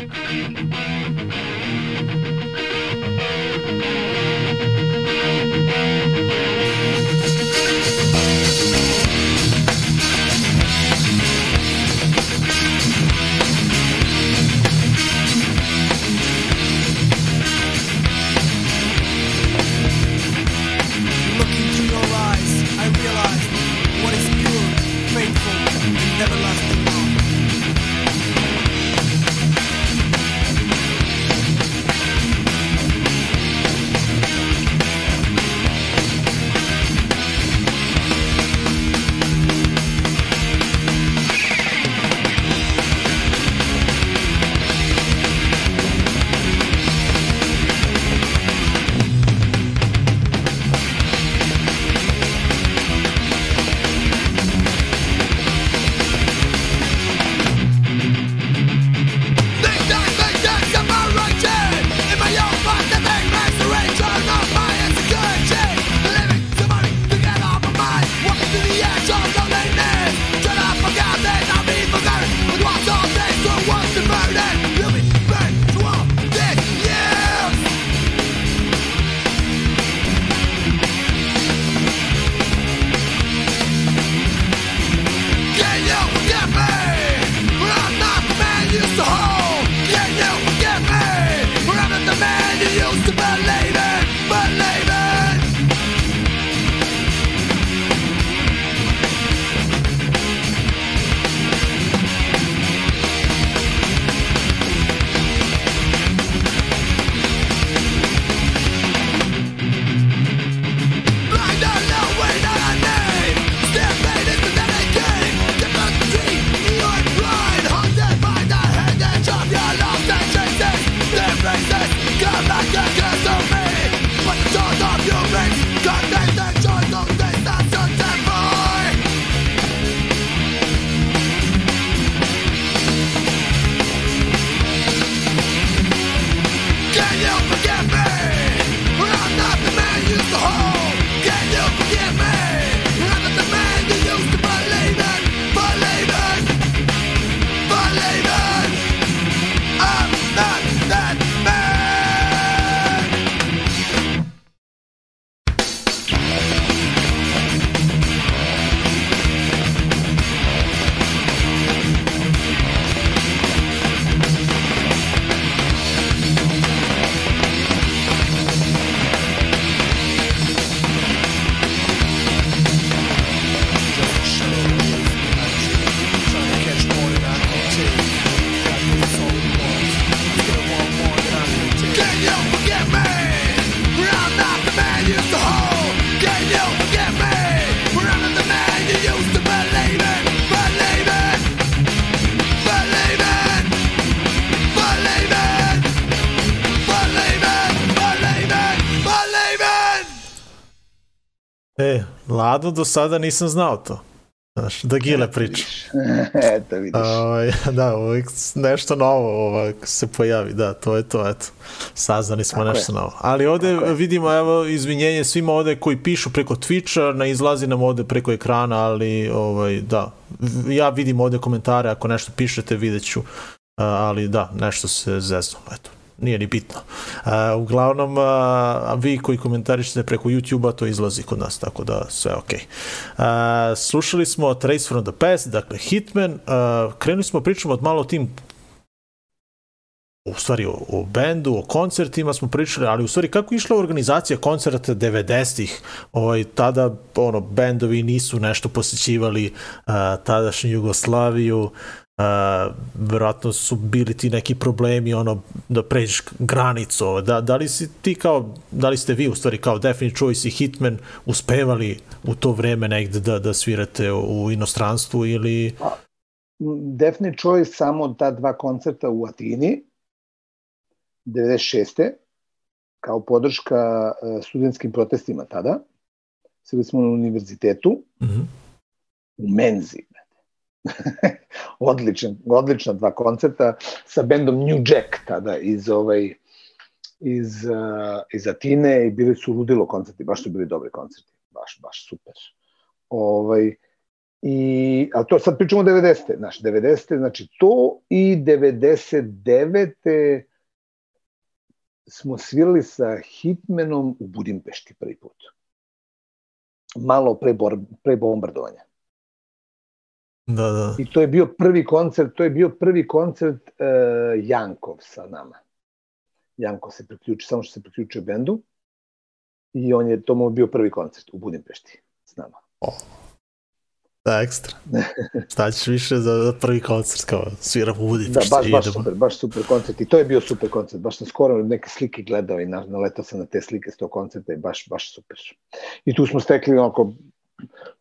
[SPEAKER 3] Lado, do sada nisam znao to. Znaš, da Gile priča.
[SPEAKER 4] Eto, vidiš.
[SPEAKER 3] Ovaj, da, uvijek nešto novo ovaj, se pojavi, da, to je to, eto. Saznali smo
[SPEAKER 4] Tako
[SPEAKER 3] nešto
[SPEAKER 4] je.
[SPEAKER 3] novo. Ali ovde
[SPEAKER 4] Tako je.
[SPEAKER 3] vidimo, evo, izvinjenje svima ovde koji pišu preko Twitcha, ne izlazi nam ovde preko ekrana, ali, ovaj, da, ja vidim ovde komentare, ako nešto pišete, vidjet ću, A, ali da, nešto se zezno, eto nije ni bitno. A, uglavnom, a, vi koji komentarišete preko YouTube-a, to izlazi kod nas, tako da sve ok. A, slušali smo Trace from the Past, dakle Hitman, a, krenuli smo pričamo od malo tim u stvari o, o bendu, o koncertima smo pričali, ali u stvari kako je išla organizacija koncerta 90-ih, ovaj, tada ono, bendovi nisu nešto posjećivali uh, tadašnju Jugoslaviju, uh, verovatno su bili ti neki problemi ono da pređeš granicu da, da li si ti kao da li ste vi u stvari kao Definite Choice i Hitman uspevali u to vreme negde da, da svirate u, u inostranstvu ili
[SPEAKER 4] Definite Choice samo ta dva koncerta u Atini, 96. kao podrška e, studentskim protestima tada. Sili smo na univerzitetu,
[SPEAKER 3] uh -huh.
[SPEAKER 4] u Menzi. Odličan, odlična dva koncerta sa bendom New Jack tada iz ovaj iz, uh, iz Atine i bili su ludilo koncerti, baš su bili dobri koncerti, baš, baš super. Ovaj, I, a to sad pričamo o 90. Znaš, 90. znači to i 99. smo svirali sa Hitmanom u Budimpešti prvi put. Malo pre, bor, pre bombardovanja.
[SPEAKER 3] Da, da.
[SPEAKER 4] I to je bio prvi koncert, to je bio prvi koncert uh, Jankov sa nama. Janko se priključio, samo što se priključio bendu i on je, to mu bio prvi koncert u Budimpešti s nama.
[SPEAKER 3] Oh. Da, ekstra. Šta ćeš više za, prvi koncert, kao sviram u Budimpešti.
[SPEAKER 4] Da, baš, baš super, baš super koncert i to je bio super koncert, baš sam skoro neke slike gledao i naletao sam na te slike s tog koncerta i baš, baš super. I tu smo stekli onako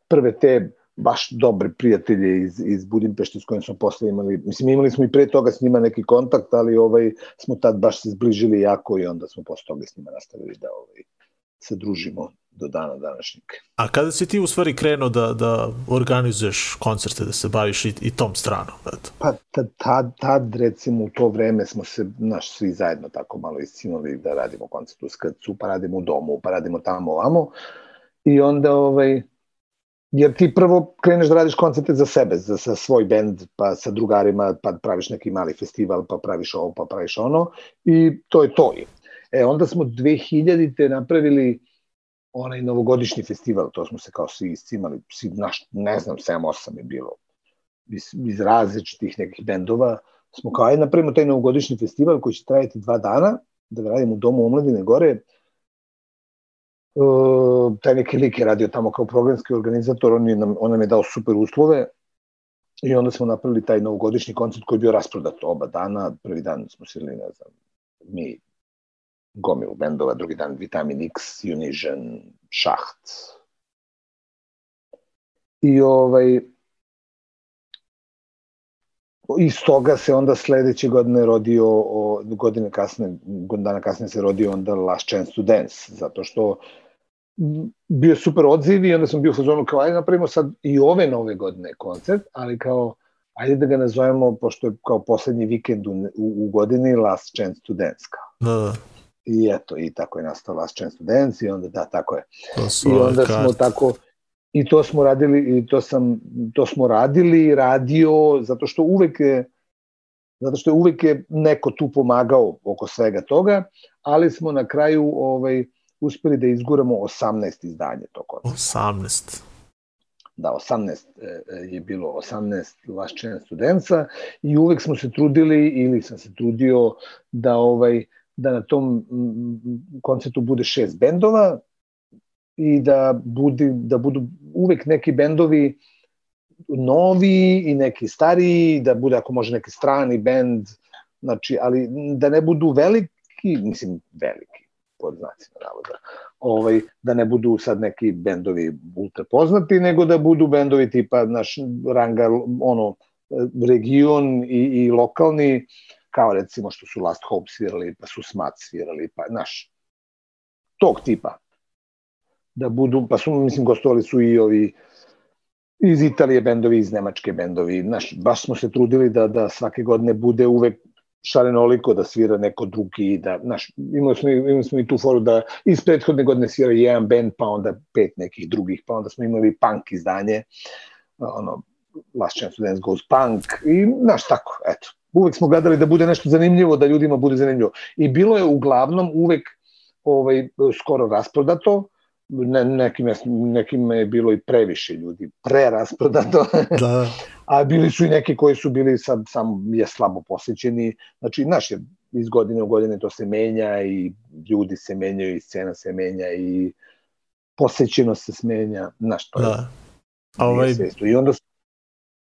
[SPEAKER 4] prve te baš dobre prijatelje iz, iz Budimpešte s kojim smo posle imali, mislim imali smo i pre toga s njima neki kontakt, ali ovaj, smo tad baš se zbližili jako i onda smo posle toga s njima nastavili da ovaj, se družimo do dana današnjeg.
[SPEAKER 3] A kada si ti u stvari krenuo da, da organizuješ koncerte, da se baviš i, i tom stranom? Eto?
[SPEAKER 4] Pa tad, tad, tad, recimo, u to vreme smo se, naš, svi zajedno tako malo iscinuli da radimo koncert u Skrcu, pa radimo u domu, pa radimo tamo, ovamo. I onda, ovaj, jer ti prvo kreneš da radiš koncerte za sebe, za, za svoj bend, pa sa drugarima, pa praviš neki mali festival, pa praviš ovo, pa praviš ono, i to je to. E, onda smo 2000-te napravili onaj novogodišnji festival, to smo se kao svi iscimali, svi, naš, ne znam, 7-8 je bilo, iz, iz različitih nekih bendova, smo kao, ajde napravimo taj novogodišnji festival koji će trajati dva dana, da ga radimo u domu omladine gore, Uh, taj neki lik je radio tamo kao programski organizator, on, je nam, on nam je dao super uslove i onda smo napravili taj novogodišnji koncert koji je bio rasprodat oba dana. Prvi dan smo svirali, ne znam, mi gomilu bendova, drugi dan Vitamin X, Unision, Šaht. I ovaj, iz toga se onda sledeće godine rodio, godine kasne, godina dana kasnije se rodio onda Last Chance to Dance, zato što bio super odziv i onda sam bio u fazonu kao ajde napravimo sad i ove nove godine koncert, ali kao ajde da ga nazovemo, pošto je kao poslednji vikend u, u, u godini Last Chance to Dance kao.
[SPEAKER 3] Da, da.
[SPEAKER 4] I eto, i tako je nastao Last Chance to Dance i onda da, tako je.
[SPEAKER 3] To su
[SPEAKER 4] I onda smo
[SPEAKER 3] karte.
[SPEAKER 4] tako, i to smo radili, i to sam, to smo radili, radio, zato što uvek je, zato što je uvek je neko tu pomagao oko svega toga, ali smo na kraju ovaj, uspeli da izguramo 18 izdanje tog koncerta.
[SPEAKER 3] 18.
[SPEAKER 4] Da, 18 e, je bilo 18 Last Chance studenca i uvek smo se trudili ili sam se trudio da ovaj da na tom mm, koncertu bude šest bendova i da budi, da budu uvek neki bendovi novi i neki stariji, da bude ako može neki strani bend, znači, ali da ne budu veliki, mislim veliki, pod znacima navoda, ovaj, da ne budu sad neki bendovi ultra poznati, nego da budu bendovi tipa naš ranga, ono, region i, i lokalni, kao recimo što su Last Hope svirali, pa su Smat svirali, pa, znaš, tog tipa. da budu, pa su, mislim, gostovali su i ovi iz Italije bendovi, iz Nemačke bendovi. Naš, baš smo se trudili da, da svake godine bude uvek šarenoliko da svira neko drugi, da, naš, imali smo, imali smo i tu foru da iz prethodne godine svira jedan band, pa onda pet nekih drugih, pa onda smo imali punk izdanje, ono, Last Chance to Dance Goes Punk i, znaš, tako, eto. Uvek smo gledali da bude nešto zanimljivo, da ljudima bude zanimljivo. I bilo je uglavnom uvek ovaj, skoro rasprodato, ne, nekim, je, nekim je bilo i previše ljudi, prerasprodato,
[SPEAKER 3] Da,
[SPEAKER 4] a bili su i neki koji su bili sad sam je slabo posjećeni. Znači, znaš, je, iz godine u godine to se menja i ljudi se menjaju i scena se menja i posjećenost se smenja, znaš, to je
[SPEAKER 3] da. A ovaj.
[SPEAKER 4] I onda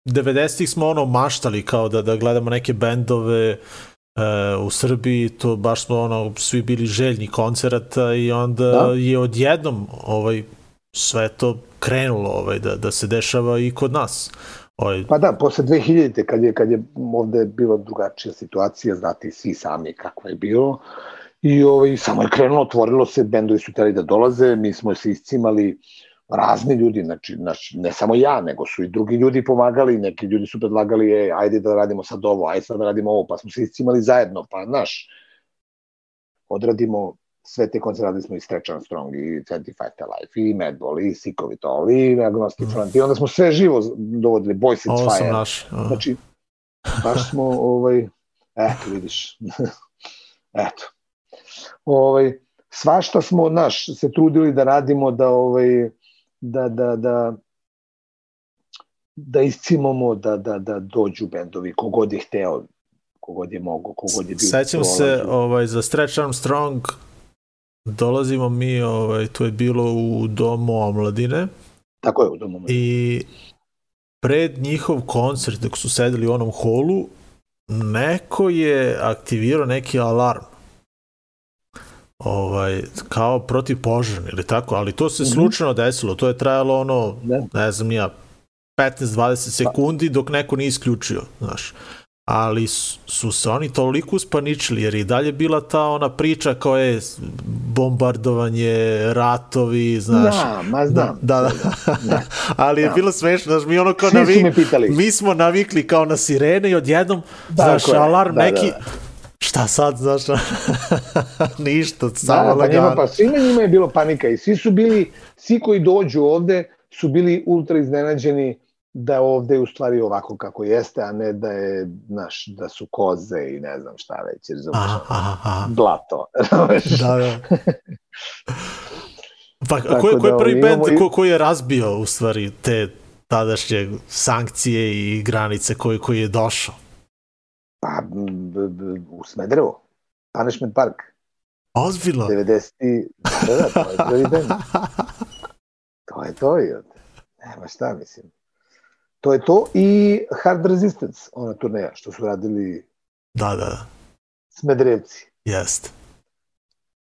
[SPEAKER 3] 90-ih smo ono maštali kao da, da gledamo neke bendove e, u Srbiji, to baš smo ono, svi bili željni koncerata i onda
[SPEAKER 4] Da.
[SPEAKER 3] je odjednom ovaj, sve to krenulo ovaj, da, da se dešava i kod nas. Ovaj,
[SPEAKER 4] Pa da, posle 2000-te, kad je, kad je ovde bila drugačija situacija, znate svi sami kako je bilo, i ovaj, samo je krenulo, otvorilo se, bendovi su hteli da dolaze, mi smo se iscimali razni ljudi, znači, znači, ne samo ja, nego su i drugi ljudi pomagali, neki ljudi su predlagali, e, ajde da radimo sad ovo, ajde sad da radimo ovo, pa smo se iscimali zajedno, pa, znaš, odradimo sve te koncerte, radili smo i Stretch Armstrong, i 25 to Life, i Madball, i Sikovi to, i Agnostic Front, i onda smo sve živo dovodili, Boys
[SPEAKER 3] ovo
[SPEAKER 4] It's Fire,
[SPEAKER 3] naš. a.
[SPEAKER 4] Znači, baš smo, ovaj, eto, vidiš, eto. Ovaj, svašta smo, naš, se trudili da radimo da, ovaj, da, da, da, da iscimamo, da, da, da dođu bendovi, kogod je hteo, kogod je mogo, kogod je bio.
[SPEAKER 3] Sećam se ovaj, za Stretch Armstrong dolazimo mi, ovaj, to je bilo u domu omladine
[SPEAKER 4] Tako je, u domu.
[SPEAKER 3] i pred njihov koncert dok su sedeli u onom holu neko je aktivirao neki alarm ovaj, kao protiv požarni ili tako, ali to se
[SPEAKER 4] Mhm.
[SPEAKER 3] slučajno desilo, to je trajalo ono,
[SPEAKER 4] Da.
[SPEAKER 3] ne znam ja, 15-20 sekundi dok neko nije isključio, znaš. Ali su, se oni toliko uspaničili, jer i dalje bila ta ona priča kao je bombardovanje, ratovi, znaš.
[SPEAKER 4] Da, ma znam.
[SPEAKER 3] Da, da.
[SPEAKER 4] Da.
[SPEAKER 3] Ali je
[SPEAKER 4] Da.
[SPEAKER 3] bilo smešno, znaš, mi ono kao
[SPEAKER 4] Svi su
[SPEAKER 3] navik,
[SPEAKER 4] me pitali.
[SPEAKER 3] mi smo navikli kao na sirene i odjednom,
[SPEAKER 4] Tako
[SPEAKER 3] znaš,
[SPEAKER 4] je,
[SPEAKER 3] alarm
[SPEAKER 4] da, da,
[SPEAKER 3] neki,
[SPEAKER 4] da.
[SPEAKER 3] Šta sad, znaš, ništa, samo
[SPEAKER 4] Da, pa, njima,
[SPEAKER 3] lagano.
[SPEAKER 4] pa svima njima je bilo panika i svi su bili, svi koji dođu ovde su bili ultra iznenađeni da ovde je u stvari ovako kako jeste, a ne da je, znaš, da su koze i ne znam šta već, jer
[SPEAKER 3] aha.
[SPEAKER 4] blato.
[SPEAKER 3] Da, da. Pa
[SPEAKER 4] Tako
[SPEAKER 3] ko je, ko je
[SPEAKER 4] da,
[SPEAKER 3] prvi
[SPEAKER 4] imamo
[SPEAKER 3] band
[SPEAKER 4] i-
[SPEAKER 3] ko, koji je razbio u stvari te tadašnje sankcije i granice koji, koji je došao?
[SPEAKER 4] Pa, u Smederevo, Punishment Park,
[SPEAKER 3] Ozbiljno?
[SPEAKER 4] 90. Da, da, to je band. To je to, jel? Nema šta, mislim. To je to i Hard Resistance, ona turneja, što su radili
[SPEAKER 3] Da, da, da.
[SPEAKER 4] Smederevci.
[SPEAKER 3] Jest.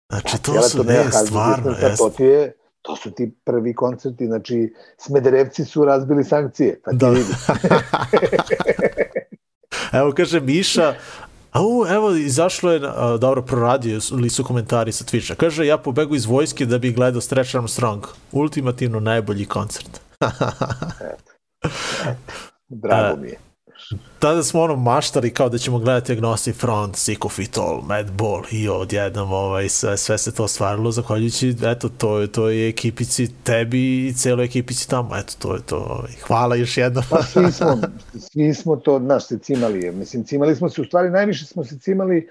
[SPEAKER 3] Znači, to
[SPEAKER 4] Cijela
[SPEAKER 3] su, ne, stvarno,
[SPEAKER 4] Resistance,
[SPEAKER 3] jest.
[SPEAKER 4] To, ti je, to su ti prvi koncerti, znači Smederevci su razbili sankcije, pa ti
[SPEAKER 3] Da.
[SPEAKER 4] vidi.
[SPEAKER 3] evo kaže Miša, Au, evo, izašlo je, a, dobro, proradio li su komentari sa Twitcha. Kaže, ja pobegu iz vojske da bih gledao Stretch Armstrong. Ultimativno najbolji koncert.
[SPEAKER 4] Drago mi je.
[SPEAKER 3] Tada smo ono maštali kao da ćemo gledati Agnostic Front, Sick of It All, Madball i odjednom ovaj, sve, sve se to ostvarilo zahvaljujući, eto, to, je- to je ekipici tebi i celoj ekipici tamo, eto, to je to. Ovaj. Hvala još jednom.
[SPEAKER 4] Pa svi smo, svi smo to, znaš, se cimali. Mislim, cimali smo se, u stvari najviše smo se cimali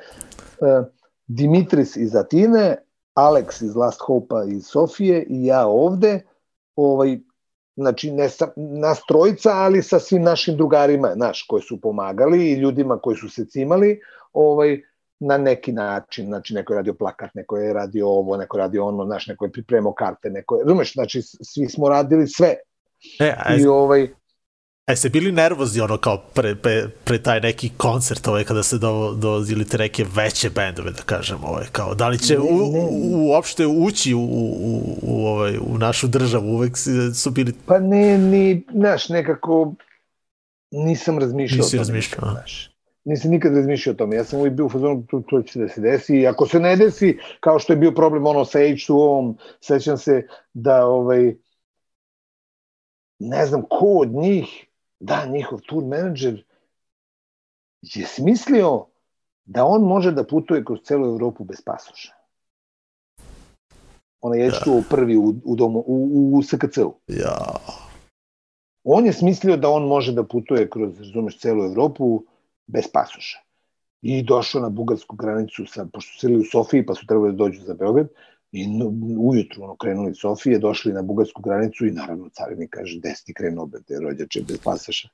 [SPEAKER 4] uh, Dimitris iz Atine, Alex iz Last Hope-a iz Sofije i ja ovde, ovaj, znači ne sa, nas trojica, ali sa svim našim drugarima, naš, koji su pomagali i ljudima koji su se cimali, ovaj, na neki način, znači neko je radio plakat, neko je radio ovo, neko je radio ono, znaš, neko je pripremao karte, neko je, razumeš, znači svi smo radili sve.
[SPEAKER 3] E, a,
[SPEAKER 4] i ovaj,
[SPEAKER 3] E, ste bili nervozni ono kao pre, pre, pre taj neki koncert ovaj, kada ste do, dolazili te neke veće bendove da kažem ovaj, kao da li će u, u, uopšte ući u, u, u, ovaj, u našu državu uvek su bili
[SPEAKER 4] Pa ne, ni, znaš, nekako nisam razmišljao.
[SPEAKER 3] Nisi
[SPEAKER 4] o tome
[SPEAKER 3] razmišljao?
[SPEAKER 4] Znaš. Nisam nikad razmišljao o tome. Ja sam uvijek bio u fazonu, to, to će da se desi. I ako se ne desi, kao što je bio problem ono sa H2-om, sećam se da ovaj, ne znam ko od njih, da, njihov tour menadžer je smislio da on može da putuje kroz celu Evropu bez pasoša. Ona je H2O prvi u, u, domu, u, u, u SKC-u.
[SPEAKER 3] Ja.
[SPEAKER 4] On je smislio da on može da putuje kroz, razumeš, celu Evropu bez pasoša. I došao na bugarsku granicu, sa, pošto su sili u Sofiji, pa su trebali da dođu za Beograd, i ujutru ono, krenuli iz Sofije, došli na bugarsku granicu i naravno carinik kaže, gde si ti krenuo, be, te rođače bez pasoša.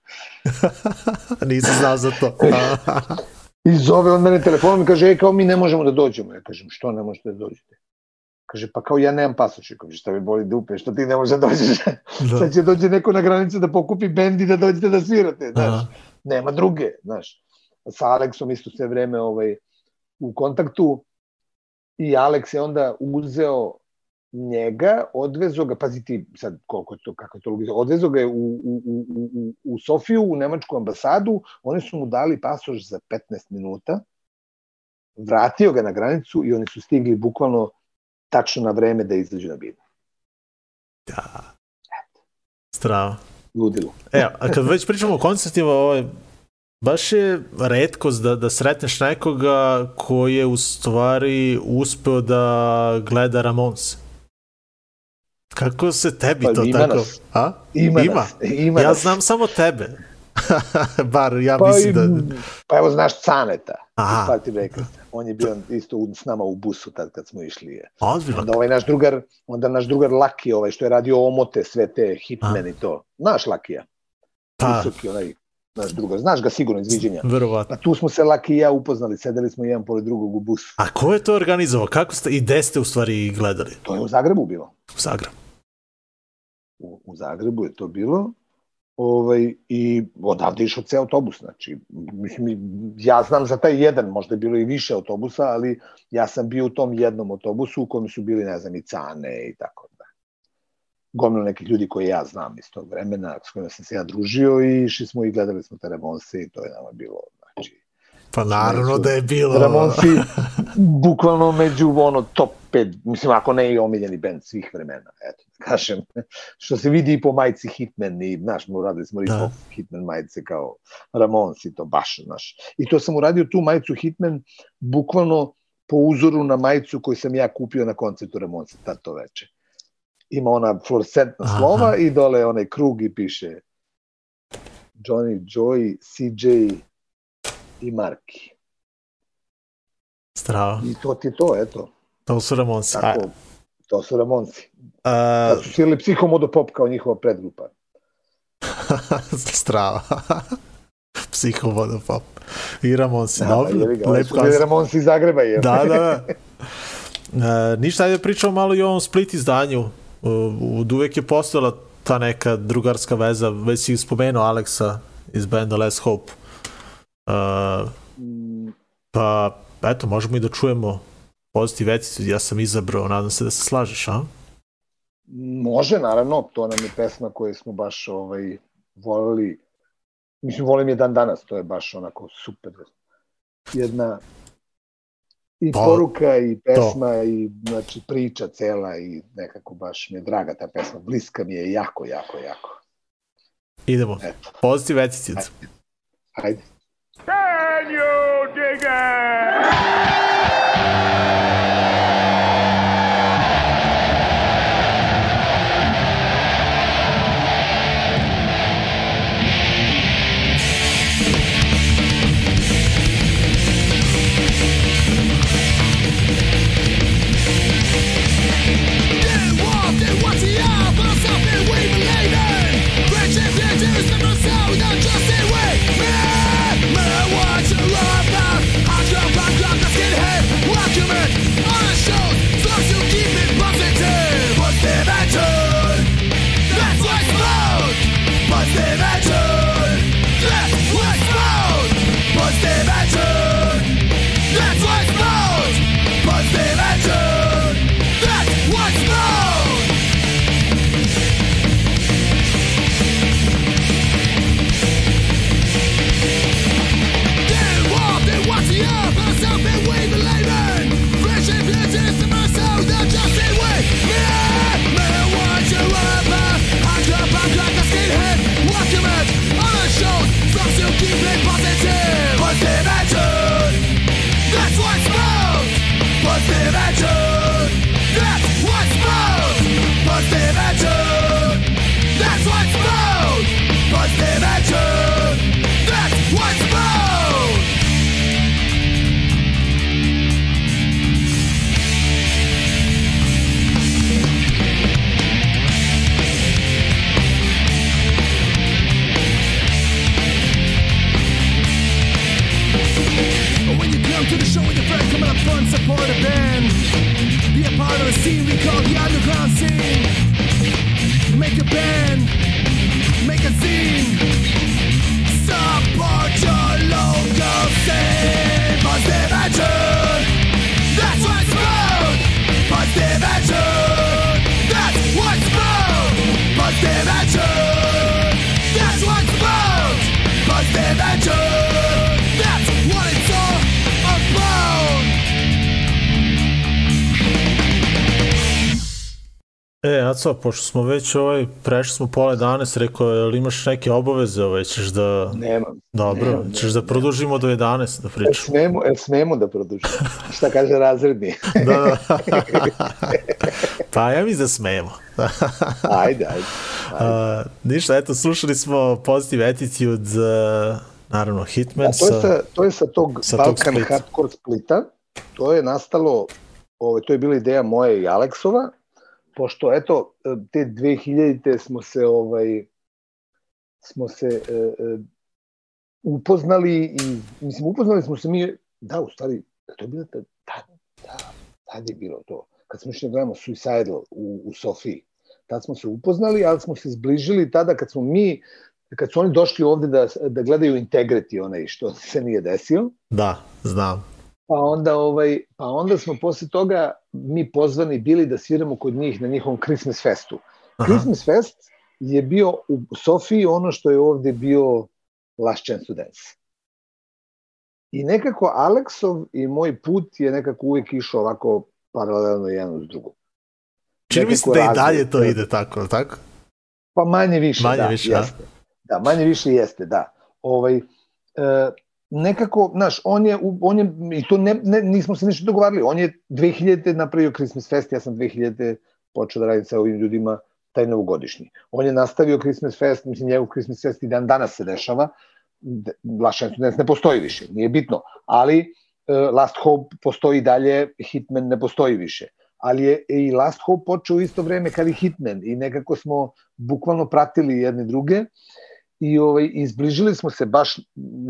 [SPEAKER 3] Nisam znao za to.
[SPEAKER 4] I zove on mene telefonom i kaže, e, kao mi ne možemo da dođemo. Ja kažem, što ne možete da dođete? Kaže, pa kao ja nemam pasoš. Ja Kaže, šta mi boli dupe, što ti ne možeš da dođeš?
[SPEAKER 3] Da.
[SPEAKER 4] Sad će dođe neko na granicu da pokupi bend i da dođete da svirate, znaš.
[SPEAKER 3] Aha.
[SPEAKER 4] Nema druge, znaš. Sa Aleksom isto sve vreme ovaj, u kontaktu i Aleks je onda uzeo njega, odvezo ga, pazi ti sad koliko je to, kako je to logično, odvezo ga je u, u, u, u, u Sofiju, u Nemačku ambasadu, oni su mu dali pasoš za 15 minuta, vratio ga na granicu i oni su stigli bukvalno tačno na vreme da izađu na binu.
[SPEAKER 3] Strava.
[SPEAKER 4] Ludilo.
[SPEAKER 3] E, a kad već pričamo o koncertima, ovo je, baš je redkost da, da sretneš nekoga ko je u stvari uspeo da gleda Ramones. Kako se tebi
[SPEAKER 4] Pa
[SPEAKER 3] to
[SPEAKER 4] ima
[SPEAKER 3] tako...
[SPEAKER 4] nas.
[SPEAKER 3] A?
[SPEAKER 4] Ima,
[SPEAKER 3] Ima.
[SPEAKER 4] nas, ima
[SPEAKER 3] ja
[SPEAKER 4] nas.
[SPEAKER 3] znam samo tebe. Bar ja
[SPEAKER 4] Pa,
[SPEAKER 3] mislim da...
[SPEAKER 4] pa evo znaš Caneta,
[SPEAKER 3] Aha.
[SPEAKER 4] iz Party Breakers. On je bio isto s nama u busu tad kad smo išli.
[SPEAKER 3] Ozbiljno.
[SPEAKER 4] Onda ovaj naš drugar, onda naš drugar Laki, ovaj što je radio omote, sve te hitmen i to. Znaš Lakija?
[SPEAKER 3] Pa,
[SPEAKER 4] Visoki onaj naš drugar. Znaš ga sigurno iz viđenja.
[SPEAKER 3] verovatno.
[SPEAKER 4] Pa tu smo se Laki i ja upoznali, sedeli smo jedan pored drugog u busu.
[SPEAKER 3] A ko je to organizovao? Kako ste i gde ste u stvari gledali?
[SPEAKER 4] To je u Zagrebu bilo.
[SPEAKER 3] U Zagrebu.
[SPEAKER 4] U, u Zagrebu je to bilo. Ovaj, I odavde išao ceo autobus. Znači, mislim, ja znam za taj jedan, možda je bilo i više autobusa, ali ja sam bio u tom jednom autobusu u kojem su bili, ne znam, i cane i tako Gomilo nekih ljudi koje ja znam iz tog vremena, s kojima sam se ja družio i išli smo i gledali smo te Ramonse i to je nama bilo, znači,
[SPEAKER 3] Pa naravno
[SPEAKER 4] su
[SPEAKER 3] da je bilo...
[SPEAKER 4] Ramonsi bukvalno među ono top 5, mislim ako ne i omiljeni band svih vremena, eto da kažem, što se vidi i po majici Hitman i znaš, mu radili smo
[SPEAKER 3] Da.
[SPEAKER 4] Hitman majice kao Ramonsi, to baš, znaš. I to sam uradio tu majicu Hitman bukvalno po uzoru na majicu koju sam ja kupio na koncertu Ramonsa tad to veče. Ima ona fluorescentna
[SPEAKER 3] Aha.
[SPEAKER 4] slova i dole onaj krug i piše Johnny, Joy, CJ i Marki.
[SPEAKER 3] Strava.
[SPEAKER 4] I to ti to, eto.
[SPEAKER 3] To su Ramonsi. A,
[SPEAKER 4] Tako, to su Ramonci.
[SPEAKER 3] a,
[SPEAKER 4] Kad su svirali Psihomodopop kao njihova predgrupa.
[SPEAKER 3] strava. Psiho vodopop. I Ramonsi.
[SPEAKER 4] Da,
[SPEAKER 3] Dobro,
[SPEAKER 4] oni
[SPEAKER 3] lep koncert.
[SPEAKER 4] Ramonci iz Zagreba. Je.
[SPEAKER 3] Da, da, da. E, ništa, ajde pričamo malo i o ovom Split izdanju. Uh, od uvek je postojala ta neka drugarska veza, već si spomenuo Aleksa iz benda Less Hope. Uh, pa, eto, možemo i da čujemo pozitiv vecicu, ja sam izabrao, nadam se da se slažeš, a?
[SPEAKER 4] Može, naravno, to nam je pesma koju smo baš ovaj, voleli. Mislim, volim je dan danas, to je baš onako super. Jedna i
[SPEAKER 3] Pa,
[SPEAKER 4] poruka i pesma i znači priča cela i nekako baš mi je draga ta pesma. Bliska mi je jako, jako, jako.
[SPEAKER 3] Idemo.
[SPEAKER 4] Eto,
[SPEAKER 3] Pozitiv vecicu.
[SPEAKER 4] ajde.
[SPEAKER 5] Can you dig team, make a band.
[SPEAKER 3] E, Aco, pošto smo već ovaj, prešli smo pola 11, rekao, je imaš neke obaveze, ovaj, ćeš da...
[SPEAKER 4] Nemam.
[SPEAKER 3] Dobro,
[SPEAKER 4] nemam,
[SPEAKER 3] ćeš da produžimo do 11 da
[SPEAKER 4] El
[SPEAKER 3] pričamo.
[SPEAKER 4] smemo, el smemo da produžimo? Šta kaže razredni?
[SPEAKER 3] da, da. pa ja mi da smemo.
[SPEAKER 4] ajde, ajde.
[SPEAKER 3] A, ništa, eto, slušali smo Positive Attitude, uh, naravno Hitman.
[SPEAKER 4] A to, je sa, to je sa tog
[SPEAKER 3] sa tog
[SPEAKER 4] Balkan
[SPEAKER 3] Splita.
[SPEAKER 4] Hardcore Splita. To je nastalo, ovaj, to je bila ideja moje i Aleksova, pošto eto, te 2000-te smo se ovaj, smo se e, e, upoznali i, mislim, upoznali smo se mi, da, u stvari, to je bilo, ta, da, da, tad je bilo to. Kad smo išli da gledamo Suicidal u, u Sofiji, tad smo se upoznali, ali smo se zbližili tada kad smo mi, kad su oni došli ovde da, da gledaju Integrity, onaj što se nije desio,
[SPEAKER 3] Da, znam.
[SPEAKER 4] Pa onda, ovaj, pa onda smo posle toga mi pozvani bili da sviramo kod njih na njihovom Christmas festu.
[SPEAKER 3] Aha.
[SPEAKER 4] Christmas fest je bio u Sofiji ono što je ovde bio Last Chance to Dance. I nekako Aleksov i moj put je nekako uvijek išao ovako paralelno jedan uz drugog.
[SPEAKER 3] Čini mi se da i dalje to ide tako, tako?
[SPEAKER 4] Pa manje više,
[SPEAKER 3] Manje
[SPEAKER 4] da,
[SPEAKER 3] više, a?
[SPEAKER 4] jeste. Da, manje više jeste, da. Ovaj, e, nekako, znaš, on je, on je, i to ne, ne, nismo se ništa dogovarali, on je 2000. napravio Christmas Fest, ja sam 2000. počeo da radim sa ovim ljudima taj novogodišnji. On je nastavio Christmas Fest, mislim, njegov Christmas Fest i dan danas se dešava, Last Chance ne postoji više, nije bitno, ali e, Last Hope postoji dalje, Hitman ne postoji više. Ali je i Last Hope počeo isto vreme kad i Hitman i nekako smo bukvalno pratili jedne druge i ovaj, izbližili smo se baš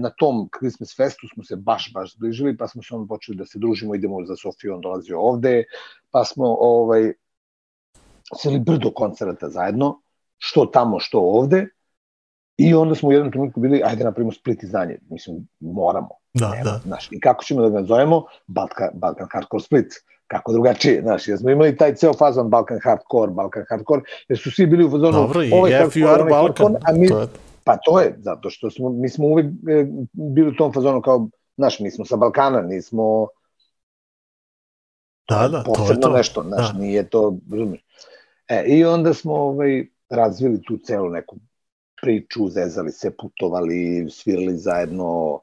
[SPEAKER 4] na tom Christmas festu smo se baš, baš zbližili, pa smo se onda počeli da se družimo, idemo za Sofiju, on dolazio ovde, pa smo ovaj, seli brdo koncerata zajedno, što tamo, što ovde, i onda smo u jednom trenutku bili, ajde napravimo split izdanje, mislim, moramo.
[SPEAKER 3] Da,
[SPEAKER 4] Nema,
[SPEAKER 3] da.
[SPEAKER 4] Znaš, I kako ćemo da ga zovemo? Balkan, Balkan Hardcore Split. Kako drugačije, znaš, jer smo imali taj ceo fazon Balkan Hardcore, Balkan Hardcore, jer su svi bili u fazonu
[SPEAKER 3] Dobro,
[SPEAKER 4] ovaj
[SPEAKER 3] FUR
[SPEAKER 4] onaj
[SPEAKER 3] Balkan.
[SPEAKER 4] hardcore, a mi,
[SPEAKER 3] To je,
[SPEAKER 4] Pa to je, zato što smo, mi smo uvek e, bili u tom fazonu kao, znaš, mi smo sa Balkana, nismo
[SPEAKER 3] da, da, to je to.
[SPEAKER 4] nešto, znaš,
[SPEAKER 3] Da.
[SPEAKER 4] nije to, razumiješ. E, i onda smo ovaj, razvili tu celu neku priču, zezali se, putovali, svirali zajedno,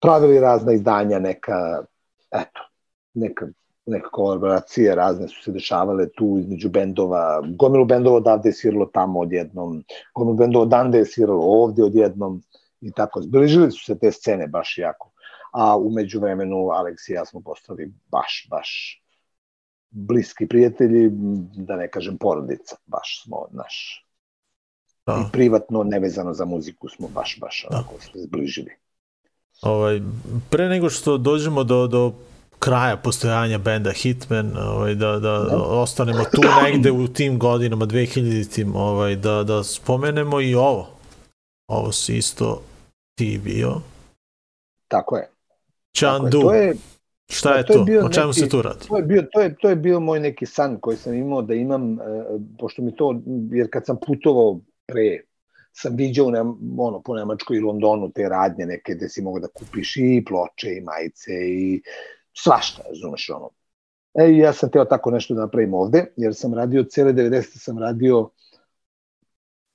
[SPEAKER 4] pravili razna izdanja, neka, eto, neka, neka kolaboracije razne su se dešavale tu između bendova, gomilu bendova odavde je sviralo tamo odjednom, gomilu bendova odande je sviralo ovde odjednom i tako. Zbližili su se te scene baš jako. A umeđu vremenu Aleks i ja smo postali baš, baš bliski prijatelji, da ne kažem porodica, baš smo naš.
[SPEAKER 3] Da.
[SPEAKER 4] I privatno, nevezano za muziku smo baš, baš onako se zbližili.
[SPEAKER 3] Ovaj, pre nego što dođemo do, do kraja postojanja benda Hitman, ovaj, da, da ostanemo tu negde u tim godinama 2000-tim, ovaj, da, da spomenemo i ovo. Ovo si isto ti bio.
[SPEAKER 4] Tako je. Tako je.
[SPEAKER 3] Chandu.
[SPEAKER 4] To je,
[SPEAKER 3] Šta
[SPEAKER 4] da,
[SPEAKER 3] je
[SPEAKER 4] to je bio
[SPEAKER 3] O čemu
[SPEAKER 4] neki-
[SPEAKER 3] se tu radi?
[SPEAKER 4] to je bio to je to je bio moj neki san koji sam imao da imam e, pošto mi to jer kad sam putovao pre sam viđao ne, ono po Nemačkoj i Londonu te radnje neke gde si mogu da kupiš i ploče i majice i svašta, razumeš ono. E, ja sam teo tako nešto da napravim ovde, jer sam radio cele 90. sam radio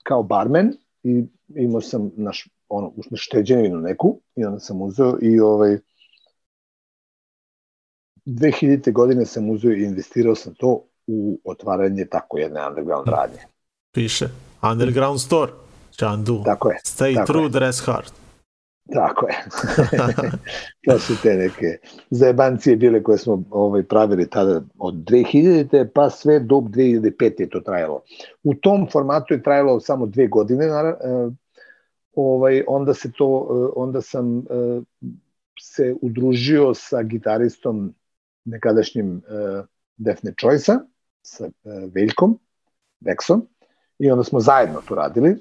[SPEAKER 4] kao barmen i imao sam naš ono, šteđevinu neku i onda sam uzeo i ovaj 2000. godine sam uzeo i investirao sam to u otvaranje tako jedne underground radnje.
[SPEAKER 3] Piše. Underground Store. Chandu.
[SPEAKER 4] Tako je,
[SPEAKER 3] Stay
[SPEAKER 4] tako
[SPEAKER 3] true,
[SPEAKER 4] je.
[SPEAKER 3] dress hard.
[SPEAKER 4] Tako je. to su te neke zajebancije bile koje smo ovaj, pravili tada od 2000. pa sve do 2005. je to trajalo. U tom formatu je trajalo samo dve godine, naravno, ovaj, onda se to, eh, onda sam eh, se udružio sa gitaristom nekadašnjim Defne Choice-a, sa Veljkom, Veksom, i onda smo zajedno to radili,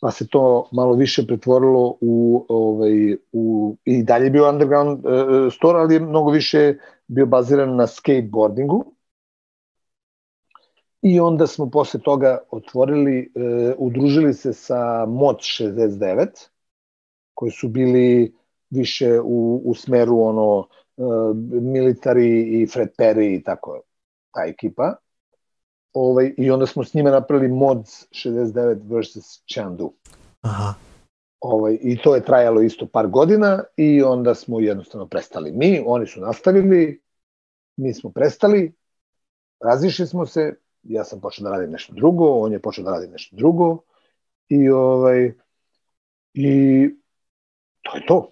[SPEAKER 4] pa se to malo više pretvorilo u, ovaj, u i dalje je bio underground uh, store, ali je mnogo više bio baziran na skateboardingu. I onda smo posle toga otvorili, uh, udružili se sa Mod 69, koji su bili više u, u smeru ono uh, military i Fred Perry i tako ta ekipa. Ovaj, i onda smo s njima napravili Mods 69 vs. Chandu.
[SPEAKER 3] Aha.
[SPEAKER 4] Ovaj, I to je trajalo isto par godina i onda smo jednostavno prestali. Mi, oni su nastavili, mi smo prestali, razišli smo se, ja sam počeo da radim nešto drugo, on je počeo da radi nešto drugo i ovaj i to je to.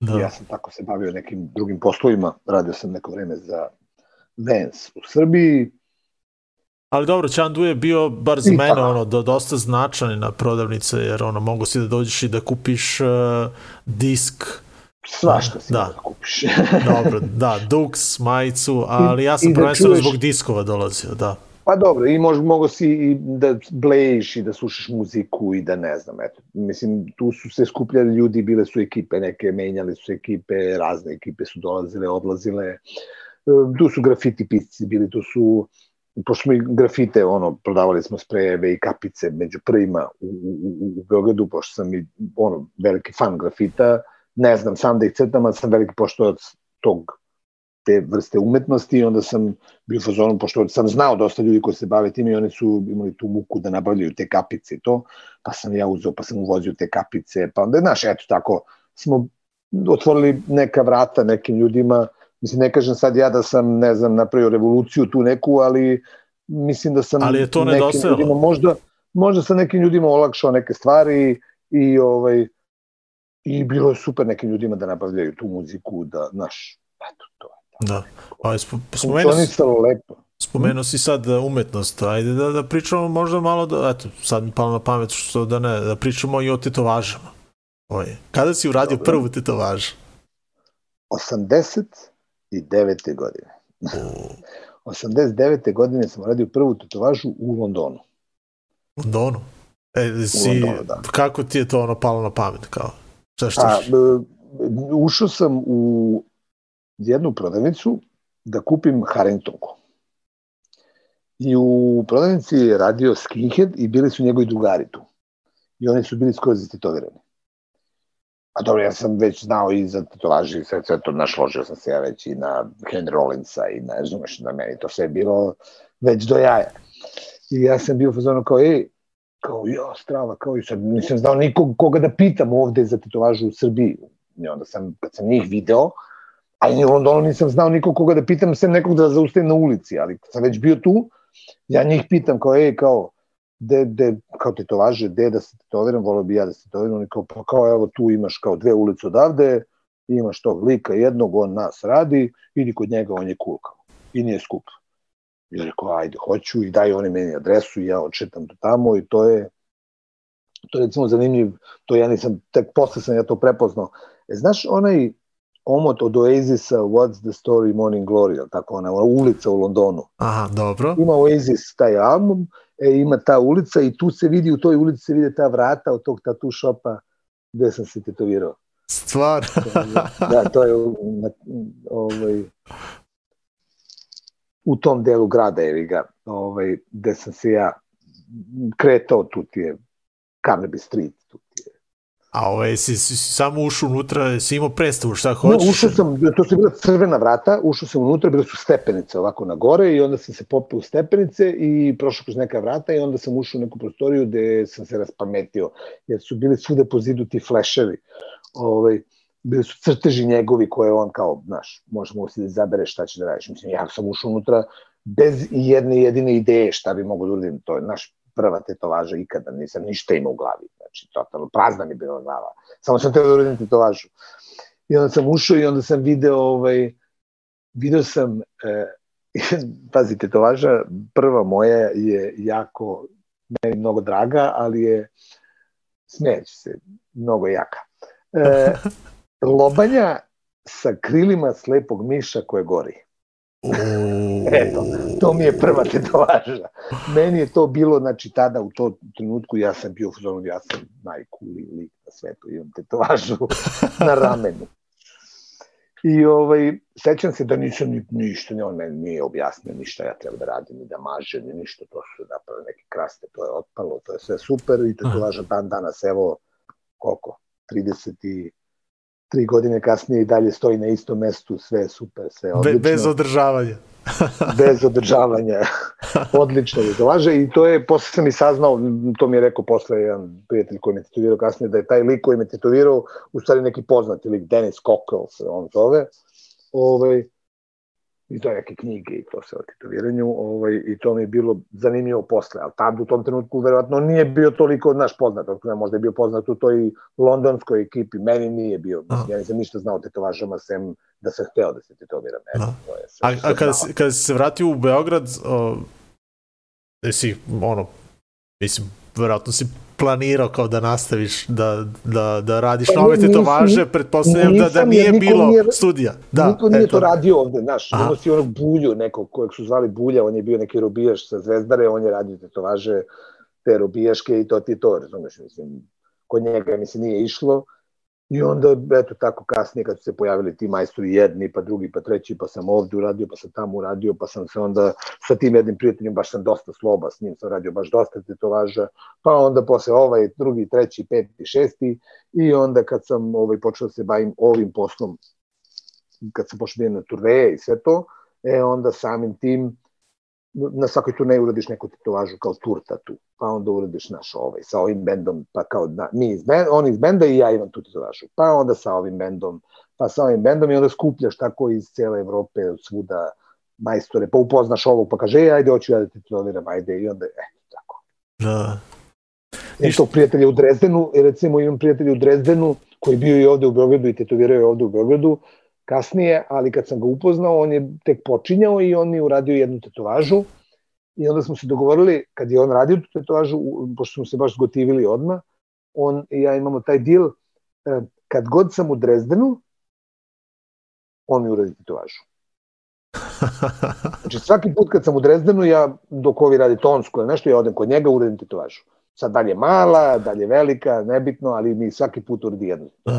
[SPEAKER 3] Da.
[SPEAKER 4] Ja sam tako se bavio nekim drugim poslovima, radio sam neko vreme za Vans u Srbiji,
[SPEAKER 3] Ali dobro, Chandu je bio, bar za mene,
[SPEAKER 4] pa.
[SPEAKER 3] ono, do, dosta značajna na prodavnice, jer ono, mogu si da dođeš i da kupiš uh, disk,
[SPEAKER 4] svašta si
[SPEAKER 3] Da.
[SPEAKER 4] da. da kupiš.
[SPEAKER 3] dobro, da, Dux, majicu, ali ja sam
[SPEAKER 4] i da
[SPEAKER 3] prvenstveno
[SPEAKER 4] čuješ-
[SPEAKER 3] zbog diskova dolazio, da.
[SPEAKER 4] Pa dobro, i mož, mogo si i da blejiš i da slušaš muziku i da ne znam, eto. Mislim, tu su se skupljali ljudi, bile su ekipe, neke menjali su ekipe, razne ekipe su dolazile, odlazile. E, Tu su grafiti pisci bili, tu su pošto smo i grafite, ono, prodavali smo sprejeve i kapice među prvima u, u, u, Beogradu, pošto sam i, ono, veliki fan grafita, ne znam sam da ih crtam, ali sam veliki poštovac tog te vrste umetnosti i onda sam bio u fazonu, pošto sam znao dosta ljudi koji se bave tim i oni su imali tu muku da nabavljaju te kapice i to, pa sam ja uzeo, pa sam uvozio te kapice, pa onda, znaš, eto tako, smo otvorili neka vrata nekim ljudima, mislim, ne kažem sad ja da sam, ne znam, napravio revoluciju tu neku, ali mislim da sam
[SPEAKER 3] Ali je to
[SPEAKER 4] nekim ljudima, možda, možda sam nekim ljudima olakšao neke stvari i ovaj, i bilo je super nekim ljudima da nabavljaju tu muziku, da, znaš, eto, to je.
[SPEAKER 3] Da. Spo, spomenuo, si,
[SPEAKER 4] lepo.
[SPEAKER 3] spomenuo si sad uh, umetnost, ajde da, da pričamo možda malo, da, eto, sad mi palo na pamet što da ne, da pričamo i o tetovažama. Oj, kada si uradio
[SPEAKER 4] Dobro.
[SPEAKER 3] prvu tetovažu?
[SPEAKER 4] 89. godine. 89. godine sam radio prvu tetovažu u Londonu.
[SPEAKER 3] U Londonu? E, si,
[SPEAKER 4] Londonu, da.
[SPEAKER 3] kako ti je to ono palo na pamet, kao? Šta što?
[SPEAKER 4] A, b- ušao sam u jednu prodavnicu da kupim Harringtonku. I u prodavnici je radio skinhead i bili su njegovi drugari tu. I oni su bili skoro zatetovirani. A dobro, ja sam već znao i za tetovaže i sve, sve to našložio sam se ja već i na Henry Rollinsa i na, razumeš, na meni to sve je bilo već do jaja. I ja sam bio fazonu kao, ej, kao, ja, strava, kao i sad nisam znao nikog koga da pitam ovde za tetovažu u Srbiji. I onda sam, kad sam njih video, a i u Londonu nisam znao nikog koga da pitam, sem nekog da zaustavim na ulici, ali kad sam već bio tu, ja njih pitam kao, ej, kao, de, de, kao tetovaže, de da se tetoviram, volio bi ja da se tetoviram, oni kao, pa kao, evo, tu imaš kao dve ulice odavde, imaš tog lika jednog, on nas radi, idi kod njega, on je cool, kao, i nije skup. I ja rekao, ajde, hoću, i daju oni meni adresu, i ja odšetam do tamo, i to je, to je recimo zanimljiv, to ja nisam, tek posle sam ja to prepoznao. E, znaš, onaj omot od Oasisa, What's the Story, Morning Glory, tako, ona, ona ulica u Londonu,
[SPEAKER 3] Aha, dobro.
[SPEAKER 4] ima Oasis taj album, e, ima ta ulica i tu se vidi, u toj ulici se vide ta vrata od tog tattoo shopa gde sam se tetovirao.
[SPEAKER 3] Stvar.
[SPEAKER 4] da, to je na, ovaj, u tom delu grada, je ga, ovaj, gde sam se ja kretao, tu ti je Carnaby Street.
[SPEAKER 3] A ovaj, si, si, si samo ušao unutra, si imao predstavu šta
[SPEAKER 4] No,
[SPEAKER 3] hoćeš?
[SPEAKER 4] ušao sam, to su bila crvena vrata, ušao sam unutra, bile su stepenice ovako na gore i onda sam se popeo u stepenice i prošao kroz neka vrata i onda sam ušao u neku prostoriju gde sam se raspametio, jer su bili svude po zidu ti fleševi. Ovaj, bili su crteži njegovi koje on kao, znaš, možeš mogu si da izabereš šta će da radiš. Mislim, ja sam ušao unutra bez jedne jedine ideje šta bi mogo da uradim. To je naš prva tetovaža ikada, nisam ništa imao u glavi. Znači, totalno prazna mi bila glava. Samo sam teo da uradim tetovažu. I onda sam ušao i onda sam video, ovaj, video sam, e, pazi, tetovaža prva moja je jako, meni mnogo draga, ali je, smeći se, mnogo jaka. E, lobanja sa krilima slepog miša koje gori. Eto, to mi je prva tetovaža. Meni je to bilo, znači, tada u to trenutku ja sam bio u ja sam najkuli lik na svetu, imam tetovažu na ramenu. I ovaj, sećam se da nisam ni, ništa, ni on meni nije objasnio ništa, ja treba da radim ni da mažem, ni ništa, to su napravili neke kraste, to je otpalo, to je sve super i tetovaža dan danas, evo, koliko, 30 i tri godine kasnije i dalje stoji na istom mestu, sve je super, sve je
[SPEAKER 3] Be,
[SPEAKER 4] odlično.
[SPEAKER 3] bez održavanja.
[SPEAKER 4] bez održavanja. Odlično mi to laže i to je, posle sam i saznao, to mi je rekao posle jedan prijatelj koji me tetovirao kasnije, da je taj lik koji me tetovirao u stvari neki poznati lik, Dennis Cockrell se on zove, ovaj, i to je neke knjige i to se o tetoviranju, ovaj, i to mi je bilo zanimljivo posle, ali tad u tom trenutku verovatno nije bio toliko naš poznat, tako da možda je bio poznat u toj londonskoj ekipi, meni nije bio,
[SPEAKER 3] Aha.
[SPEAKER 4] ja nisam ništa znao o tetovažama, sem da sam hteo da se tetoviram, eto,
[SPEAKER 3] Aha.
[SPEAKER 4] to je sve
[SPEAKER 3] A, a kada, si, kada si se vratio u Beograd, o, si, ono, mislim, verovatno si planirao kao da nastaviš da, da, da radiš
[SPEAKER 4] Pa
[SPEAKER 3] nove tetovaže, pretpostavljam da, da nije bilo
[SPEAKER 4] nije-
[SPEAKER 3] studija. Da,
[SPEAKER 4] Niko nije
[SPEAKER 3] eto.
[SPEAKER 4] to radio ovde, znaš,
[SPEAKER 3] Aha.
[SPEAKER 4] imao si onog Bulju, nekog kojeg su zvali Bulja, on je bio neki robijaš sa Zvezdare, on je radio tetovaže, te robijaške i to ti to, razumeš, mislim, kod njega mi se nije išlo, I onda, eto tako kasnije kad su se pojavili ti majstori jedni, pa drugi, pa treći, pa sam ovde uradio, pa sam tamo uradio, pa sam se onda sa tim jednim prijateljem, baš sam dosta sloba, s njim sam radio baš dosta tetovaža, pa onda posle ovaj, drugi, treći, peti, šesti, i onda kad sam ovaj, počeo da se bavim ovim poslom, kad sam počeo da na turneje i sve to, e onda samim tim na svakoj turneji uradiš neku tetovažu kao tur tatu, pa onda uradiš naš ovaj, sa ovim bendom, pa kao na, mi iz benda, on iz benda i ja imam tu tetovažu, pa onda sa ovim bendom, pa sa ovim bendom i onda skupljaš tako iz cele Evrope, svuda majstore, pa upoznaš ovog, pa kaže, e, ajde, hoću ja da te tetoviram, ajde, i onda, eto, tako.
[SPEAKER 3] Da.
[SPEAKER 4] Imam tog prijatelja u Drezdenu, i recimo imam prijatelja u Drezdenu, koji je bio i ovde u Beogradu i tetovirao je ovde u Beogradu, kasnije, ali kad sam ga upoznao, on je tek počinjao i on mi uradio jednu tetovažu i onda smo se dogovorili, kad je on radio tu tetovažu, pošto smo se baš zgotivili odmah, on i ja imamo taj deal, e, kad god sam u Drezdenu, on mi uradi tetovažu. Znači svaki put kad sam u Drezdenu, ja dok ovi radi tonsku ili nešto, ja odem kod njega, uradim tetovažu. Sad dalje mala, dalje velika, nebitno, ali mi svaki put uradi jednu.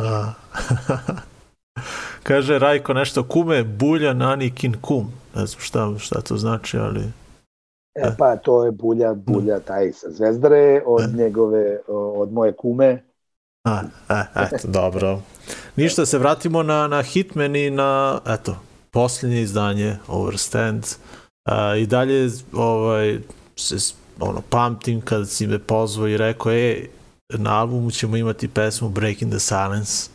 [SPEAKER 3] Kaže Rajko nešto kume, bulja, nanikin, kum. Ne znam šta, šta to znači, ali...
[SPEAKER 4] E, pa to je Bulja, Bulja taj sa Zvezdare, od njegove, o- od moje kume.
[SPEAKER 3] A, e, eto, dobro. Ništa, se vratimo na, na Hitman i na, eto, posljednje izdanje, Overstand. A, I dalje, ovaj, se, ono, pamtim kad si me pozvao i rekao, e, na albumu ćemo imati pesmu Breaking the Silence.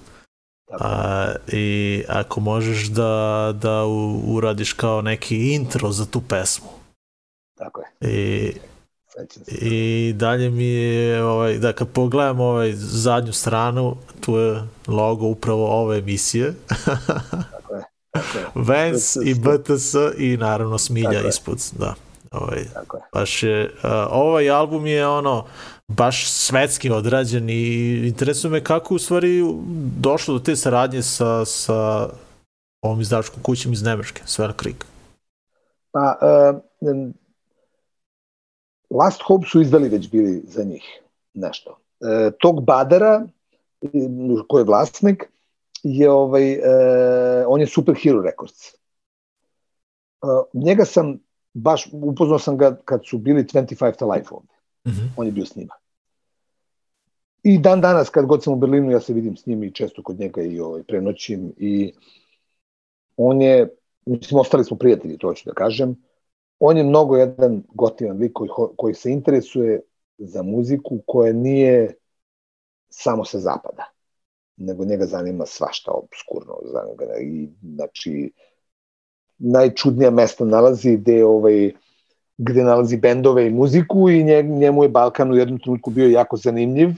[SPEAKER 3] A, I ako možeš da, da uradiš kao neki intro za tu pesmu.
[SPEAKER 4] Tako je,
[SPEAKER 3] I,
[SPEAKER 4] se.
[SPEAKER 3] I dalje mi je, ovaj, da kad pogledam ovaj zadnju stranu, tu je logo upravo ove emisije.
[SPEAKER 4] Tako je, tako je,
[SPEAKER 3] Vance i BTS i naravno Smilja
[SPEAKER 4] Tako je.
[SPEAKER 3] ispod, da. Ovaj,
[SPEAKER 4] tako je.
[SPEAKER 3] baš je, uh, ovaj album je ono, baš svetski odrađen i interesuje me kako u stvari došlo do te saradnje sa, sa ovom izdavačkom kućom iz Nemačke, Svel Creek.
[SPEAKER 4] Pa, uh, Last Hope su izdali već bili za njih nešto. Uh, tog Badara, koji je vlasnik, je ovaj, uh, on je Super Hero Records. Uh, njega sam baš, upoznao sam ga kad su bili 25 to Life ovde.
[SPEAKER 3] Mm -hmm.
[SPEAKER 4] on je bio s njima. I dan danas, kad god sam u Berlinu, ja se vidim s njim i često kod njega i ovaj, prenoćim i on je, mislim, ostali smo prijatelji, to ću da kažem, on je mnogo jedan gotivan lik koji, koji se interesuje za muziku koja nije samo sa zapada, nego njega zanima svašta obskurno, zanima ga i, znači, najčudnija mesta nalazi gde ovaj, gde nalazi bendove i muziku i nje, njemu je Balkan u jednom trenutku bio jako zanimljiv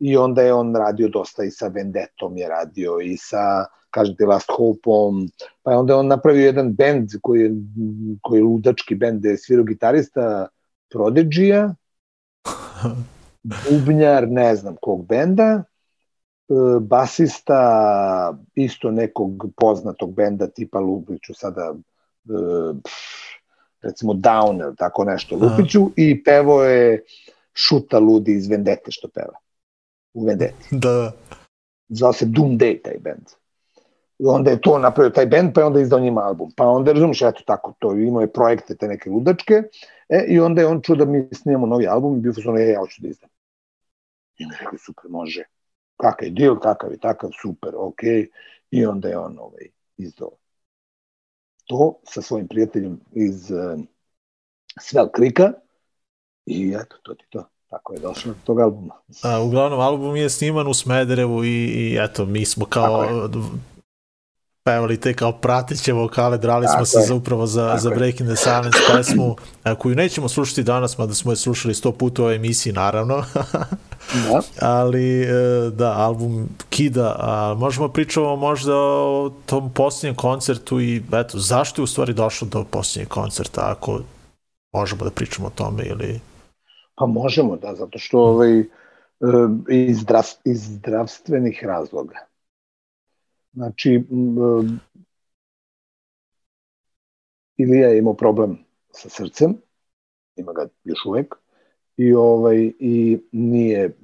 [SPEAKER 4] i onda je on radio dosta i sa Vendettom je radio i sa kažete Last Hope-om, pa je onda on napravio jedan bend koji je, koji je ludački bend gde je svirao gitarista Prodigy-a, bubnjar ne znam kog benda, e, basista isto nekog poznatog benda tipa Lubiću sada e, recimo Downer, tako nešto Lupiću i pevo je Šuta Ludi iz Vendete što peva u Vendeti.
[SPEAKER 3] Da,
[SPEAKER 4] Zvao se Doom Day taj band. I onda je to napravio taj band, pa je onda izdao njima album. Pa onda, razumiješ, eto tako, to imao je projekte te neke ludačke, e, i onda je on čuo da mi snimamo novi album i bio fazon, e, ja hoću da izdam. I mi rekli, super, može. kakav je deal, takav je takav, super, ok, i onda je on ovaj, izdao to sa svojim prijateljem iz uh, Svel Krika i eto, to ti to. Tako je došlo do tog albuma.
[SPEAKER 3] A, uglavnom, album je sniman u Smederevu i, i eto, mi smo kao pevali te kao prateće vokale, drali smo se
[SPEAKER 4] je.
[SPEAKER 3] za upravo za,
[SPEAKER 4] Tako
[SPEAKER 3] za. Breaking the Silence pesmu, koju nećemo slušati danas, mada smo je slušali sto puta u ovoj emisiji, naravno.
[SPEAKER 4] Da.
[SPEAKER 3] ali e, da, album Kida, a možemo pričamo možda o tom posljednjem koncertu i eto, zašto je u stvari došlo do posljednjeg koncerta, ako možemo da pričamo o tome ili...
[SPEAKER 4] Pa možemo, da, zato što ovaj, iz, zdrav, iz zdravstvenih razloga. Znači, Ilija je imao problem sa srcem, ima ga još uvek, i ovaj i nije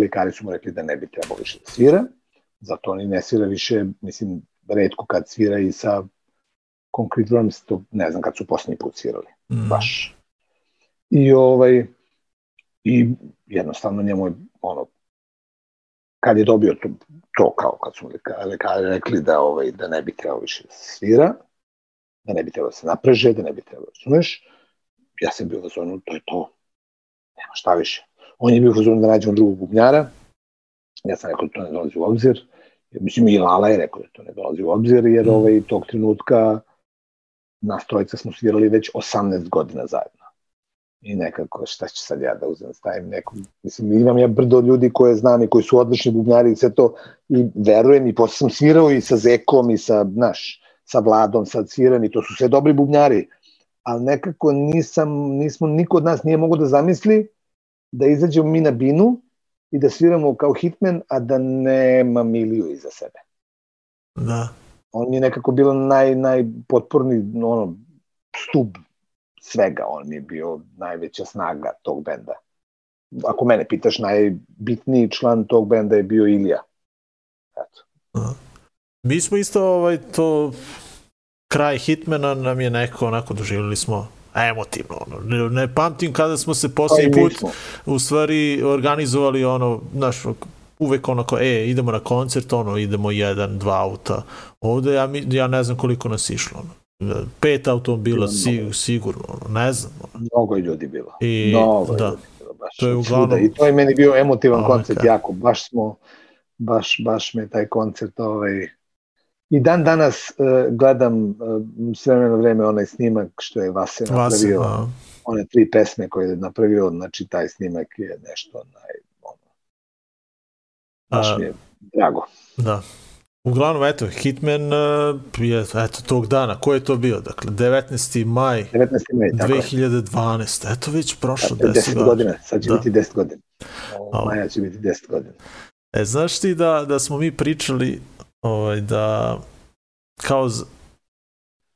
[SPEAKER 4] lekari su mu rekli da ne bi trebalo više da svira zato oni ne svira više mislim redko kad svira i sa Concrete Worms to ne znam kad su poslednji put svirali
[SPEAKER 3] Mm.
[SPEAKER 4] baš i ovaj i jednostavno njemu je ono kad je dobio to, to kao kad su lekari, rekli da ovaj da ne bi trebalo više da se svira da ne bi trebalo da se napreže da ne bi trebalo razumeš ja sam bio u zonu to je to nema šta više. On je bio u fazonu da nađemo drugog bubnjara, ja sam rekao da to ne dolazi u obzir, mislim i Lala je rekao da to ne dolazi u obzir, jer
[SPEAKER 3] Mm.
[SPEAKER 4] ovaj, tog trenutka nas trojica smo svirali već 18 godina zajedno. I nekako, šta ću sad ja da uzem, stavim neku, mislim, imam ja brdo ljudi koje znam i koji su odlični bubnjari i sve to, i verujem, i posle sam svirao i sa Zekom i sa, znaš, sa Vladom sad sviram i to su sve dobri bubnjari, ali nekako nisam, nismo, niko od nas nije mogo da zamisli da izađemo mi na binu i da sviramo kao hitman, a da nema Miliju iza sebe.
[SPEAKER 3] Da.
[SPEAKER 4] On je nekako bilo naj, najpotporni ono, stub svega, on mi je bio najveća snaga tog benda. Ako mene pitaš, najbitniji član tog benda je bio Ilija. Eto.
[SPEAKER 3] Mi smo isto ovaj, to kraj Hitmana nam je neko onako doživjeli smo emotivno. Ono. Ne, ne pamtim kada smo se
[SPEAKER 4] Pa
[SPEAKER 3] posljednji
[SPEAKER 4] mi
[SPEAKER 3] put u stvari organizovali ono, znaš, uvek onako, e, idemo na koncert, ono, idemo jedan, dva auta. Ovde ja, mi- ja ne znam koliko nas išlo, ono. Pet automobila, si, sigurno, ono, ne znam. Ono.
[SPEAKER 4] Mnogo je ljudi bilo.
[SPEAKER 3] I,
[SPEAKER 4] Mnogo
[SPEAKER 3] da.
[SPEAKER 4] je ljudi bilo baš.
[SPEAKER 3] To je
[SPEAKER 4] svuda.
[SPEAKER 3] uglavnom-
[SPEAKER 4] I to je meni bio emotivan koncert, jako. Baš smo, baš, baš me taj koncert, ovaj, I dan danas uh, gledam uh, s vremena na vreme onaj snimak što je Vase
[SPEAKER 3] Vase,
[SPEAKER 4] napravio,
[SPEAKER 3] a,
[SPEAKER 4] one tri pesme koje je napravio, znači taj snimak je nešto naj, ono, baš
[SPEAKER 3] A-
[SPEAKER 4] mi je drago.
[SPEAKER 3] da. Uglavnom, eto, Hitman uh, je, eto, tog dana, ko je to bio? Dakle, 19. maj
[SPEAKER 4] 19. maj, tako je.
[SPEAKER 3] 2012. Eto, već prošlo
[SPEAKER 4] Dakle,
[SPEAKER 3] 10
[SPEAKER 4] 10
[SPEAKER 3] godina.
[SPEAKER 4] sad će
[SPEAKER 3] Da.
[SPEAKER 4] biti 10 godina.
[SPEAKER 3] Au.
[SPEAKER 4] Maja će biti 10 godina.
[SPEAKER 3] E, znaš ti da, da smo mi pričali ovaj, da kao z...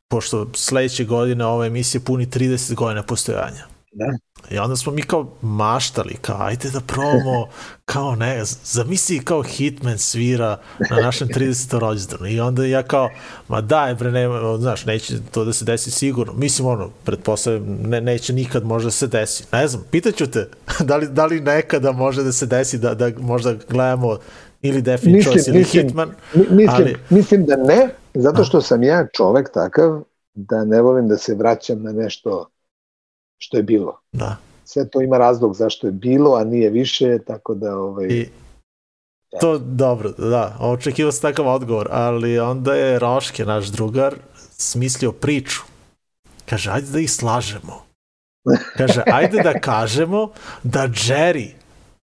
[SPEAKER 3] pošto sledeće godine ova emisija puni 30 godina postojanja.
[SPEAKER 4] Da.
[SPEAKER 3] I onda smo mi kao maštali, kao ajde da probamo, kao ne, zamisli kao Hitman svira na našem 30. rođendanu. I onda ja kao, ma daj bre, nema, znaš, neće to da se desi sigurno. Mislim, ono, pretpostavljam, ne, neće nikad možda se desi. Ne znam, pitaću te, da li, da li nekada može da se desi da, da možda gledamo ili Definite
[SPEAKER 4] Mislim,
[SPEAKER 3] Choice ili
[SPEAKER 4] mislim,
[SPEAKER 3] Hitman.
[SPEAKER 4] Mi- Mislim,
[SPEAKER 3] Ali-
[SPEAKER 4] mislim da ne, zato što sam ja čovek takav da ne volim da se vraćam na nešto što je bilo.
[SPEAKER 3] Da.
[SPEAKER 4] Sve to ima razlog zašto je bilo, a nije više, tako da ovaj,
[SPEAKER 3] I to dobro, da, očekivao sam takav odgovor, ali onda je Roške, naš drugar, smislio priču. Kaže, ajde da ih slažemo. Kaže, ajde da kažemo da Jerry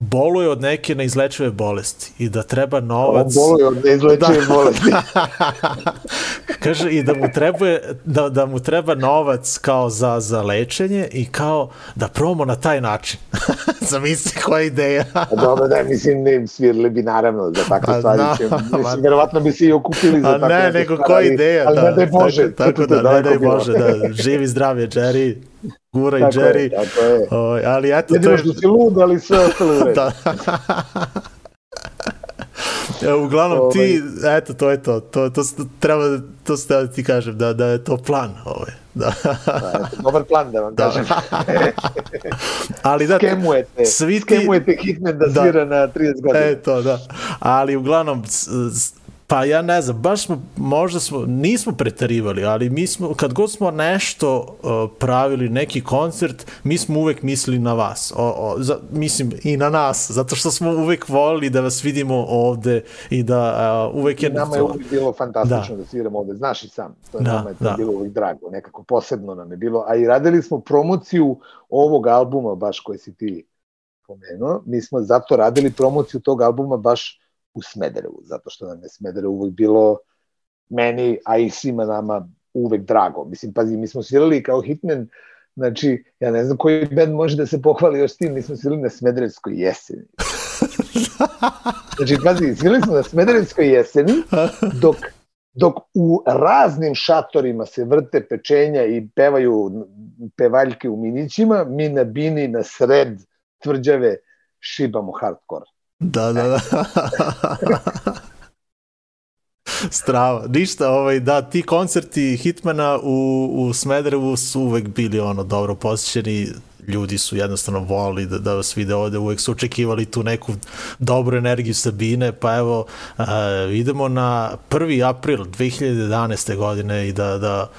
[SPEAKER 3] boluje od neke neizlečive bolesti i da treba
[SPEAKER 4] on
[SPEAKER 3] novac...
[SPEAKER 4] boluje od neizlečive
[SPEAKER 3] Da.
[SPEAKER 4] bolesti.
[SPEAKER 3] Kaže i da mu treba da, da mu treba novac kao za za lečenje i kao da probamo na taj način. Zamisli koja ideja.
[SPEAKER 4] A dobro, da, mislim, ne, svirali bi naravno za takve
[SPEAKER 3] A,
[SPEAKER 4] stvari.
[SPEAKER 3] da,
[SPEAKER 4] će, mislim, verovatno bi se i okupili za
[SPEAKER 3] A
[SPEAKER 4] takve
[SPEAKER 3] ne, nego koja ideja,
[SPEAKER 4] ali
[SPEAKER 3] da.
[SPEAKER 4] ne daj Bože.
[SPEAKER 3] Tako, tako
[SPEAKER 4] je
[SPEAKER 3] da, ne daj. Bože, da. Živi zdravije, Jerry. Guraj
[SPEAKER 4] Tako
[SPEAKER 3] Jerry.
[SPEAKER 4] je, tako je.
[SPEAKER 3] Oj, ali eto, to
[SPEAKER 4] Jedino
[SPEAKER 3] je...
[SPEAKER 4] što si lud, ali sve ostalo je u redu.
[SPEAKER 3] da. E, Uglavnom ti, eto, to je to. To, to, s- treba, to se da ti kažem, da, da je to plan. Ovaj. Da.
[SPEAKER 4] Da, eto, dobar plan da vam
[SPEAKER 3] Da.
[SPEAKER 4] kažem.
[SPEAKER 3] Ali da,
[SPEAKER 4] skemujete,
[SPEAKER 3] svi ti-
[SPEAKER 4] skemujete Hitman da,
[SPEAKER 3] Da.
[SPEAKER 4] svira na 30 godina.
[SPEAKER 3] E, to, da. Ali uglavnom, pa ja ne znam, baš smo, možda smo, nismo pretarivali, ali mi smo, kad god smo nešto uh, pravili, neki koncert, mi smo uvek mislili na vas. O, o, za, mislim, i na nas, zato što smo uvek volili da vas vidimo ovde i da uh, uvek je...
[SPEAKER 4] Nama je uvijek bilo fantastično da.
[SPEAKER 3] Da.
[SPEAKER 4] sviramo ovde, znaš i sam. To je
[SPEAKER 3] Da,
[SPEAKER 4] nama je
[SPEAKER 3] da.
[SPEAKER 4] bilo uvijek drago, nekako posebno nam je bilo. A i radili smo promociju ovog albuma, baš koji si ti pomenuo. Mi smo zato radili promociju tog albuma baš u Smederevu, zato što nam je Smederevo uvijek bilo meni, a i svima nama uvek drago. Mislim, pazi, mi smo svirali kao Hitman, znači, ja ne znam koji band može da se pohvali još s tim, mi smo svirali na Smederevskoj jeseni. Znači, pazi, svirali smo na Smederevskoj jeseni, dok, dok u raznim šatorima se vrte pečenja i pevaju pevaljke u minićima, mi na bini, na sred tvrđave šibamo hardcore.
[SPEAKER 3] Da, da, da. Strava. Ništa, ovaj, da, ti koncerti Hitmana u, u Smederevu su uvek bili ono dobro posjećeni, ljudi su jednostavno volili da, da vas vide ovde, uvek su očekivali tu neku dobru energiju Sabine, pa evo, uh, idemo na 1. april 2011. godine i da, da,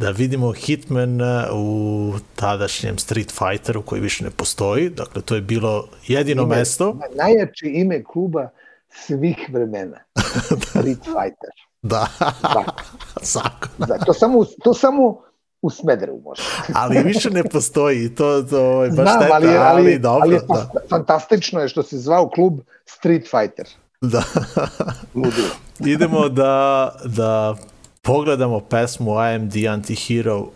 [SPEAKER 3] da vidimo Hitman u tadašnjem Street Fighteru koji više ne postoji, dakle to je bilo jedino
[SPEAKER 4] Ime-
[SPEAKER 3] mesto.
[SPEAKER 4] na- Najjače ime kluba svih vremena. Street Fighter.
[SPEAKER 3] Da,
[SPEAKER 4] Da,
[SPEAKER 3] svako.
[SPEAKER 4] da, to samo, to samo u Smederevu može.
[SPEAKER 3] Ali više ne postoji, to, to ovaj, baš
[SPEAKER 4] Znam,
[SPEAKER 3] šteta,
[SPEAKER 4] ali,
[SPEAKER 3] ali,
[SPEAKER 4] ali,
[SPEAKER 3] dobro,
[SPEAKER 4] ali je
[SPEAKER 3] da,
[SPEAKER 4] fanta- fantastično je što se zvao klub Street Fighter.
[SPEAKER 3] da.
[SPEAKER 4] Ludilo.
[SPEAKER 3] Idemo da, da pogledamo pesmu I am the Anti-Hero.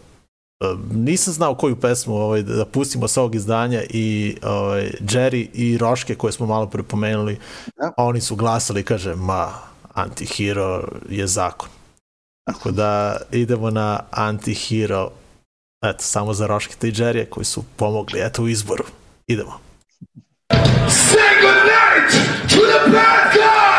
[SPEAKER 3] E, Nisam znao koju pesmu ovaj, da pustimo sa ovog izdanja i ovaj, Jerry i Roške koje smo malo prepomenuli,
[SPEAKER 4] Da.
[SPEAKER 3] oni su glasali, kaže, ma, Anti-Hero je zakon. Tako da idemo na Anti-Hero, eto, samo za Roške i Jerry koji su pomogli, eto, u izboru. Idemo.
[SPEAKER 5] Say goodnight to the bad guy!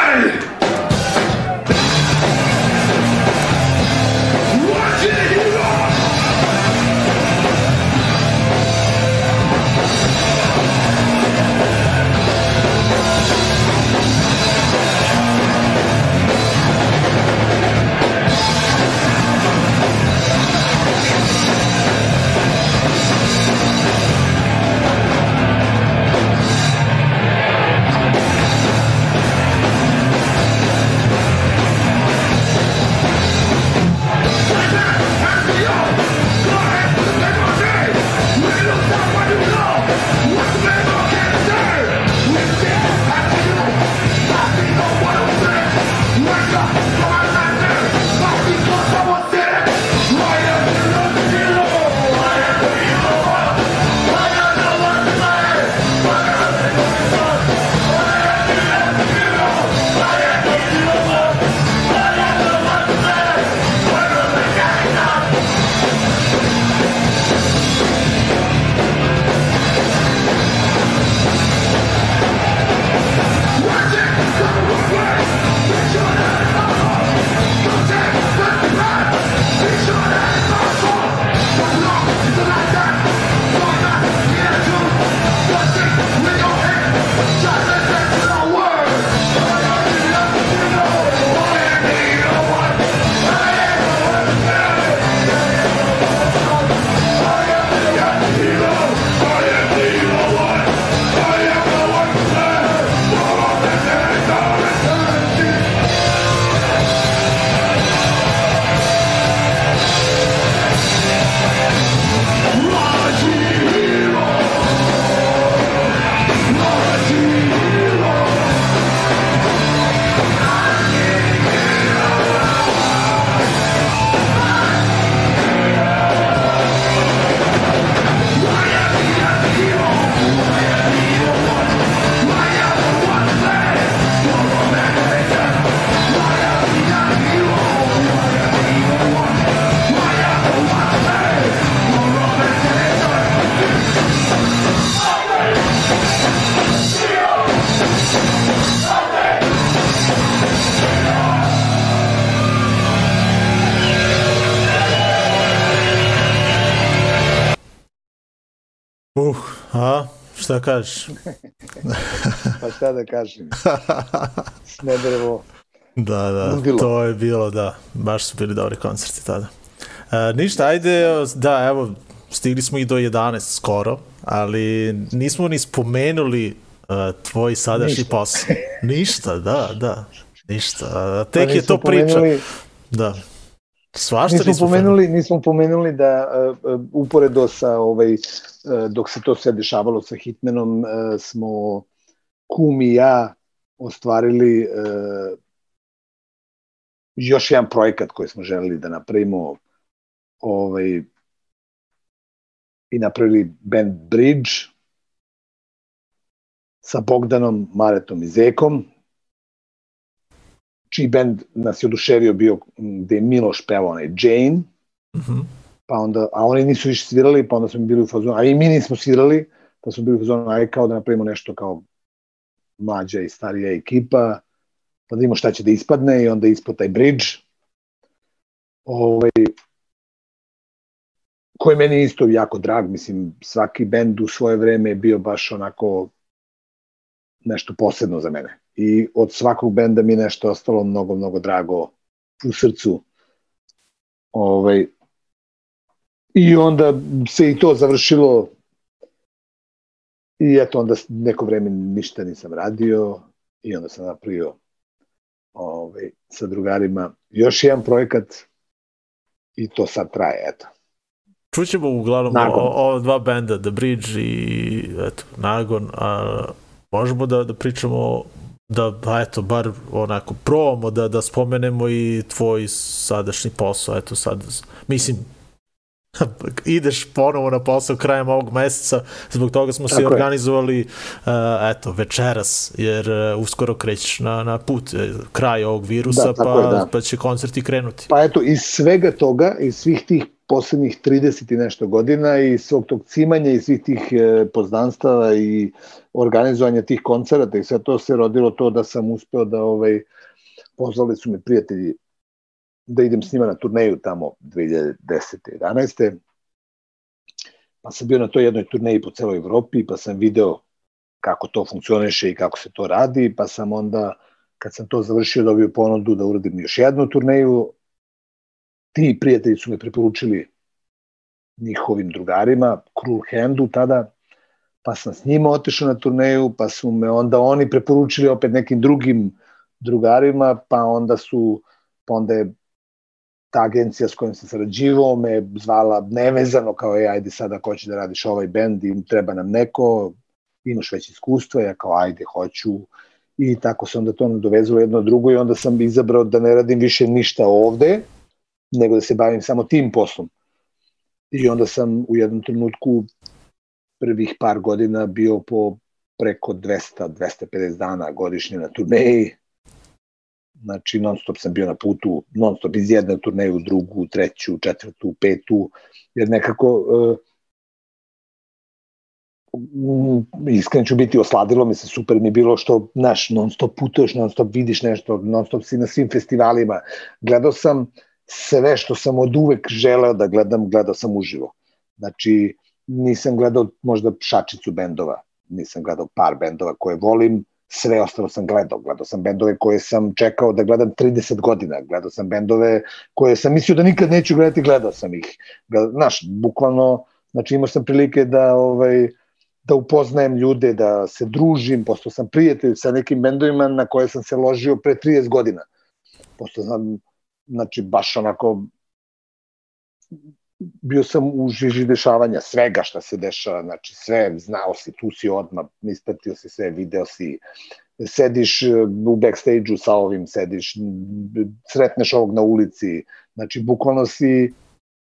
[SPEAKER 3] Šta kažeš?
[SPEAKER 4] Pa šta da kažem? Smederevo,
[SPEAKER 3] Da, da,
[SPEAKER 4] Ludilo.
[SPEAKER 3] to je bilo, da, baš su bili dobri koncerti tada. E, ništa, ajde, da, evo, stigli smo i do 11 skoro, ali nismo ni spomenuli e, tvoj sadašnji
[SPEAKER 4] Ništa.
[SPEAKER 3] posao. Ništa, da, da, ništa. A,
[SPEAKER 4] pa
[SPEAKER 3] Tek je to priča.
[SPEAKER 4] pomenuli-
[SPEAKER 3] Da. Svašta
[SPEAKER 4] Nismo
[SPEAKER 3] nismo
[SPEAKER 4] pomenuli, nismo pomenuli da uh, uh, uporedo sa ovaj uh, dok se to sve dešavalo sa Hitmanom uh, smo Kum i ja ostvarili uh, još jedan projekat koji smo želeli da napravimo ovaj i napravili band Bridge sa Bogdanom, Maretom i Zekom čiji band nas je oduševio bio gde je Miloš pevao onaj Jane,
[SPEAKER 3] Mhm.
[SPEAKER 4] Pa onda, a oni nisu više svirali, pa onda smo bili u fazonu, a i mi nismo svirali, pa smo bili u fazonu, aj kao da napravimo nešto kao mlađa i starija ekipa, pa da vidimo šta će da ispadne i onda ispod taj bridge. Ovaj, koji je meni isto jako drag, mislim, svaki bend u svoje vreme je bio baš onako nešto posebno za mene. I od svakog benda mi je nešto ostalo mnogo, mnogo drago u srcu. Ovaj, I onda se i to završilo i eto onda neko vreme ništa nisam radio i onda sam napravio ovaj, sa drugarima još jedan projekat i to sad traje, eto.
[SPEAKER 3] Čućemo uglavnom
[SPEAKER 4] Nagon.
[SPEAKER 3] o- ova dva benda, The Bridge i eto, Nagon, a možemo da, da pričamo da, ba, eto, bar onako probamo da, da spomenemo i tvoj sadašnji posao, eto sad, mislim, ideš ponovo na posao krajem ovog meseca, zbog toga smo se
[SPEAKER 4] Tako
[SPEAKER 3] organizovali, uh, eto, večeras, jer uh, uskoro krećeš na, na put, eh, kraj ovog virusa,
[SPEAKER 4] Da,
[SPEAKER 3] pa,
[SPEAKER 4] je, da.
[SPEAKER 3] pa će koncerti krenuti.
[SPEAKER 4] Pa eto, iz svega toga, iz svih tih poslednjih 30 i nešto godina i svog tog cimanja i svih tih e, poznanstava i organizovanja tih koncerata i sve to se rodilo to da sam uspeo da ovaj, pozvali su me prijatelji da idem s njima na turneju tamo 2010. 11. Pa sam bio na toj jednoj turneji po celoj Evropi, pa sam video kako to funkcioniše i kako se to radi, pa sam onda, kad sam to završio, dobio ponudu da uradim još jednu turneju. Ti prijatelji su me preporučili njihovim drugarima, Cruel Handu tada, pa sam s njima otišao na turneju, pa su me onda oni preporučili opet nekim drugim drugarima, pa onda su, pa onda je ta agencija s kojom sam sarađivao me zvala nevezano kao je, ajde sad ako hoćeš da radiš ovaj bend i treba nam neko, imaš već iskustva, ja kao ajde hoću i tako se onda to nadovezalo jedno drugo i onda sam izabrao da ne radim više ništa ovde, nego da se bavim samo tim poslom. I onda sam u jednom trenutku prvih par godina bio po preko 200-250 dana godišnje na turneji. Znači, non stop sam bio na putu, non stop iz jedne turneje u drugu, treću, četvrtu, petu, jer nekako uh, iskreno ću biti osladilo mi se, super mi bilo što, znaš, non stop putuješ, non stop vidiš nešto, non stop si na svim festivalima. Gledao sam sve što sam od uvek želeo da gledam, gledao sam uživo. Znači, nisam gledao možda šačicu bendova, nisam gledao par bendova koje volim, sve ostalo sam gledao. Gledao sam bendove koje sam čekao da gledam 30 godina, gledao sam bendove koje sam mislio da nikad neću gledati, gledao sam ih. Znaš, bukvalno, znači imao sam prilike da ovaj, da upoznajem ljude, da se družim, postao sam prijatelj sa nekim bendovima na koje sam se ložio pre 30 godina. Postao sam, znači, baš onako bio sam u žiži dešavanja svega šta se dešava, znači sve, znao si, tu si odmah, ispratio si sve, video si, sediš e, u backstage-u sa ovim, sediš, sretneš ovog na ulici, znači bukvalno si,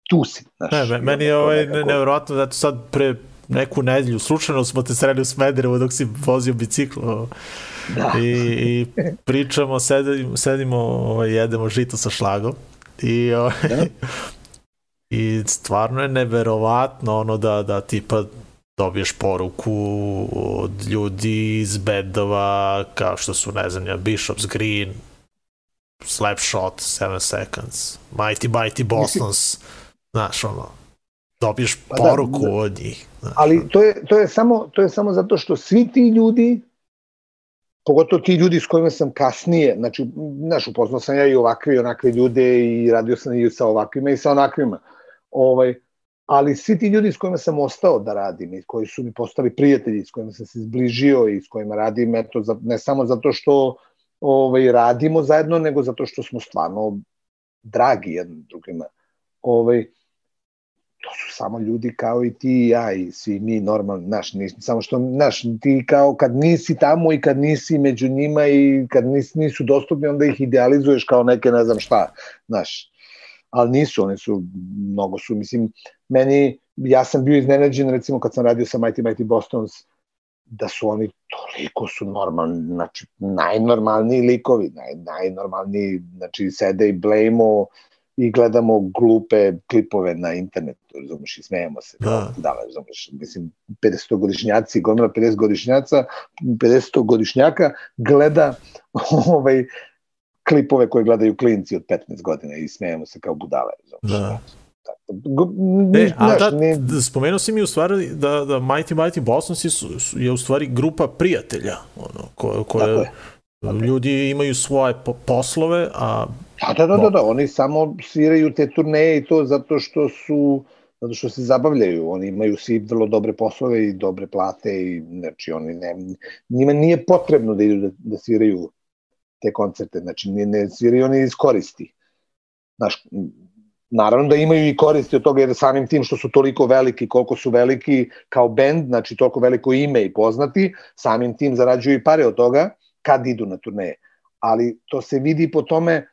[SPEAKER 4] tu si. Znaš,
[SPEAKER 3] Ne, me- meni je ovaj
[SPEAKER 4] nekako-
[SPEAKER 3] nevjerojatno da sad pre neku nedelju, slučajno smo te sreli u Smederevu dok si vozio bicikl
[SPEAKER 4] Da.
[SPEAKER 3] i, i pričamo, sedimo, sedimo ovaj, jedemo žito sa šlagom i, ovaj,
[SPEAKER 4] Da.
[SPEAKER 3] I stvarno je neverovatno ono da, da tipa dobiješ poruku od ljudi iz bedova kao što su, ne znam, ja, Bishop's Green, Slapshot, 7 Seconds, Mighty Mighty Boston's, znaš, ono, dobiješ
[SPEAKER 4] Pa da,
[SPEAKER 3] poruku
[SPEAKER 4] da.
[SPEAKER 3] od njih. znaš.
[SPEAKER 4] ali to je, to, je samo, to je samo zato što svi ti ljudi, pogotovo ti ljudi s kojima sam kasnije, znači, znaš, upoznao sam ja i ovakve i onakve ljude i radio sam i sa ovakvima i sa onakvima. Ovaj, ali svi ti ljudi s kojima sam ostao da radim i koji su mi postali prijatelji, s kojima sam se zbližio i s kojima radim, eto, za, ne samo zato što ovaj, radimo zajedno, nego zato što smo stvarno dragi jednim drugima. Ovaj, to su samo ljudi kao i ti i ja i svi mi normalni, znaš, nis, samo što, znaš, ti kao kad nisi tamo i kad nisi među njima i kad nis, nisu dostupni, onda ih idealizuješ kao neke ne znam šta, znaš, ali nisu, oni su, mnogo su, mislim, meni, ja sam bio iznenađen recimo kad sam radio sa Mighty Mighty Bostons, da su oni toliko su normalni, znači najnormalniji likovi, naj, najnormalniji, znači sede i blejmo i gledamo glupe klipove na internetu, razumeš, i smejemo se.
[SPEAKER 3] Da.
[SPEAKER 4] Da, razumeš, mislim, 50-godišnjaci, gomila 50-godišnjaca, 50-godišnjaka gleda ovaj, klipove koje gledaju klinci od 15 godina i smejemo se kao budale.
[SPEAKER 3] Da.
[SPEAKER 4] Go-
[SPEAKER 3] E, a da, da, spomenuo si mi u stvari da, da Mighty Mighty Boston su, su- je u stvari grupa prijatelja, ono, ko, koje,
[SPEAKER 4] Tako je.
[SPEAKER 3] ljudi imaju svoje po, poslove, a
[SPEAKER 4] Da, da, da, da, da, oni samo sviraju te turneje i to zato što su zato što se zabavljaju, oni imaju svi vrlo dobre poslove i dobre plate i znači oni ne, njima nije potrebno da idu da, da sviraju te koncerte, znači ne, ne sviraju oni iz koristi. Znaš, naravno da imaju i koristi od toga jer samim tim što su toliko veliki, koliko su veliki kao bend, znači toliko veliko ime i poznati, samim tim zarađuju i pare od toga kad idu na turneje. Ali to se vidi po tome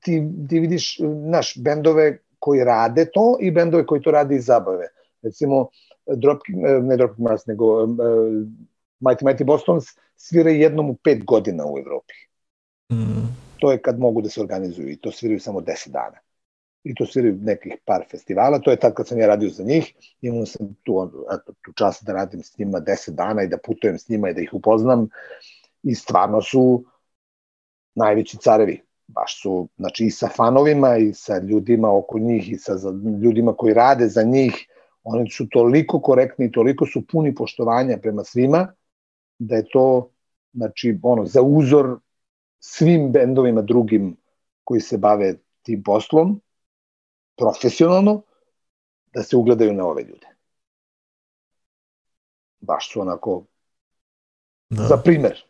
[SPEAKER 4] ti, ti vidiš, naš, bendove koji rade to i bendove koji to rade iz zabave. Recimo, Dropkick, ne Dropkick Mars, nego uh, Mighty Mighty Bostons svira jednom u pet godina u Evropi.
[SPEAKER 3] Mm,
[SPEAKER 4] To je kad mogu da se organizuju i to sviraju samo 10 dana. I to sviraju nekih par festivala, to je tad kad sam ja radio za njih, imao sam tu, eto, tu čast da radim s njima 10 dana i da putujem s njima i da ih upoznam i stvarno su najveći carevi baš su, znači i sa fanovima i sa ljudima oko njih i sa ljudima koji rade za njih, oni su toliko korektni, toliko su puni poštovanja prema svima, da je to, znači, ono, za uzor svim bendovima drugim koji se bave tim poslom, profesionalno, da se ugledaju na ove ljude. Baš su onako,
[SPEAKER 3] da.
[SPEAKER 4] za primer,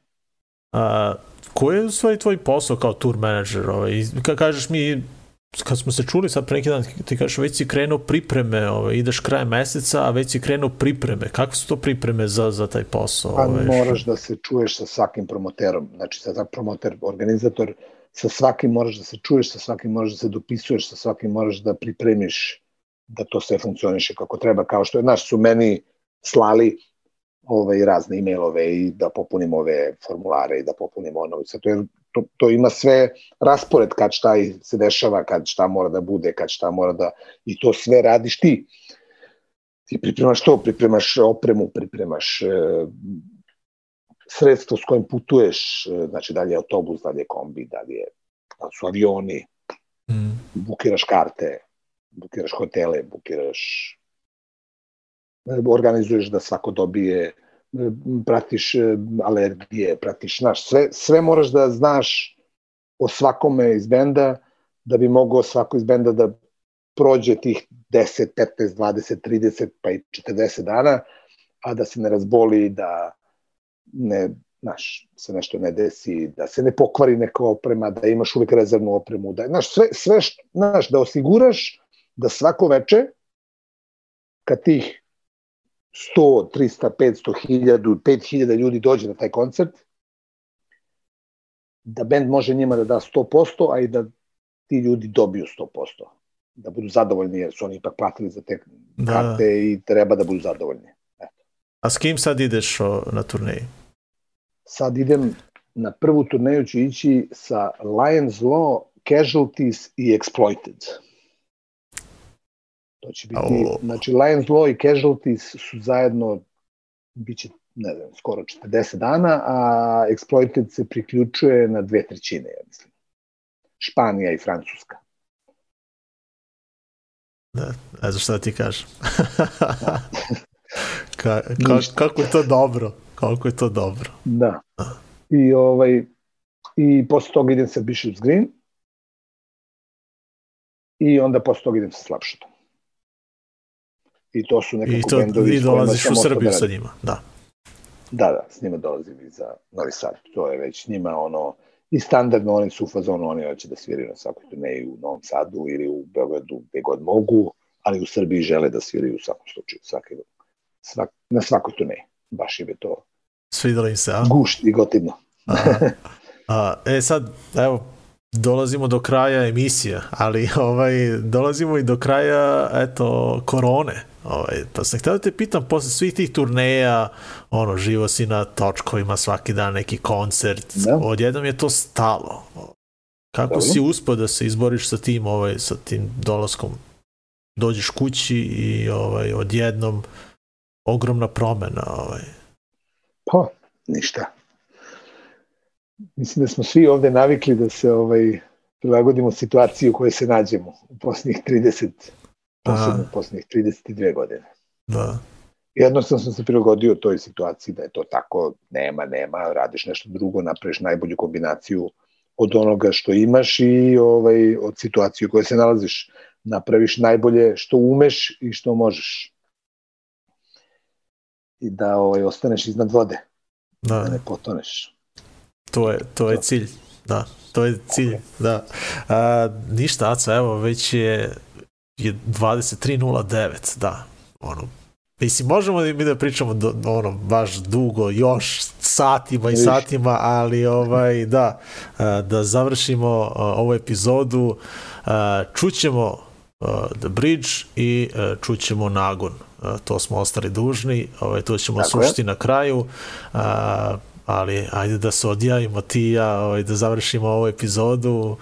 [SPEAKER 3] A, koji je u stvari tvoj posao kao tour manager? Ovaj? I Kad kažeš mi, kad smo se čuli sad pre neki dan, ti kažeš već si krenuo pripreme, ovaj, ideš krajem meseca, a već si krenuo pripreme. Kakve su to pripreme za, za taj posao?
[SPEAKER 4] Pa
[SPEAKER 3] ovaj?
[SPEAKER 4] moraš da se čuješ sa svakim promoterom, znači sa sa promoter, organizator, sa svakim moraš da se čuješ, sa svakim moraš da se dopisuješ, sa svakim moraš da pripremiš da to sve funkcioniše kako treba, kao što je, znaš, su meni slali ovaj, razne e-mailove i da popunim ove formulare i da popunim ono, i sad to, je, to, to ima sve raspored kad šta se dešava, kad šta mora da bude, kad šta mora da, i to sve radiš ti. Ti pripremaš to, pripremaš opremu, pripremaš e, sredstvo s kojim putuješ, e, znači da li je autobus, da li je kombi, da li, je, da su avioni,
[SPEAKER 3] Mm.
[SPEAKER 4] bukiraš karte, bukiraš hotele, bukiraš organizuješ da svako dobije pratiš e, alergije, pratiš, znaš, sve, sve moraš da znaš o svakome iz benda da bi mogao svako iz benda da prođe tih 10, 15, 20, 30 pa i 40 dana, a da se ne razboli, da ne, znaš, se nešto ne desi, da se ne pokvari neka oprema, da imaš uvek rezervnu opremu, da, znaš, sve, sve znaš, da osiguraš da svako veče, kad tih 100, 300, 500, 1000, 5000 ljudi dođe na taj koncert, da bend može njima da da 100%, a i da ti ljudi dobiju 100%. Da budu zadovoljni jer su oni ipak platili za te
[SPEAKER 3] Da.
[SPEAKER 4] karte i treba da budu zadovoljni.
[SPEAKER 3] A s kim sad ideš o, na turneji?
[SPEAKER 4] Sad idem na prvu turneju ću ići sa Lions Law, Casualties i Exploited. To će biti,
[SPEAKER 3] Au.
[SPEAKER 4] znači Lions Law i Casualties su zajedno, bit će, ne znam, skoro 40 dana, a Exploited se priključuje na dve trećine, ja mislim. Španija i Francuska.
[SPEAKER 3] Da, ne znam šta da ti kažem. ka, ka,
[SPEAKER 4] Ništa.
[SPEAKER 3] kako je to dobro. Kako je to dobro.
[SPEAKER 4] Da. I ovaj i posle toga idem sa Bishop's Green. I onda posle toga idem sa Slapshotom. I to su nekako
[SPEAKER 3] I to
[SPEAKER 4] bendovi
[SPEAKER 3] i dolaziš u Srbiju sa njima. Da.
[SPEAKER 4] Da, da, s njima dolazim i za Novi Sad. To je već njima ono, i standardno oni su u fazonu, oni hoće da sviraju na svakoj turneji u Novom Sadu ili u Beogradu gde god mogu, ali u Srbiji žele da sviraju u svakom slučaju, svake, svak, na svakoj turneji. Baš im je to
[SPEAKER 3] Svidelo im se, a?
[SPEAKER 4] gušt i gotivno.
[SPEAKER 3] Aha. A, e sad, evo, dolazimo do kraja emisije, ali ovaj, dolazimo i do kraja, eto, korone. Ovaj, pa sam htio da te pitam, posle svih tih turneja, ono, živo si na točkovima svaki dan, neki koncert,
[SPEAKER 4] Da.
[SPEAKER 3] odjednom je to stalo. Kako
[SPEAKER 4] Dobro.
[SPEAKER 3] si uspio da se izboriš sa tim, ovaj, sa tim dolaskom? Dođeš kući i ovaj, odjednom ogromna promena. Ovaj.
[SPEAKER 4] Pa, ništa. Mislim da smo svi ovde navikli da se ovaj prilagodimo situaciji u kojoj se nađemo u poslednjih 30, posebno poslednjih 32 godine.
[SPEAKER 3] Da.
[SPEAKER 4] Jednostavno sam se prilagodio toj situaciji da je to tako, nema, nema, radiš nešto drugo, napraviš najbolju kombinaciju od onoga što imaš i ovaj, od situacije u kojoj se nalaziš. Napraviš najbolje što umeš i što možeš. I da ovaj, ostaneš iznad vode,
[SPEAKER 3] Da.
[SPEAKER 4] da ne potoneš.
[SPEAKER 3] To je, to je cilj, da, to je cilj, da. A, ništa, Aca, evo, već je, je 23.09, da, ono, mislim, možemo da mi da pričamo do, ono, baš dugo, još satima i satima, ali ovaj, da, a, da završimo a, ovu epizodu, a, čućemo The Bridge i čućemo Nagon. To smo ostali dužni, ovaj, to ćemo
[SPEAKER 4] Tako je.
[SPEAKER 3] na kraju. Ali ajde da se odjavimo ti i ja, ovaj, da završimo ovu epizodu.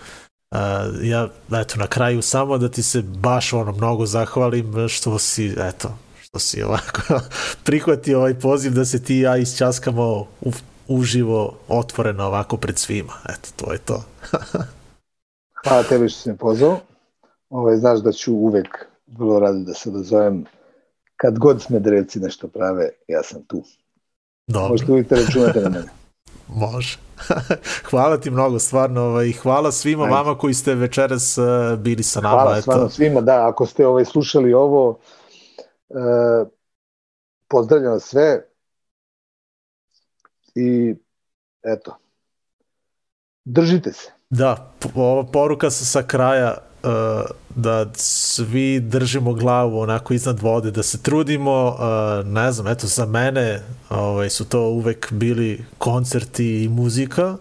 [SPEAKER 3] Uh, ja, eto, na kraju samo da ti se baš ono mnogo zahvalim što si, eto, što si ovako prihvatio ovaj poziv da se ti i ja isčaskamo u, uživo, otvoreno ovako pred svima. Eto, to je to.
[SPEAKER 4] Hvala tebi što si me pozvao. Ovaj, znaš da ću uvek vrlo rado da se dozovem kad god smederevci nešto prave, ja sam tu.
[SPEAKER 3] Dobro,
[SPEAKER 4] Možete uvijek da računate na mene.
[SPEAKER 3] može. hvala ti mnogo, stvarno, ovaj, i hvala svima
[SPEAKER 4] Ajde.
[SPEAKER 3] vama koji ste večeras uh, bili sa nama.
[SPEAKER 4] Hvala
[SPEAKER 3] eto.
[SPEAKER 4] stvarno svima, da, ako ste ovaj, slušali ovo, e, pozdravljam sve i eto, držite se.
[SPEAKER 3] Da, ova poruka sa, sa kraja uh, da svi držimo glavu onako iznad vode, da se trudimo, uh, ne znam, eto za mene ovaj, su to uvek bili koncerti i muzika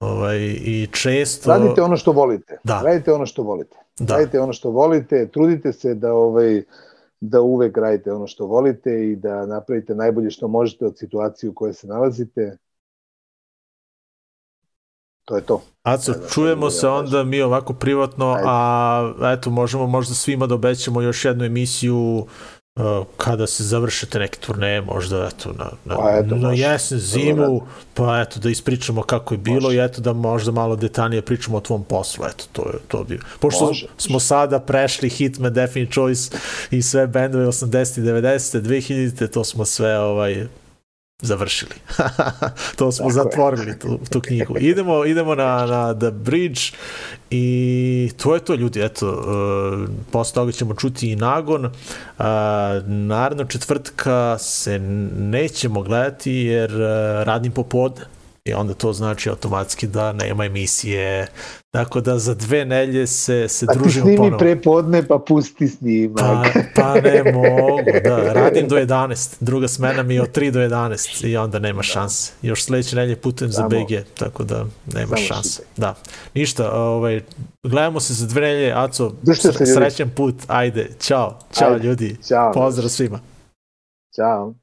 [SPEAKER 3] ovaj, i često...
[SPEAKER 4] Radite ono što volite.
[SPEAKER 3] Da.
[SPEAKER 4] Radite ono što volite.
[SPEAKER 3] Da,
[SPEAKER 4] Radite ono što volite, trudite se da ovaj da uvek radite ono što volite i da napravite najbolje što možete od situacije u kojoj se nalazite. To je to.
[SPEAKER 3] Aco, čujemo se
[SPEAKER 4] da
[SPEAKER 3] onda mi ovako privatno, a eto, možemo možda svima da obećamo još jednu emisiju uh, kada se završete neke turneje, možda eto na, na,
[SPEAKER 4] Pa eto,
[SPEAKER 3] na jesen, zimu,
[SPEAKER 4] rado.
[SPEAKER 3] pa eto da ispričamo kako je bilo
[SPEAKER 4] Može.
[SPEAKER 3] i eto da možda malo detaljnije pričamo o tvom poslu, eto to je to bi. Pošto
[SPEAKER 4] Može.
[SPEAKER 3] smo sada prešli Hitman, Definite Choice i sve bendove 80 90 2000 to smo sve ovaj završili. to smo
[SPEAKER 4] Tako je.
[SPEAKER 3] zatvorili tu, tu knjigu. Idemo, idemo na, na The Bridge i to je to ljudi, eto, uh, posle toga ćemo čuti i nagon. Uh, naravno četvrtka se nećemo gledati jer uh, radim popodne i onda to znači automatski da nema emisije. Tako da za dve nelje se, se
[SPEAKER 4] Pa ti
[SPEAKER 3] družimo
[SPEAKER 4] snimi
[SPEAKER 3] ponovo.
[SPEAKER 4] pre podne, pa pusti snimak.
[SPEAKER 3] Pa, pa ne mogu, da. Radim do 11. Druga smena mi je od 3 do 11 i onda nema šanse. Još sledeće nelje putujem za
[SPEAKER 4] Samo-
[SPEAKER 3] BG, tako da nema
[SPEAKER 4] samo
[SPEAKER 3] šanse. Da. Ništa, ovaj, gledamo se za dve nelje. Aco,
[SPEAKER 4] ljudi.
[SPEAKER 3] srećan put. Ajde, čao. Čao
[SPEAKER 4] Ajde.
[SPEAKER 3] ljudi.
[SPEAKER 4] Ćao.
[SPEAKER 3] Pozdrav svima.
[SPEAKER 4] Ćao.